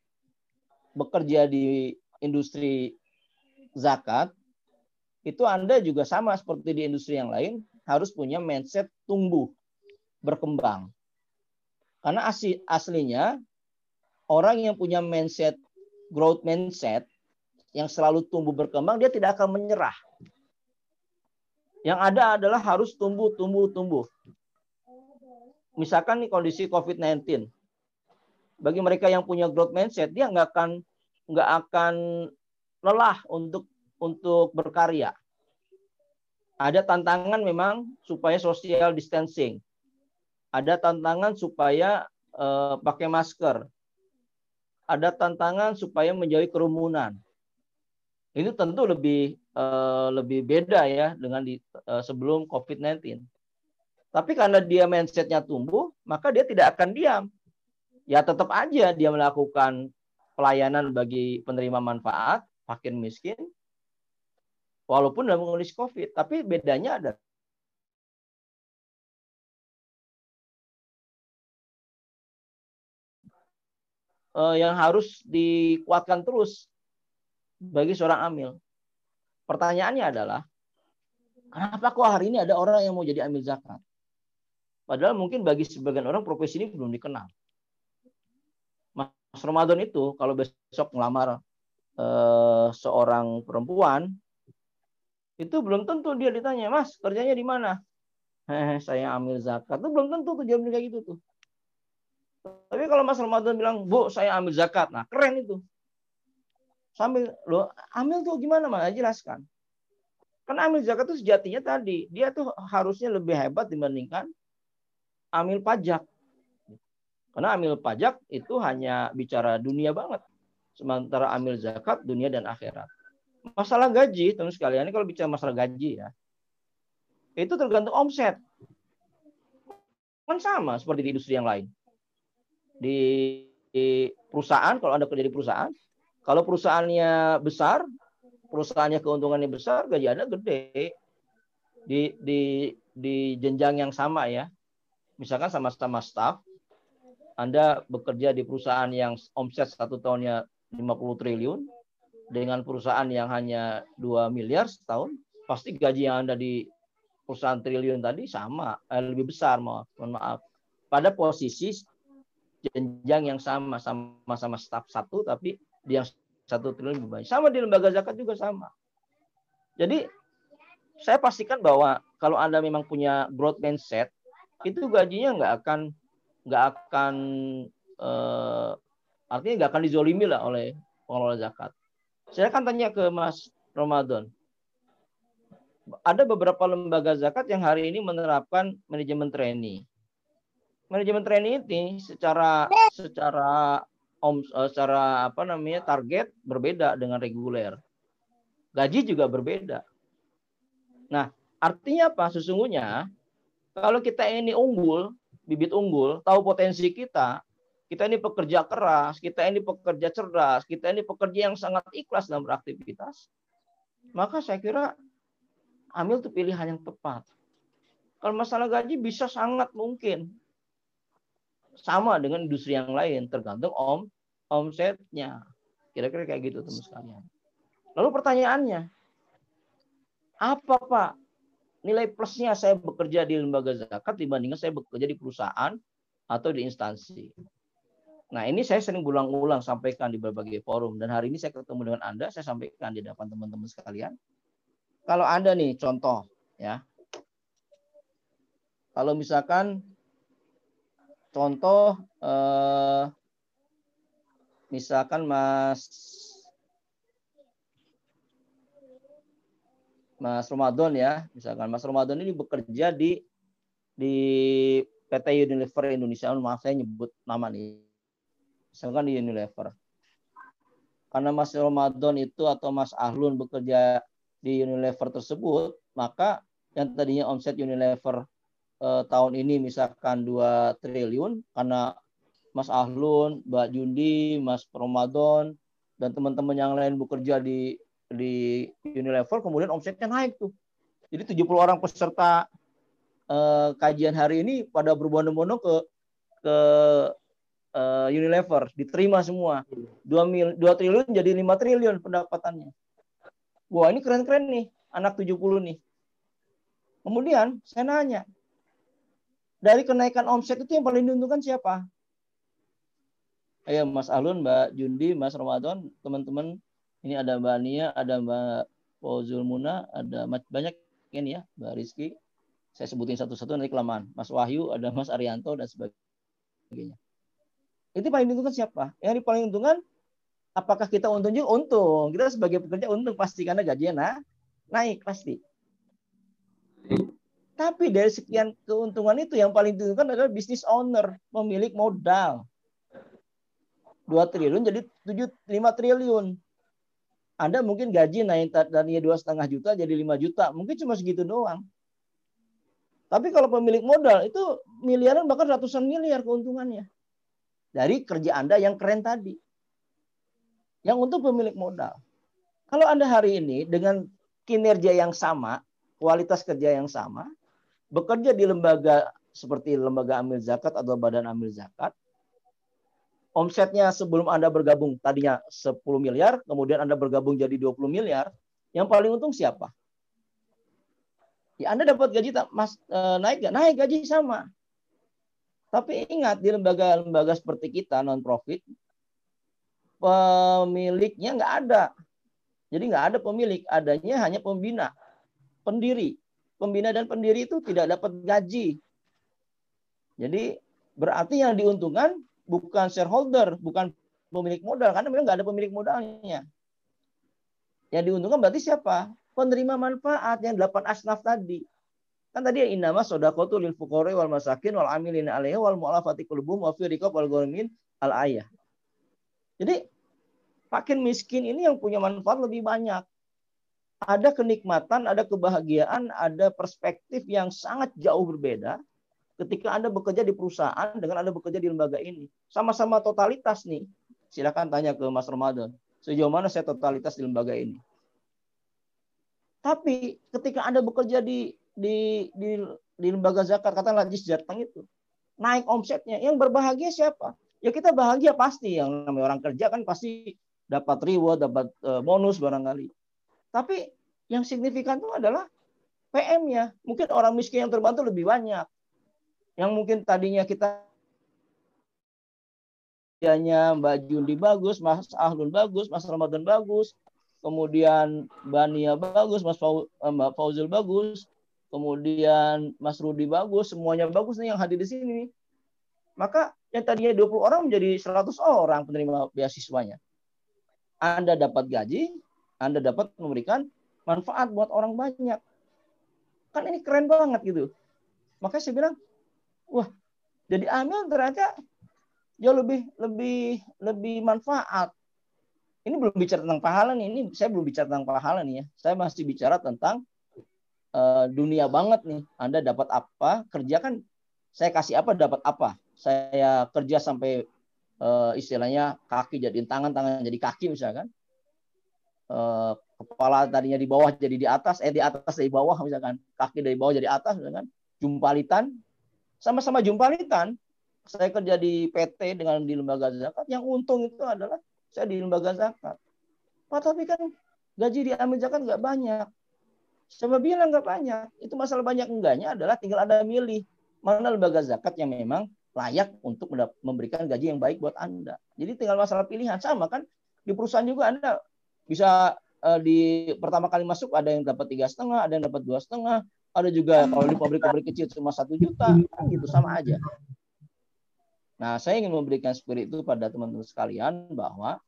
bekerja di industri zakat, itu Anda juga sama seperti di industri yang lain harus punya mindset tumbuh, berkembang. Karena asli, aslinya orang yang punya mindset growth mindset yang selalu tumbuh berkembang dia tidak akan menyerah. Yang ada adalah harus tumbuh, tumbuh, tumbuh. Misalkan nih kondisi COVID-19, bagi mereka yang punya growth mindset, dia nggak akan nggak akan lelah untuk untuk berkarya. Ada tantangan memang supaya social distancing. Ada tantangan supaya uh, pakai masker. Ada tantangan supaya menjauhi kerumunan. Itu tentu lebih uh, lebih beda ya dengan di, uh, sebelum COVID-19. Tapi karena dia mindsetnya tumbuh, maka dia tidak akan diam. Ya tetap aja dia melakukan pelayanan bagi penerima manfaat, fakir miskin, walaupun dalam kondisi COVID. Tapi bedanya ada yang harus dikuatkan terus bagi seorang amil. Pertanyaannya adalah, kenapa kok hari ini ada orang yang mau jadi amil zakat? Padahal mungkin bagi sebagian orang profesi ini belum dikenal. Mas Ramadan itu kalau besok ngelamar eh, seorang perempuan, itu belum tentu dia ditanya, Mas kerjanya di mana? Hehe, saya ambil zakat. Itu belum tentu tuh jawabnya kayak gitu tuh. Tapi kalau Mas Ramadan bilang, Bu, saya ambil zakat. Nah, keren itu. Sambil, lo ambil tuh gimana, Mas? Jelaskan. Karena ambil zakat itu sejatinya tadi, dia tuh harusnya lebih hebat dibandingkan amil pajak. Karena amil pajak itu hanya bicara dunia banget. Sementara amil zakat dunia dan akhirat. Masalah gaji, teman sekalian, ini kalau bicara masalah gaji ya, itu tergantung omset. Kan sama seperti di industri yang lain. Di, perusahaan, kalau Anda kerja di perusahaan, kalau perusahaannya besar, perusahaannya keuntungannya besar, gaji Anda gede. Di, di, di jenjang yang sama ya misalkan sama-sama staff, Anda bekerja di perusahaan yang omset satu tahunnya 50 triliun, dengan perusahaan yang hanya 2 miliar setahun, pasti gaji yang Anda di perusahaan triliun tadi sama, eh, lebih besar, mohon maaf. Pada posisi jenjang yang sama, sama-sama staff satu, tapi di yang satu triliun lebih banyak. Sama di lembaga zakat juga sama. Jadi saya pastikan bahwa kalau Anda memang punya growth mindset, itu gajinya nggak akan nggak akan uh, artinya nggak akan dizolimi lah oleh pengelola zakat. Saya akan tanya ke Mas Ramadan. Ada beberapa lembaga zakat yang hari ini menerapkan manajemen trainee. Manajemen trainee ini secara secara om eh, secara apa namanya target berbeda dengan reguler. Gaji juga berbeda. Nah, artinya apa? Sesungguhnya kalau kita ini unggul, bibit unggul, tahu potensi kita, kita ini pekerja keras, kita ini pekerja cerdas, kita ini pekerja yang sangat ikhlas dalam beraktivitas, maka saya kira ambil itu pilihan yang tepat. Kalau masalah gaji bisa sangat mungkin sama dengan industri yang lain, tergantung om omsetnya. Kira-kira kayak gitu teman sekalian. Lalu pertanyaannya, apa Pak nilai plusnya saya bekerja di lembaga zakat dibandingkan saya bekerja di perusahaan atau di instansi. Nah ini saya sering ulang-ulang sampaikan di berbagai forum dan hari ini saya ketemu dengan Anda, saya sampaikan di depan teman-teman sekalian. Kalau Anda nih contoh ya, kalau misalkan contoh eh, misalkan Mas Mas Ramadan ya, misalkan Mas Ramadan ini bekerja di di PT Unilever Indonesia. Maaf saya nyebut nama nih. Misalkan di Unilever. Karena Mas Ramadan itu atau Mas Ahlun bekerja di Unilever tersebut, maka yang tadinya omset Unilever eh, tahun ini misalkan 2 triliun karena Mas Ahlun, Mbak Jundi, Mas Ramadan dan teman-teman yang lain bekerja di di Unilever kemudian omsetnya naik tuh. Jadi 70 orang peserta eh, kajian hari ini pada berbondong-bondong ke ke eh, Unilever, diterima semua. 2 mil 2 triliun jadi 5 triliun pendapatannya. Wah, ini keren-keren nih. anak 70 nih. Kemudian saya nanya, dari kenaikan omset itu yang paling diuntungkan siapa? Ayo Mas Alun, Mbak Jundi, Mas Ramadan, teman-teman. Ini ada Mbak Nia, ada Mbak Fauzul Muna, ada banyak ini ya, Mbak Rizky. Saya sebutin satu-satu nanti kelamaan. Mas Wahyu, ada Mas Arianto dan sebagainya. Itu paling diuntungkan siapa? Yang paling diuntungkan apakah kita untung juga? Untung. Kita sebagai pekerja untung pasti karena gajinya nah, naik pasti. Tapi dari sekian keuntungan itu yang paling diuntungkan adalah bisnis owner, pemilik modal. 2 triliun jadi 7 5 triliun. Anda mungkin gaji naik tadinya dua setengah juta jadi 5 juta, mungkin cuma segitu doang. Tapi kalau pemilik modal itu miliaran bahkan ratusan miliar keuntungannya dari kerja Anda yang keren tadi. Yang untuk pemilik modal. Kalau Anda hari ini dengan kinerja yang sama, kualitas kerja yang sama, bekerja di lembaga seperti lembaga amil zakat atau badan amil zakat, omsetnya sebelum Anda bergabung tadinya 10 miliar, kemudian Anda bergabung jadi 20 miliar, yang paling untung siapa? Ya Anda dapat gaji mas, eh, naik gak? Naik gaji sama. Tapi ingat di lembaga-lembaga seperti kita non profit pemiliknya nggak ada. Jadi nggak ada pemilik, adanya hanya pembina, pendiri pembina dan pendiri itu tidak dapat gaji. Jadi berarti yang diuntungkan bukan shareholder, bukan pemilik modal karena memang nggak ada pemilik modalnya. Yang diuntungkan berarti siapa? Penerima manfaat yang delapan asnaf tadi. Kan tadi inama sodakotu lil fukore wal masakin wal amilin alaihi wal mu'alafati qulubuhum wa fi riqab wal ghurmin al ayah. Jadi makin miskin ini yang punya manfaat lebih banyak ada kenikmatan, ada kebahagiaan, ada perspektif yang sangat jauh berbeda ketika Anda bekerja di perusahaan dengan Anda bekerja di lembaga ini. Sama-sama totalitas nih. Silakan tanya ke Mas Ramadan. Sejauh mana saya totalitas di lembaga ini? Tapi ketika Anda bekerja di di di, di lembaga zakat, katakanlah di Jateng itu, naik omsetnya, yang berbahagia siapa? Ya kita bahagia pasti. Yang namanya orang kerja kan pasti dapat reward, dapat eh, bonus barangkali. Tapi yang signifikan itu adalah PM-nya. Mungkin orang miskin yang terbantu lebih banyak. Yang mungkin tadinya kita hanya Mbak Jundi bagus, Mas Ahlun bagus, Mas Ramadan bagus, kemudian Bania bagus, Mas Fau, eh, Mbak Fauzul bagus, kemudian Mas Rudi bagus, semuanya bagus nih yang hadir di sini. Maka yang tadinya 20 orang menjadi 100 orang penerima beasiswanya. Anda dapat gaji, anda dapat memberikan manfaat buat orang banyak. Kan ini keren banget gitu. Makanya saya bilang, wah, jadi amil ternyata jauh lebih lebih lebih manfaat. Ini belum bicara tentang pahala nih. Ini saya belum bicara tentang pahala nih ya. Saya masih bicara tentang uh, dunia banget nih. Anda dapat apa? Kerja kan saya kasih apa dapat apa. Saya kerja sampai uh, istilahnya kaki jadi tangan, tangan jadi kaki misalkan Eh, kepala tadinya di bawah jadi di atas, eh di atas dari bawah misalkan, kaki dari bawah jadi atas misalkan, jumpalitan, sama-sama jumpalitan. Saya kerja di PT dengan di lembaga zakat, yang untung itu adalah saya di lembaga zakat. Pak tapi kan gaji di amil zakat nggak banyak. Saya bilang nggak banyak. Itu masalah banyak enggaknya adalah tinggal Anda milih mana lembaga zakat yang memang layak untuk memberikan gaji yang baik buat Anda. Jadi tinggal masalah pilihan sama kan di perusahaan juga Anda bisa uh, di pertama kali masuk ada yang dapat tiga setengah, ada yang dapat dua setengah, ada juga kalau di pabrik-pabrik kecil cuma satu juta, kan gitu sama aja. Nah, saya ingin memberikan spirit itu pada teman-teman sekalian bahwa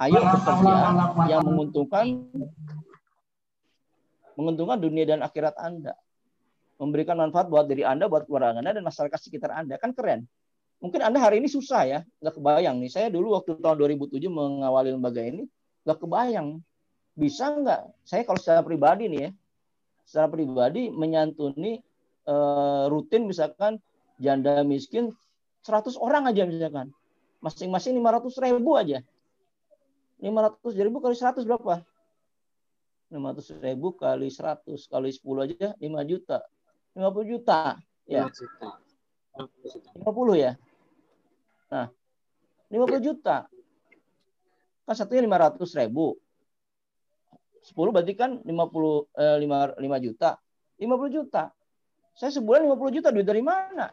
ayo bekerja yang menguntungkan menguntungkan dunia dan akhirat Anda. Memberikan manfaat buat diri Anda, buat keluarga Anda, dan masyarakat sekitar Anda. Kan keren. Mungkin Anda hari ini susah ya, nggak kebayang nih. Saya dulu waktu tahun 2007 mengawali lembaga ini, nggak kebayang. Bisa nggak? Saya kalau secara pribadi nih ya secara pribadi menyantuni uh, rutin misalkan janda miskin 100 orang aja misalkan. Masing-masing 500 ribu aja. 500 ribu kali 100 berapa? 500 ribu kali 100 kali 10 aja 5 juta. 50 juta ya. 50 ya. Nah 50 juta kan satunya 500 ribu. 10 berarti kan 50 eh, 5, 5 juta. 50 juta. Saya sebulan 50 juta duit dari mana?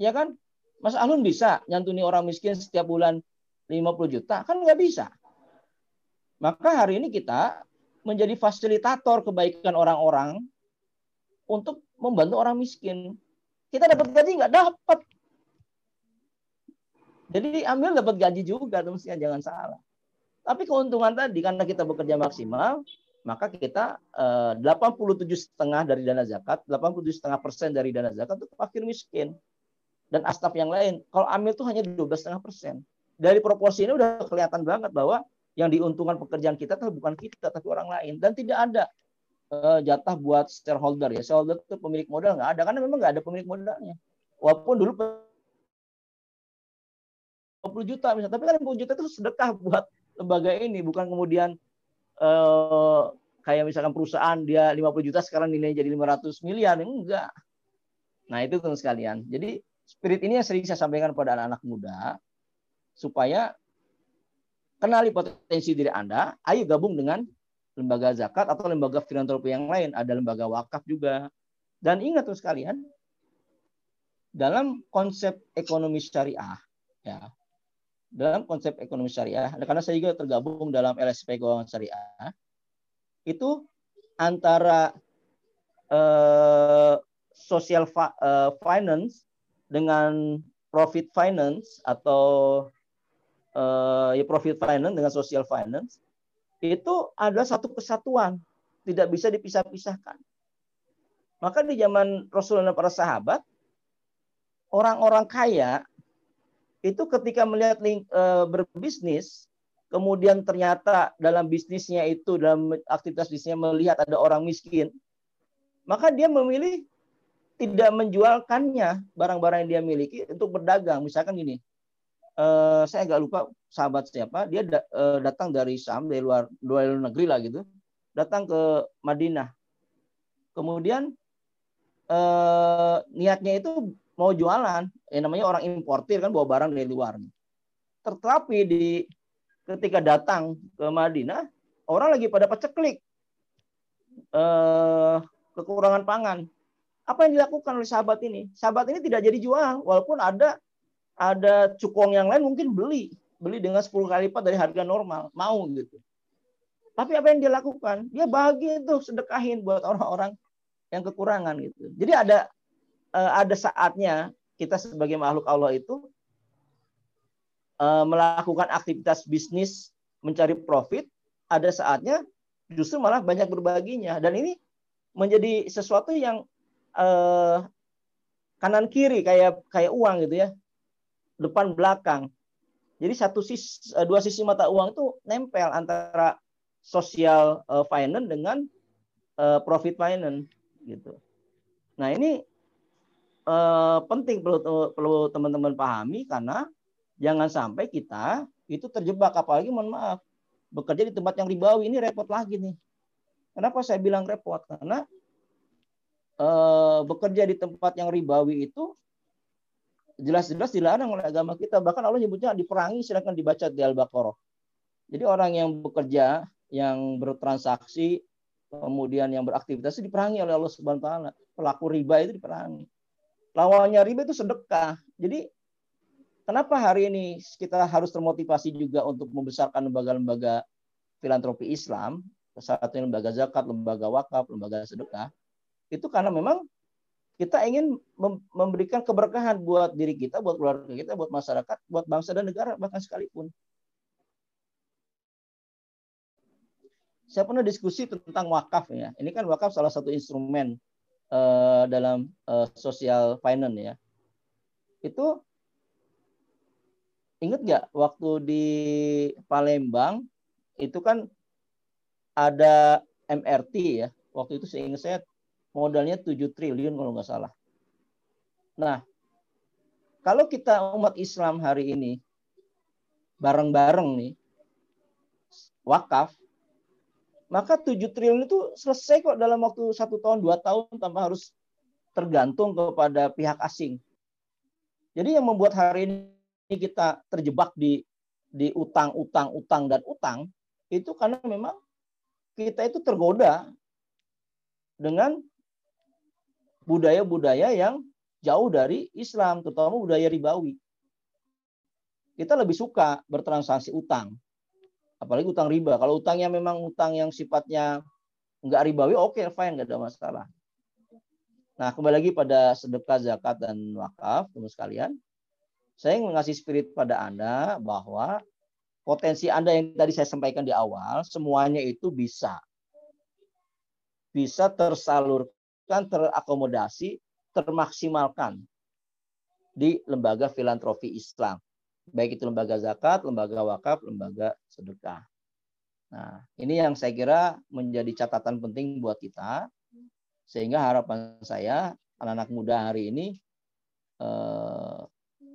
Ya kan? Mas Alun bisa nyantuni orang miskin setiap bulan 50 juta? Kan nggak bisa. Maka hari ini kita menjadi fasilitator kebaikan orang-orang untuk membantu orang miskin. Kita dapat gaji nggak dapat. Jadi ambil dapat gaji juga, mestinya jangan salah. Tapi keuntungan tadi karena kita bekerja maksimal, maka kita eh, 87 setengah dari dana zakat, 87 setengah persen dari dana zakat itu fakir miskin dan astaf yang lain. Kalau amil itu hanya 12 setengah persen. Dari proporsi ini udah kelihatan banget bahwa yang diuntungkan pekerjaan kita itu bukan kita tapi orang lain dan tidak ada uh, jatah buat shareholder ya shareholder itu pemilik modal nggak ada karena memang nggak ada pemilik modalnya walaupun dulu 20 juta misalnya tapi kan 20 juta itu sedekah buat lembaga ini bukan kemudian uh, kayak misalkan perusahaan dia 50 juta sekarang nilainya jadi 500 miliar enggak nah itu teman sekalian jadi spirit ini yang sering saya sampaikan kepada anak-anak muda supaya kenali potensi diri Anda, ayo gabung dengan lembaga zakat atau lembaga filantropi yang lain. Ada lembaga wakaf juga. Dan ingat tuh sekalian, dalam konsep ekonomi syariah, ya, dalam konsep ekonomi syariah, karena saya juga tergabung dalam LSP Keuangan Syariah, itu antara eh, social eh, finance dengan profit finance atau uh, ya profit finance dengan social finance itu adalah satu kesatuan, tidak bisa dipisah-pisahkan. Maka di zaman Rasulullah dan para sahabat, orang-orang kaya itu ketika melihat link, e, berbisnis, kemudian ternyata dalam bisnisnya itu dalam aktivitas bisnisnya melihat ada orang miskin, maka dia memilih tidak menjualkannya barang-barang yang dia miliki untuk berdagang. Misalkan gini, uh, saya agak lupa sahabat siapa. Dia da, uh, datang dari Sam dari luar luar negeri lah gitu. Datang ke Madinah. Kemudian niatnya itu mau jualan ya namanya orang importir kan bawa barang dari luar. Tetapi di ketika datang ke Madinah orang lagi pada peceklik. Uh, kekurangan pangan. Apa yang dilakukan oleh sahabat ini? Sahabat ini tidak jadi jual walaupun ada ada cukong yang lain mungkin beli. Beli dengan 10 kali lipat dari harga normal mau gitu. Tapi apa yang dia lakukan? Dia bahagia tuh sedekahin buat orang-orang yang kekurangan gitu. Jadi ada eh, ada saatnya kita sebagai makhluk Allah itu eh, melakukan aktivitas bisnis mencari profit ada saatnya justru malah banyak berbaginya dan ini menjadi sesuatu yang eh, kanan kiri kayak kayak uang gitu ya depan belakang. Jadi satu sisi, eh, dua sisi mata uang itu nempel antara social eh, finance dengan eh, profit finance gitu. Nah ini penting perlu perlu teman-teman pahami karena jangan sampai kita itu terjebak apalagi mohon maaf bekerja di tempat yang ribawi ini repot lagi nih. Kenapa saya bilang repot? Karena bekerja di tempat yang ribawi itu jelas-jelas dilarang oleh agama kita. Bahkan Allah nyebutnya diperangi silahkan dibaca di Al-Baqarah. Jadi orang yang bekerja, yang bertransaksi, kemudian yang beraktivitas diperangi oleh Allah Subhanahu wa taala. Pelaku riba itu diperangi. Lawannya riba itu sedekah. Jadi kenapa hari ini kita harus termotivasi juga untuk membesarkan lembaga-lembaga filantropi Islam, satunya lembaga zakat, lembaga wakaf, lembaga sedekah, itu karena memang kita ingin memberikan keberkahan buat diri kita, buat keluarga kita, buat masyarakat, buat bangsa dan negara bahkan sekalipun. Saya pernah diskusi tentang wakaf ya. Ini kan wakaf salah satu instrumen uh, dalam uh, social finance ya. Itu ingat nggak waktu di Palembang itu kan ada MRT ya. Waktu itu saya ingat saya modalnya 7 triliun kalau nggak salah. Nah, kalau kita umat Islam hari ini bareng-bareng nih wakaf, maka 7 triliun itu selesai kok dalam waktu satu tahun, dua tahun tanpa harus tergantung kepada pihak asing. Jadi yang membuat hari ini kita terjebak di di utang, utang, utang dan utang itu karena memang kita itu tergoda dengan budaya-budaya yang jauh dari Islam, terutama budaya ribawi. Kita lebih suka bertransaksi utang. Apalagi utang riba. Kalau utangnya memang utang yang sifatnya enggak ribawi, oke, okay, fine, nggak ada masalah. Nah, kembali lagi pada sedekah, zakat, dan wakaf, teman sekalian. Saya mengasih spirit pada Anda bahwa potensi Anda yang tadi saya sampaikan di awal, semuanya itu bisa. Bisa tersalurkan, terakomodasi termaksimalkan di lembaga filantropi Islam. Baik itu lembaga zakat, lembaga wakaf, lembaga sedekah. Nah, ini yang saya kira menjadi catatan penting buat kita. Sehingga harapan saya anak-anak muda hari ini eh,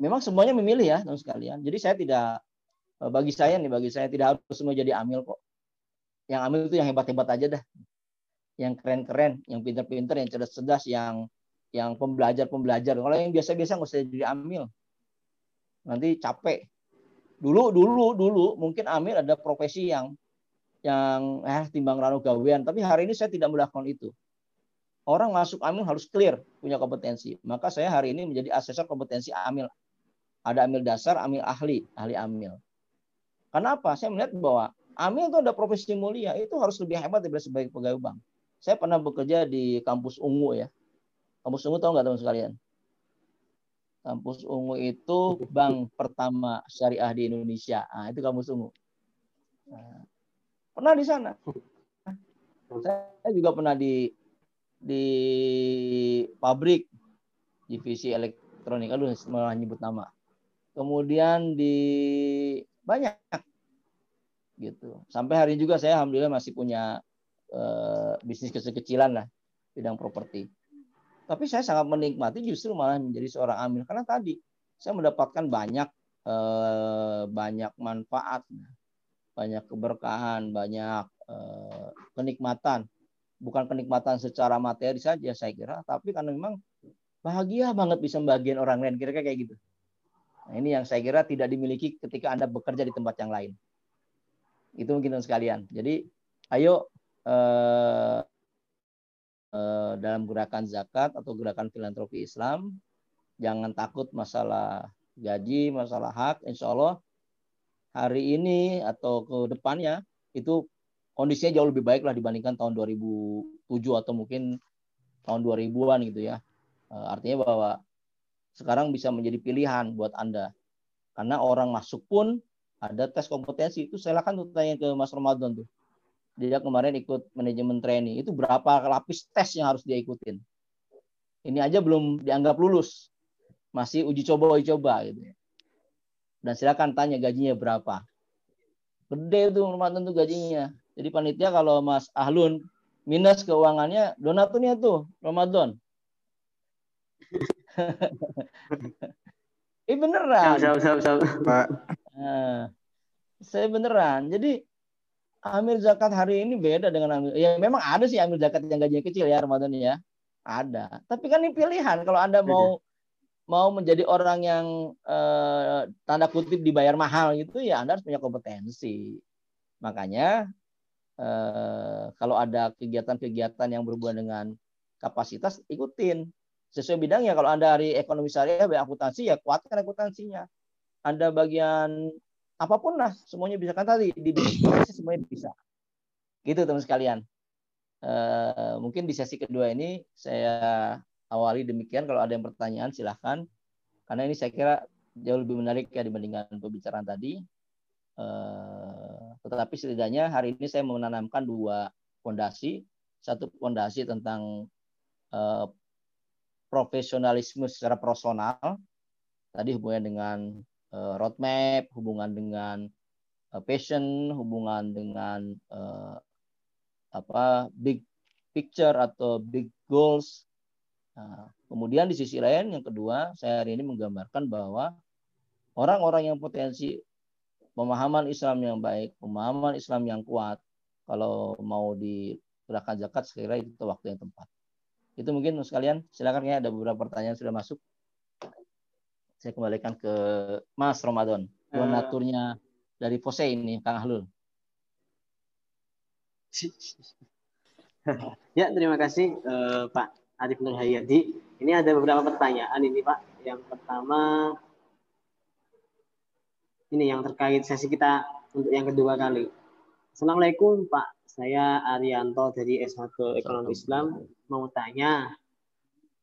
memang semuanya memilih ya teman sekalian. Jadi saya tidak eh, bagi saya nih bagi saya tidak harus semua jadi amil kok. Yang amil itu yang hebat-hebat aja dah. Yang keren-keren, yang pinter-pinter, yang cerdas-cerdas, yang yang pembelajar-pembelajar. Kalau yang biasa-biasa nggak usah jadi amil. Nanti capek. Dulu dulu dulu mungkin amil ada profesi yang yang eh timbang rano gawean, tapi hari ini saya tidak melakukan itu. Orang masuk amil harus clear punya kompetensi. Maka saya hari ini menjadi asesor kompetensi amil. Ada amil dasar, amil ahli, ahli amil. Kenapa? Saya melihat bahwa amil itu ada profesi mulia, itu harus lebih hebat daripada sebagai pegawai bank. Saya pernah bekerja di kampus Ungu ya, Kampus Ungu tahu nggak teman sekalian? Kampus Ungu itu bank pertama syariah di Indonesia. Nah, itu kampus Ungu. Nah, pernah di sana. Saya juga pernah di di pabrik divisi elektronik. Aduh, malah nyebut nama. Kemudian di banyak gitu. Sampai hari ini juga saya alhamdulillah masih punya uh, bisnis kecil-kecilan lah bidang properti. Tapi saya sangat menikmati justru malah menjadi seorang amil karena tadi saya mendapatkan banyak eh, banyak manfaat, banyak keberkahan, banyak eh, kenikmatan. Bukan kenikmatan secara materi saja saya kira, tapi karena memang bahagia banget bisa membagian orang lain kira-kira kayak gitu. Nah, ini yang saya kira tidak dimiliki ketika Anda bekerja di tempat yang lain. Itu mungkin sekalian. Jadi ayo eh, Eh, dalam gerakan zakat atau gerakan filantropi Islam. Jangan takut masalah gaji, masalah hak. Insya Allah hari ini atau ke depannya itu kondisinya jauh lebih baik lah dibandingkan tahun 2007 atau mungkin tahun 2000-an gitu ya. Eh, artinya bahwa sekarang bisa menjadi pilihan buat Anda. Karena orang masuk pun ada tes kompetensi. Itu silakan tanya ke Mas Ramadan tuh dia kemarin ikut manajemen training. Itu berapa lapis tes yang harus dia ikutin. Ini aja belum dianggap lulus. Masih uji coba uji coba gitu. Dan silakan tanya gajinya berapa. Gede tuh Ramadan tuh gajinya. Jadi panitia kalau Mas Ahlun minus keuangannya donaturnya tuh Ramadan. Ini beneran. Siap, siap, siap, Pak. Nah, saya beneran. Jadi amil zakat hari ini beda dengan amil. Ya memang ada sih amil zakat yang gajinya kecil ya Ramadan ya. Ada. Tapi kan ini pilihan kalau Anda mau mau menjadi orang yang eh, tanda kutip dibayar mahal gitu ya Anda harus punya kompetensi. Makanya eh, kalau ada kegiatan-kegiatan yang berhubungan dengan kapasitas ikutin sesuai bidangnya. Kalau Anda hari ekonomi syariah, akuntansi ya kuatkan akuntansinya. Anda bagian apa pun lah semuanya bisa. Kan tadi di bisnis semuanya bisa. Gitu teman sekalian. Uh, mungkin di sesi kedua ini saya awali demikian. Kalau ada yang pertanyaan silahkan. Karena ini saya kira jauh lebih menarik ya dibandingkan pembicaraan tadi. Uh, tetapi setidaknya hari ini saya menanamkan dua fondasi satu fondasi tentang uh, profesionalisme secara personal. Tadi hubungan dengan uh, roadmap, hubungan dengan uh, passion, hubungan dengan uh, apa big picture atau big goals. Nah, kemudian di sisi lain yang kedua, saya hari ini menggambarkan bahwa orang-orang yang potensi pemahaman Islam yang baik, pemahaman Islam yang kuat, kalau mau di gerakan zakat sekira itu waktu yang tepat. Itu mungkin sekalian, silakan ya ada beberapa pertanyaan sudah masuk saya kembalikan ke Mas Ramadan, donaturnya uh, dari Pose ini, Kang Ahlul. ya, terima kasih eh, Pak Arif Nur Hayati. Ini ada beberapa pertanyaan ini Pak. Yang pertama ini yang terkait sesi kita untuk yang kedua kali. Assalamualaikum Pak, saya Arianto dari S1 Ekonomi Islam. Mau tanya,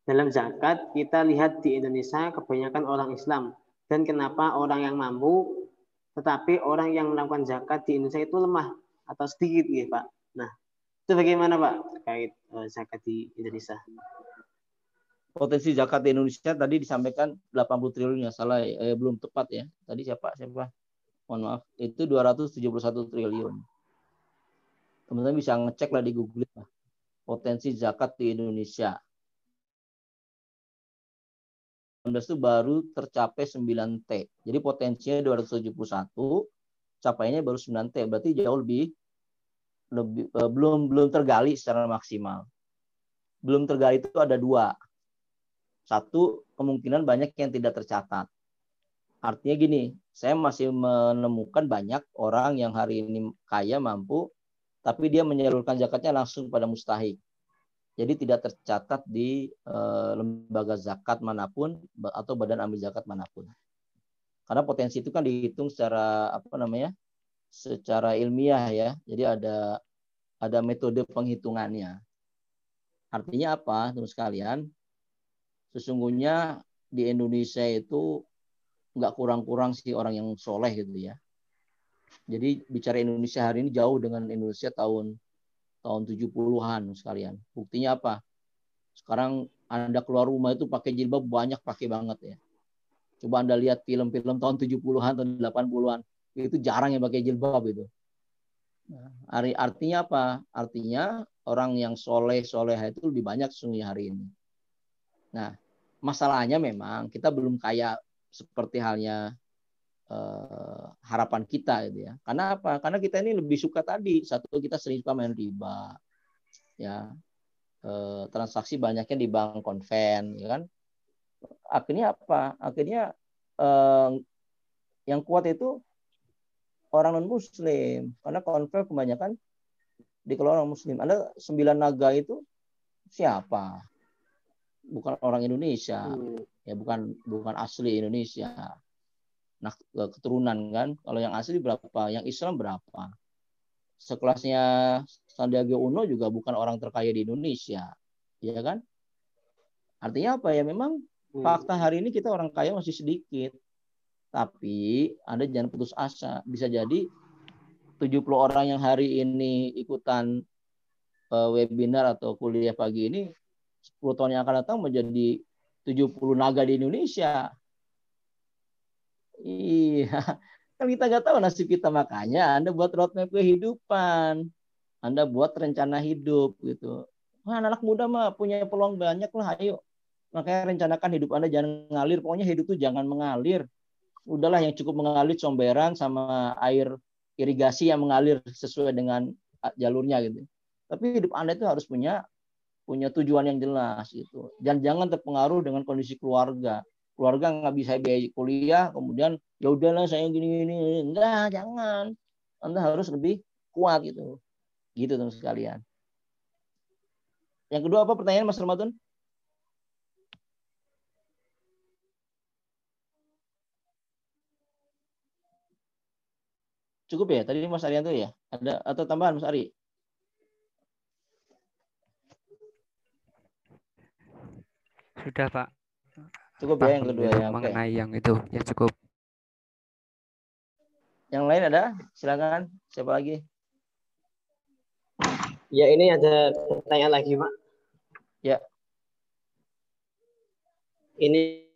dalam zakat kita lihat di Indonesia kebanyakan orang Islam. Dan kenapa orang yang mampu tetapi orang yang melakukan zakat di Indonesia itu lemah atau sedikit gitu Pak. Nah, itu bagaimana Pak terkait uh, zakat di Indonesia? Potensi zakat di Indonesia tadi disampaikan 80 triliun ya salah eh, belum tepat ya. Tadi siapa siapa? Mohon maaf, itu 271 triliun. Teman-teman bisa ngecek lah di Google. Potensi zakat di Indonesia. Itu baru tercapai 9T. Jadi potensinya 271, capainya baru 9T. Berarti jauh lebih lebih uh, belum belum tergali secara maksimal. Belum tergali itu ada dua. Satu, kemungkinan banyak yang tidak tercatat. Artinya gini, saya masih menemukan banyak orang yang hari ini kaya mampu, tapi dia menyalurkan zakatnya langsung pada mustahik jadi tidak tercatat di uh, lembaga zakat mana pun atau badan ambil zakat mana pun. Karena potensi itu kan dihitung secara apa namanya? secara ilmiah ya. Jadi ada ada metode penghitungannya. Artinya apa, terus kalian? Sesungguhnya di Indonesia itu nggak kurang-kurang sih orang yang soleh gitu ya. Jadi bicara Indonesia hari ini jauh dengan Indonesia tahun tahun 70-an sekalian. Buktinya apa? Sekarang Anda keluar rumah itu pakai jilbab banyak pakai banget ya. Coba Anda lihat film-film tahun 70-an atau 80-an. Itu jarang yang pakai jilbab itu. Artinya apa? Artinya orang yang soleh-soleh itu lebih banyak sesungguhnya hari ini. Nah, masalahnya memang kita belum kaya seperti halnya uh, harapan kita gitu ya. Karena apa? Karena kita ini lebih suka tadi satu kita sering suka main riba, ya uh, transaksi banyaknya di bank konven, ya kan? Akhirnya apa? Akhirnya uh, yang kuat itu orang non Muslim karena konven kebanyakan dikelola orang Muslim. Anda sembilan naga itu siapa? Bukan orang Indonesia, hmm. ya bukan bukan asli Indonesia nah keturunan kan? Kalau yang asli berapa? Yang Islam berapa? Sekelasnya Sandiaga Uno juga bukan orang terkaya di Indonesia. Ya kan? Artinya apa ya? Memang hmm. fakta hari ini kita orang kaya masih sedikit. Tapi anda jangan putus asa. Bisa jadi 70 orang yang hari ini ikutan uh, webinar atau kuliah pagi ini 10 tahun yang akan datang menjadi 70 naga di Indonesia Iya, kan kita nggak tahu nasib kita makanya Anda buat roadmap kehidupan, Anda buat rencana hidup gitu. Wah, anak, muda mah punya peluang banyak lah, ayo. Makanya rencanakan hidup Anda jangan ngalir, pokoknya hidup tuh jangan mengalir. Udahlah yang cukup mengalir comberan sama air irigasi yang mengalir sesuai dengan jalurnya gitu. Tapi hidup Anda itu harus punya punya tujuan yang jelas gitu. Dan jangan terpengaruh dengan kondisi keluarga keluarga nggak bisa biaya kuliah kemudian ya udahlah saya gini gini enggak jangan. Anda harus lebih kuat gitu. Gitu teman sekalian. Yang kedua apa pertanyaan Mas Ramadan? Cukup ya? Tadi Mas Arianto ya? Ada atau tambahan Mas Ari? Sudah Pak Cukup ya yang kedua ya. Mengenai okay. yang itu ya cukup. Yang lain ada? Silakan. Siapa lagi? Ya ini ada pertanyaan lagi Pak. Ya. Ini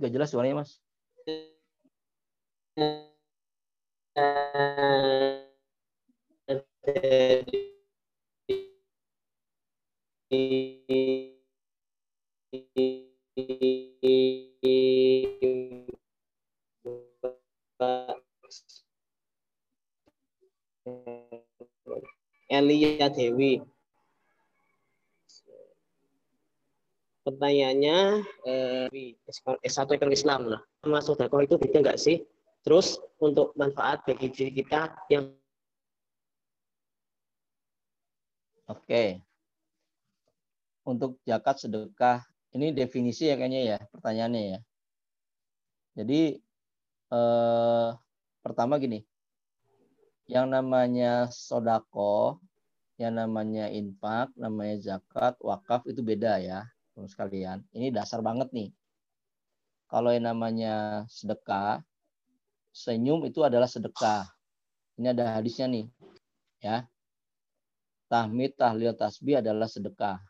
Gak jelas suaranya Mas. Elia Dewi. Pertanyaannya eh, S1 Ekonomi Islam lah. sama sodako itu beda nggak sih? Terus untuk manfaat bagi diri kita yang Oke. Untuk zakat sedekah, ini definisi ya kayaknya ya pertanyaannya ya. Jadi eh, pertama gini, yang namanya sodako, yang namanya infak, namanya zakat, wakaf itu beda ya, teman sekalian. Ini dasar banget nih. Kalau yang namanya sedekah, senyum itu adalah sedekah. Ini ada hadisnya nih, ya. Tahmid, tahlil, tasbih adalah sedekah.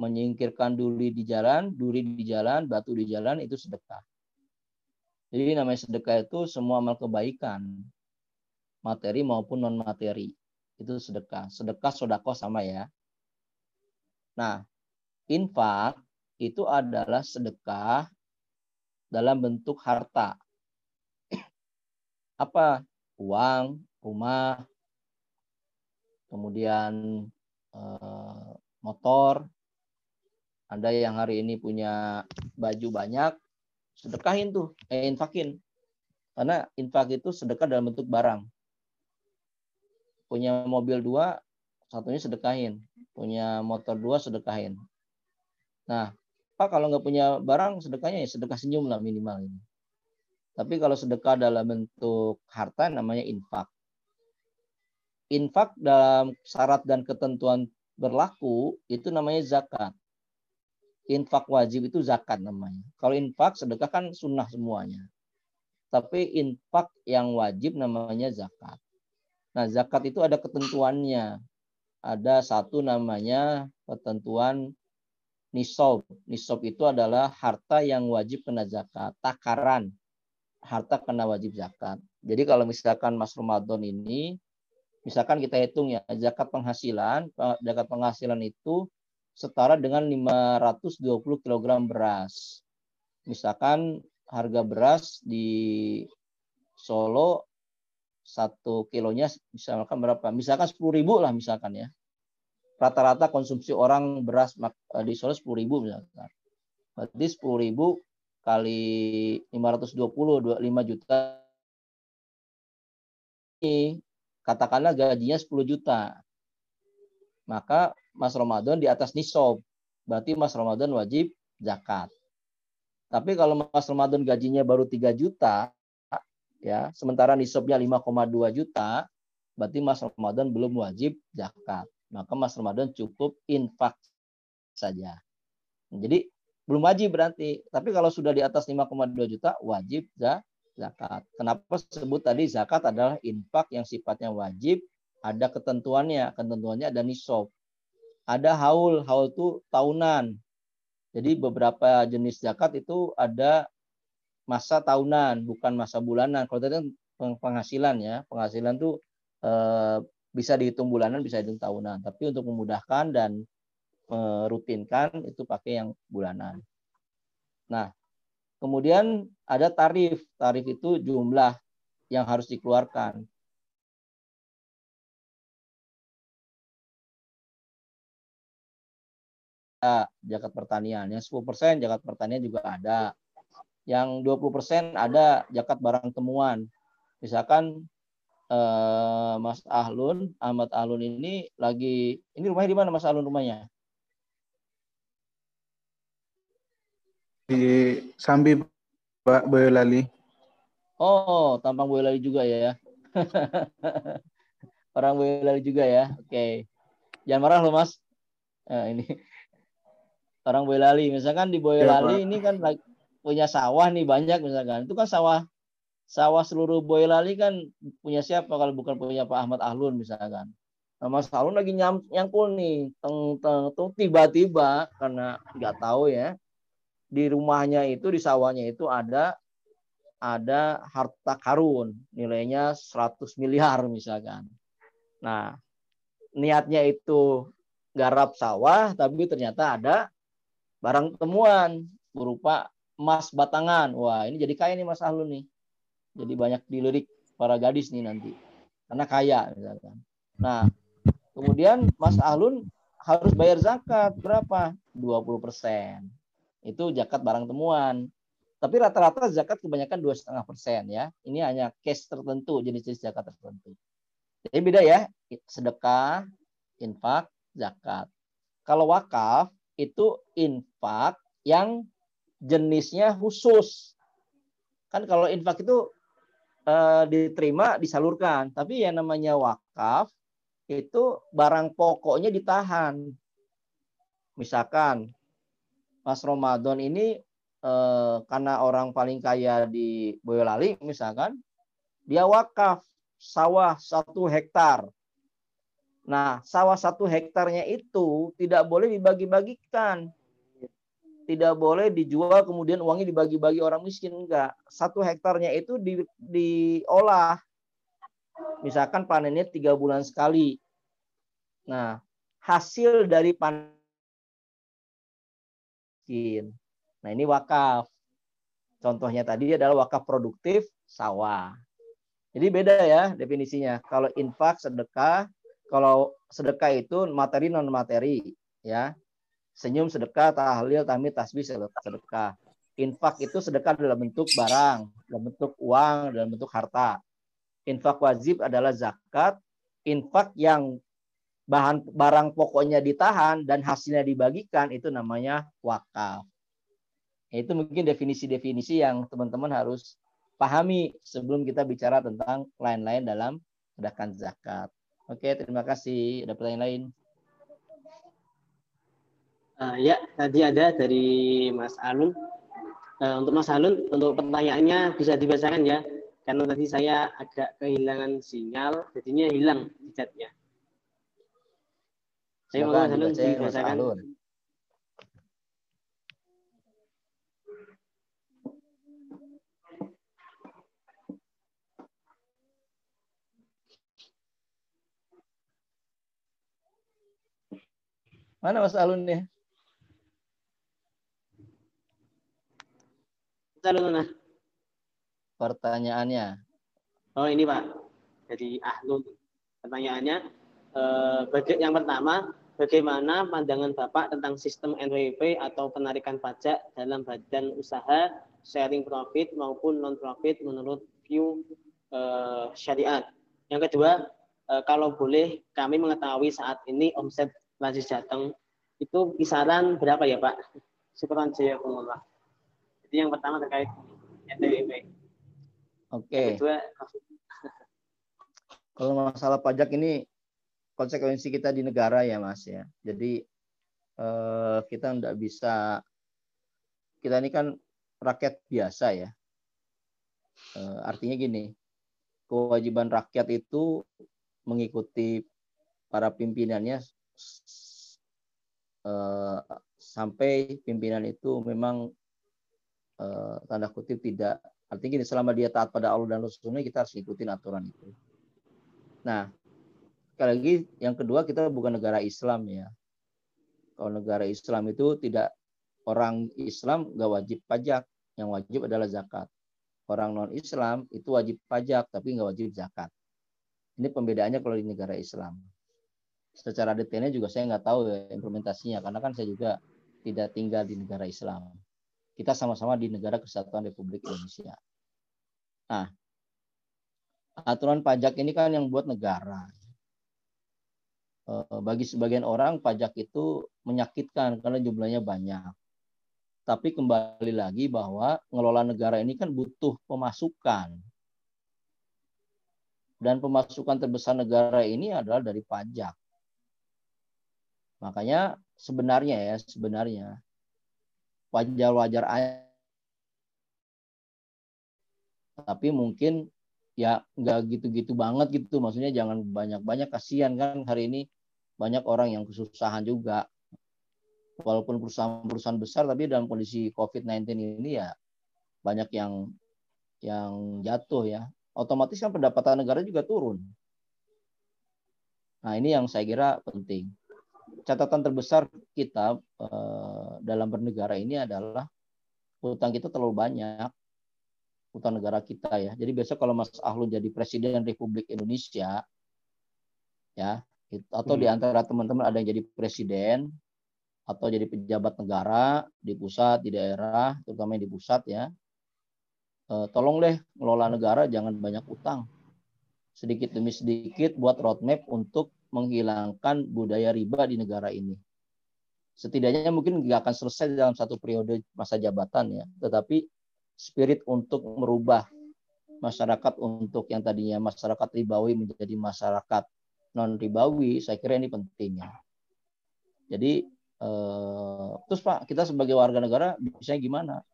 Menyingkirkan duri di jalan, duri di jalan, batu di jalan itu sedekah. Jadi namanya sedekah itu semua amal kebaikan. Materi maupun non materi. Itu sedekah. Sedekah sodako sama ya. Nah, infak itu adalah sedekah dalam bentuk harta. Apa? Uang, rumah, kemudian eh, motor. Anda yang hari ini punya baju banyak, sedekahin tuh, eh, infakin. Karena infak itu sedekah dalam bentuk barang. Punya mobil dua, satunya sedekahin. Punya motor dua, sedekahin. Nah, Pak kalau nggak punya barang, sedekahnya ya sedekah senyum lah minimal ini. Tapi kalau sedekah dalam bentuk harta namanya infak infak dalam syarat dan ketentuan berlaku itu namanya zakat. Infak wajib itu zakat namanya. Kalau infak sedekah kan sunnah semuanya. Tapi infak yang wajib namanya zakat. Nah zakat itu ada ketentuannya. Ada satu namanya ketentuan nisob. Nisob itu adalah harta yang wajib kena zakat. Takaran harta kena wajib zakat. Jadi kalau misalkan Mas Ramadan ini Misalkan kita hitung ya, zakat penghasilan, zakat penghasilan itu setara dengan 520 kg beras. Misalkan harga beras di Solo satu kilonya misalkan berapa? Misalkan 10 ribu lah misalkan ya. Rata-rata konsumsi orang beras eh, di Solo 10 ribu misalkan. Berarti 10 ribu kali 520, 5 juta ini katakanlah gajinya 10 juta. Maka Mas Ramadan di atas nisob. Berarti Mas Ramadan wajib zakat. Tapi kalau Mas Ramadan gajinya baru 3 juta, ya, sementara nisobnya 5,2 juta, berarti Mas Ramadan belum wajib zakat. Maka Mas Ramadan cukup infak saja. Jadi belum wajib berarti. Tapi kalau sudah di atas 5,2 juta, wajib zakat. Kenapa sebut tadi zakat adalah infak yang sifatnya wajib, ada ketentuannya, ketentuannya ada nisab. Ada haul, haul itu tahunan. Jadi beberapa jenis zakat itu ada masa tahunan, bukan masa bulanan. Kalau tadi kan penghasilan ya, penghasilan tuh eh, bisa dihitung bulanan, bisa dihitung tahunan. Tapi untuk memudahkan dan merutinkan itu pakai yang bulanan. Nah, Kemudian ada tarif. Tarif itu jumlah yang harus dikeluarkan. Jakat pertanian. Yang 10% jakat pertanian juga ada. Yang 20% ada jakat barang temuan. Misalkan eh, Mas Ahlun, Ahmad Ahlun ini lagi, ini rumahnya di mana Mas Ahlun rumahnya? Di Sambi Pak Boyolali. Oh, tampang Boyolali juga ya. Orang Boyolali juga ya. Oke. Okay. Jangan marah loh, Mas. Nah, ini orang Boyolali. Misalkan di Boyolali ya, ini kan punya sawah nih banyak misalkan. Itu kan sawah sawah seluruh Boyolali kan punya siapa kalau bukan punya Pak Ahmad Ahlun misalkan. Nah, Mas Ahlun lagi nyam, nyangkul nih, teng teng teng tiba-tiba karena nggak tahu ya, di rumahnya itu di sawahnya itu ada ada harta karun nilainya 100 miliar misalkan. Nah, niatnya itu garap sawah tapi ternyata ada barang temuan berupa emas batangan. Wah, ini jadi kaya nih Mas Ahlun nih. Jadi banyak dilirik para gadis nih nanti. Karena kaya misalkan. Nah, kemudian Mas Ahlun harus bayar zakat berapa? 20 persen itu zakat barang temuan. Tapi rata-rata zakat kebanyakan dua setengah persen ya. Ini hanya case tertentu, jenis-jenis zakat tertentu. Jadi beda ya, sedekah, infak, zakat. Kalau wakaf itu infak yang jenisnya khusus. Kan kalau infak itu eh, diterima, disalurkan. Tapi yang namanya wakaf itu barang pokoknya ditahan. Misalkan Mas Ramadan ini eh, karena orang paling kaya di Boyolali misalkan, dia wakaf sawah satu hektar. Nah, sawah satu hektarnya itu tidak boleh dibagi-bagikan. Tidak boleh dijual kemudian uangnya dibagi-bagi orang miskin. Enggak. Satu hektarnya itu di, diolah. Misalkan panennya tiga bulan sekali. Nah, hasil dari panen Nah, ini wakaf. Contohnya tadi adalah wakaf produktif sawah. Jadi beda ya definisinya. Kalau infak sedekah, kalau sedekah itu materi non materi ya. Senyum sedekah, tahlil, tahmid, tasbih sedekah. Infak itu sedekah dalam bentuk barang, dalam bentuk uang, dalam bentuk harta. Infak wajib adalah zakat. Infak yang bahan barang pokoknya ditahan dan hasilnya dibagikan itu namanya wakaf. Itu mungkin definisi-definisi yang teman-teman harus pahami sebelum kita bicara tentang lain-lain dalam sedekah zakat. Oke, terima kasih. Ada pertanyaan lain? Uh, ya, tadi ada dari Mas Alun. Uh, untuk Mas Alun, untuk pertanyaannya bisa dibacakan ya, karena tadi saya agak kehilangan sinyal, jadinya hilang di chatnya. Saya mau Mas Alun dibacakan. Mana Mas Alun nih? Mas Alun mana? Pertanyaannya. Oh ini Pak. Jadi Ahlun. Pertanyaannya, eh, yang pertama, bagaimana pandangan Bapak tentang sistem NWP atau penarikan pajak dalam badan usaha sharing profit maupun non profit menurut view eh, syariat. Yang kedua, eh, kalau boleh kami mengetahui saat ini omset Lanjut Jateng itu kisaran berapa ya Pak? Syukuran jazakumullah. Jadi yang pertama terkait NTWP. Oke. Okay. Kalau masalah pajak ini konsekuensi kita di negara ya Mas ya. Jadi eh, kita tidak bisa kita ini kan rakyat biasa ya. Eh, artinya gini, kewajiban rakyat itu mengikuti para pimpinannya uh, sampai pimpinan itu memang uh, tanda kutip tidak artinya gini selama dia taat pada Allah dan Rasulnya kita harus ikutin aturan itu. Nah sekali lagi yang kedua kita bukan negara Islam ya. Kalau negara Islam itu tidak orang Islam nggak wajib pajak, yang wajib adalah zakat. Orang non Islam itu wajib pajak tapi nggak wajib zakat. Ini pembedaannya kalau di negara Islam secara detailnya juga saya nggak tahu ya implementasinya karena kan saya juga tidak tinggal di negara Islam. Kita sama-sama di negara Kesatuan Republik Indonesia. Nah, aturan pajak ini kan yang buat negara. Eh, bagi sebagian orang pajak itu menyakitkan karena jumlahnya banyak. Tapi kembali lagi bahwa ngelola negara ini kan butuh pemasukan. Dan pemasukan terbesar negara ini adalah dari pajak. Makanya sebenarnya ya, sebenarnya wajar-wajar aja. Tapi mungkin ya nggak gitu-gitu banget gitu. Maksudnya jangan banyak-banyak kasihan kan hari ini banyak orang yang kesusahan juga. Walaupun perusahaan-perusahaan besar tapi dalam kondisi COVID-19 ini ya banyak yang yang jatuh ya. Otomatis kan pendapatan negara juga turun. Nah, ini yang saya kira penting catatan terbesar kita uh, dalam bernegara ini adalah hutang kita terlalu banyak hutang negara kita ya. Jadi besok kalau Mas Ahlun jadi presiden Republik Indonesia ya atau hmm. di antara teman-teman ada yang jadi presiden atau jadi pejabat negara di pusat, di daerah, terutama yang di pusat ya. eh, tolong deh ngelola negara jangan banyak utang. Sedikit demi sedikit buat roadmap untuk menghilangkan budaya riba di negara ini. Setidaknya mungkin nggak akan selesai dalam satu periode masa jabatan ya, tetapi spirit untuk merubah masyarakat untuk yang tadinya masyarakat ribawi menjadi masyarakat non ribawi, saya kira ini pentingnya. Jadi eh, terus Pak, kita sebagai warga negara bisa gimana?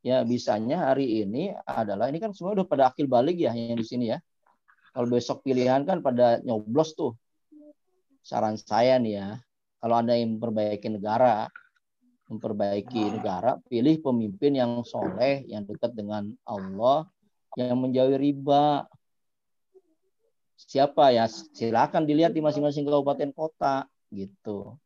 Ya bisanya hari ini adalah ini kan semua udah pada akil balik ya yang di sini ya. Kalau besok pilihan kan pada nyoblos tuh. Saran saya nih ya, kalau Anda yang memperbaiki negara, memperbaiki negara, pilih pemimpin yang soleh, yang dekat dengan Allah, yang menjauhi riba. Siapa ya? Silakan dilihat di masing-masing kabupaten kota, gitu.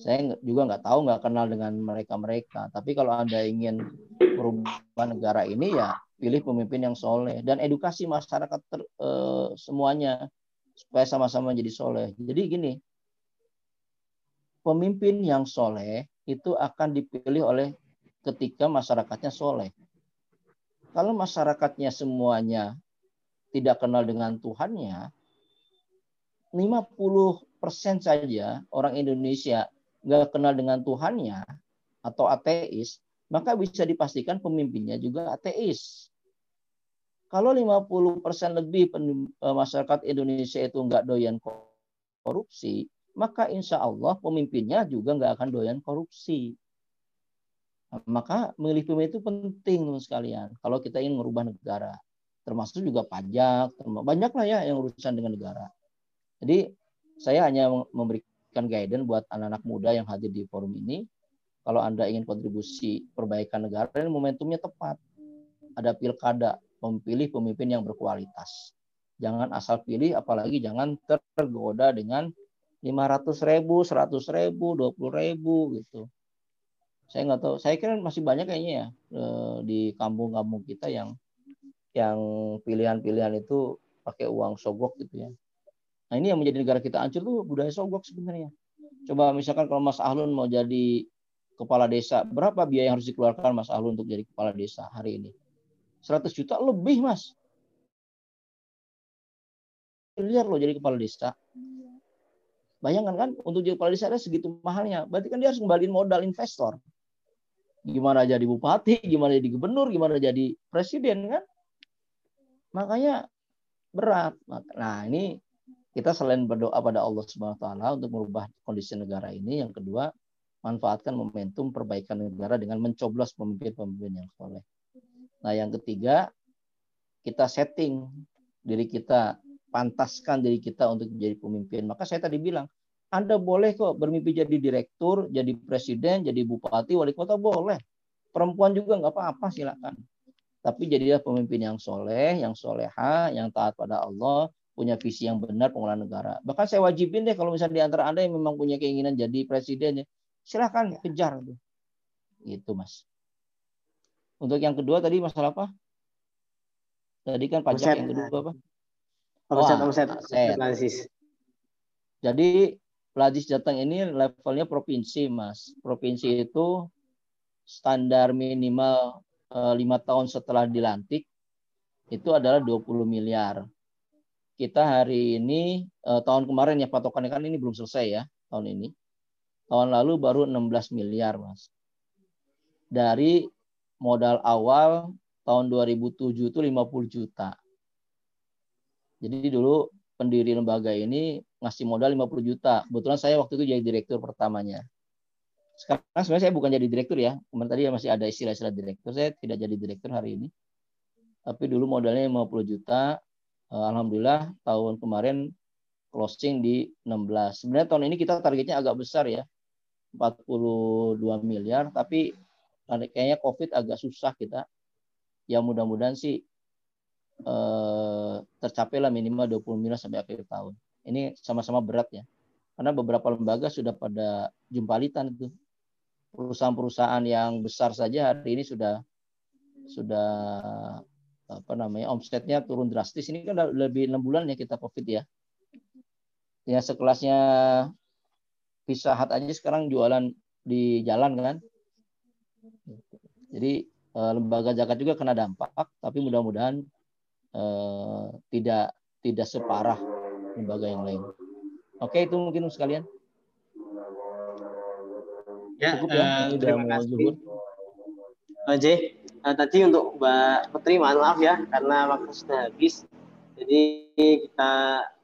Saya juga nggak tahu, nggak kenal dengan mereka-mereka. Tapi kalau Anda ingin merubah negara ini, ya pilih pemimpin yang soleh dan edukasi masyarakat ter, eh, semuanya supaya sama-sama jadi soleh. Jadi gini, pemimpin yang soleh itu akan dipilih oleh ketika masyarakatnya soleh. Kalau masyarakatnya semuanya tidak kenal dengan Tuhannya, 50% saja orang Indonesia nggak kenal dengan Tuhannya atau ateis, maka bisa dipastikan pemimpinnya juga ateis. Kalau 50% lebih masyarakat Indonesia itu nggak doyan korupsi, maka insya Allah pemimpinnya juga nggak akan doyan korupsi. Maka memilih pemimpin itu penting teman sekalian. Kalau kita ingin merubah negara, termasuk juga pajak, banyak lah ya yang urusan dengan negara. Jadi saya hanya memberikan guidance buat anak-anak muda yang hadir di forum ini. Kalau Anda ingin kontribusi perbaikan negara, ini momentumnya tepat. Ada pilkada, memilih pemimpin yang berkualitas. Jangan asal pilih, apalagi jangan tergoda dengan 500 ribu, 100 ribu, 20 ribu gitu. Saya nggak tahu. Saya kira masih banyak kayaknya ya eh, di kampung-kampung kita yang yang pilihan-pilihan itu pakai uang sogok gitu ya. Nah ini yang menjadi negara kita hancur tuh budaya sogok sebenarnya. Coba misalkan kalau Mas Ahlun mau jadi kepala desa, berapa biaya yang harus dikeluarkan Mas Ahlun untuk jadi kepala desa hari ini? 100 juta lebih Mas. Miliar loh jadi kepala desa. Bayangkan kan untuk jadi kepala desa segitu mahalnya. Berarti kan dia harus kembaliin modal investor. Gimana jadi bupati, gimana jadi gubernur, gimana jadi presiden kan? Makanya berat. Nah ini kita selain berdoa pada Allah Subhanahu Wa Taala untuk merubah kondisi negara ini, yang kedua manfaatkan momentum perbaikan negara dengan mencoblos pemimpin-pemimpin yang soleh. Nah yang ketiga kita setting diri kita pantaskan diri kita untuk menjadi pemimpin. Maka saya tadi bilang, Anda boleh kok bermimpi jadi direktur, jadi presiden, jadi bupati, wali kota boleh. Perempuan juga nggak apa-apa silakan. Tapi jadilah pemimpin yang soleh, yang soleha, yang taat pada Allah, punya visi yang benar pengelolaan negara. Bahkan saya wajibin deh kalau misalnya di antara Anda yang memang punya keinginan jadi presiden, ya, silahkan kejar. Gitu mas. Untuk yang kedua tadi masalah apa? Tadi kan pajak yang kedua apa? Omset, oh, omset, omset. Jadi Pelajis Jateng ini levelnya provinsi, Mas. Provinsi itu standar minimal eh, lima tahun setelah dilantik itu adalah 20 miliar. Kita hari ini eh, tahun kemarin ya patokannya kan ini belum selesai ya tahun ini. Tahun lalu baru 16 miliar, Mas. Dari modal awal tahun 2007 itu 50 juta. Jadi dulu pendiri lembaga ini ngasih modal 50 juta. Kebetulan saya waktu itu jadi direktur pertamanya. Sekarang sebenarnya saya bukan jadi direktur ya. Kemarin tadi masih ada istilah-istilah direktur. Saya tidak jadi direktur hari ini. Tapi dulu modalnya 50 juta. Eh, Alhamdulillah tahun kemarin closing di 16. Sebenarnya tahun ini kita targetnya agak besar ya. 42 miliar. Tapi kayaknya COVID agak susah kita. Ya mudah-mudahan sih eh, tercapai lah minimal 20 miliar sampai akhir tahun. Ini sama-sama berat ya. Karena beberapa lembaga sudah pada jumpalitan itu. Perusahaan-perusahaan yang besar saja hari ini sudah sudah apa namanya omsetnya turun drastis. Ini kan lebih enam bulan ya kita covid ya. Ya sekelasnya Pizza Hut aja sekarang jualan di jalan kan. Jadi eh, lembaga zakat juga kena dampak, tapi mudah-mudahan eh, tidak tidak separah lembaga yang lain. Oke, itu mungkin sekalian. Ya, Cukup ya, udah terima kasih. Eh, J, eh, tadi untuk Mbak Putri, mohon maaf ya, karena waktu sudah habis. Jadi kita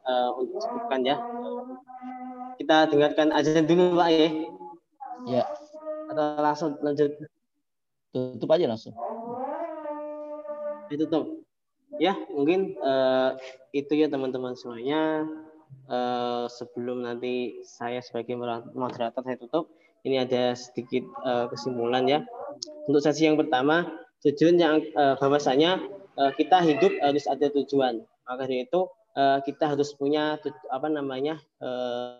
eh, untuk cukupkan ya. Kita dengarkan aja dulu Pak ya. Ya, Atau langsung lanjut tutup aja langsung. ditutup. Ya, mungkin eh, itu ya teman-teman semuanya. Eh, sebelum nanti saya sebagai moderator saya tutup, ini ada sedikit eh, kesimpulan ya. Untuk sesi yang pertama, tujuan yang eh, bahwasanya eh, kita hidup harus ada tujuan. Maka dari itu eh, kita harus punya apa namanya eh,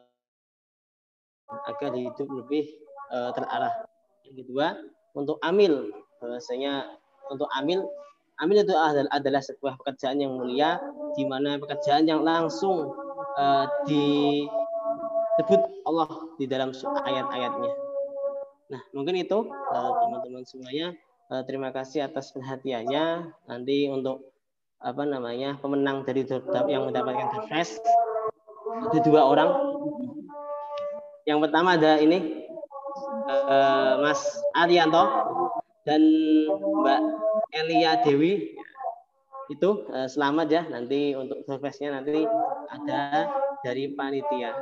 agar hidup lebih eh, terarah. Yang kedua, untuk amil bahwasanya untuk amil amil itu adalah, sebuah pekerjaan yang mulia di mana pekerjaan yang langsung eh, disebut Allah di dalam ayat-ayatnya. Nah, mungkin itu eh, teman-teman semuanya Eh, terima kasih atas perhatiannya. Nanti untuk apa namanya pemenang dari yang mendapatkan the ada dua orang. Yang pertama ada ini eh, Mas Arianto dan Mbak Elia Dewi. Itu eh, selamat ya. Nanti untuk surprise-nya nanti ada dari panitia.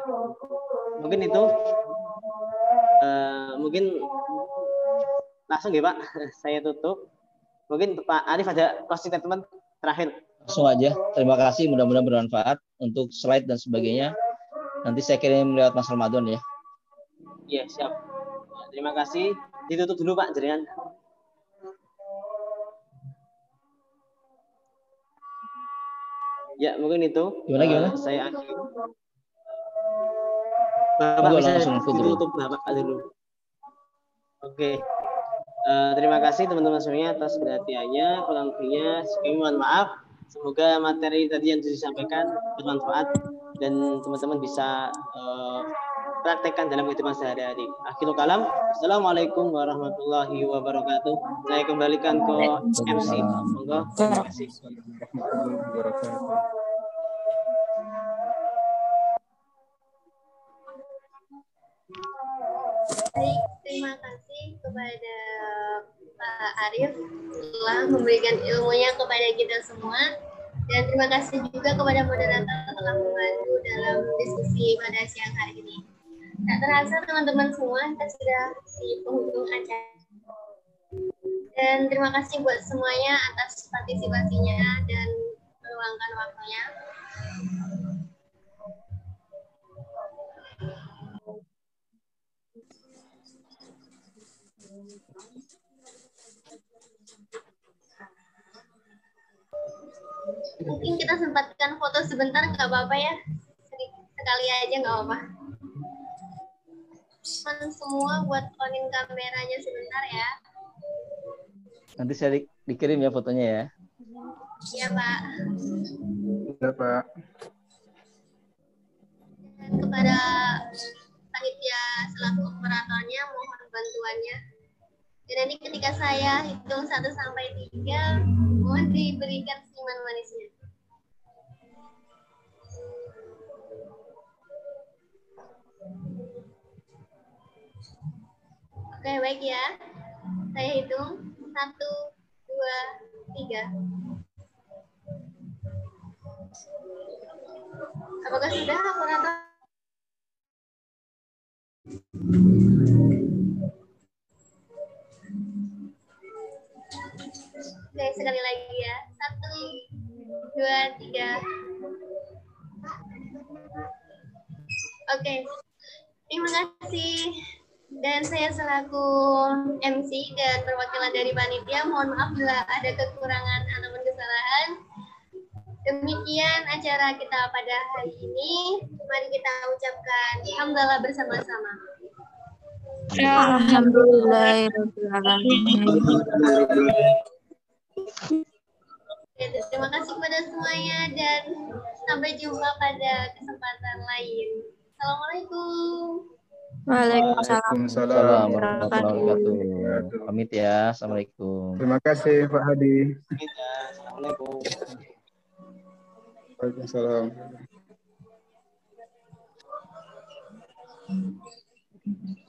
Mungkin itu eh, mungkin langsung ya Pak, saya tutup. Mungkin Pak Arif ada closing statement terakhir. Langsung aja. Terima kasih, mudah-mudahan bermanfaat untuk slide dan sebagainya. Nanti saya kirim lewat Mas Ramadan ya. Iya, siap. Terima kasih. Ditutup dulu Pak jaringan. Ya, mungkin itu. Gimana, gimana? Eh, saya akhiri. Bapak Monggo, bisa langsung tutup. ditutup Bapak dulu. Oke. Eh, terima kasih teman-teman semuanya atas perhatiannya. Kurang lebihnya, sekali mohon maaf. Semoga materi tadi yang disampaikan bermanfaat dan teman-teman bisa eh, praktekkan dalam kehidupan sehari-hari. Akhirul kalam. Assalamualaikum warahmatullahi wabarakatuh. Saya kembalikan ke MC. Monggo. Baik, terima kasih kepada Pak Arief telah memberikan ilmunya kepada kita semua. Dan terima kasih juga kepada moderator telah membantu dalam diskusi pada siang hari ini. Tak terasa teman-teman semua, kita sudah di penghujung acara. Dan terima kasih buat semuanya atas partisipasinya dan meluangkan waktunya. Mungkin kita sempatkan foto sebentar nggak apa-apa ya. Sekali aja nggak apa-apa. Teman semua buat onin kameranya sebentar ya. Nanti saya di- dikirim ya fotonya ya. Iya Pak. Ya, Pak. Dan kepada panitia selaku operatornya mohon bantuannya. Dan nanti ketika saya hitung 1 sampai 3, mohon diberikan senyuman manisnya. Oke, baik ya. Saya hitung 1, 2, 3. Apakah sudah operator? Oke, sekali lagi ya. Satu, dua, tiga. Oke, terima kasih. Dan saya selaku MC dan perwakilan dari panitia, mohon maaf bila ada kekurangan ataupun kesalahan. Demikian acara kita pada hari ini. Mari kita ucapkan hamdalah bersama-sama. Oke, terima kasih kepada semuanya dan sampai jumpa pada kesempatan lain. Assalamualaikum. Waalaikumsalam. Warahmatullahi wabarakatuh. Pamit ya. Assalamualaikum. Terima kasih Pak Hadi. Ya, Assalamualaikum. Waalaikumsalam. Thank you.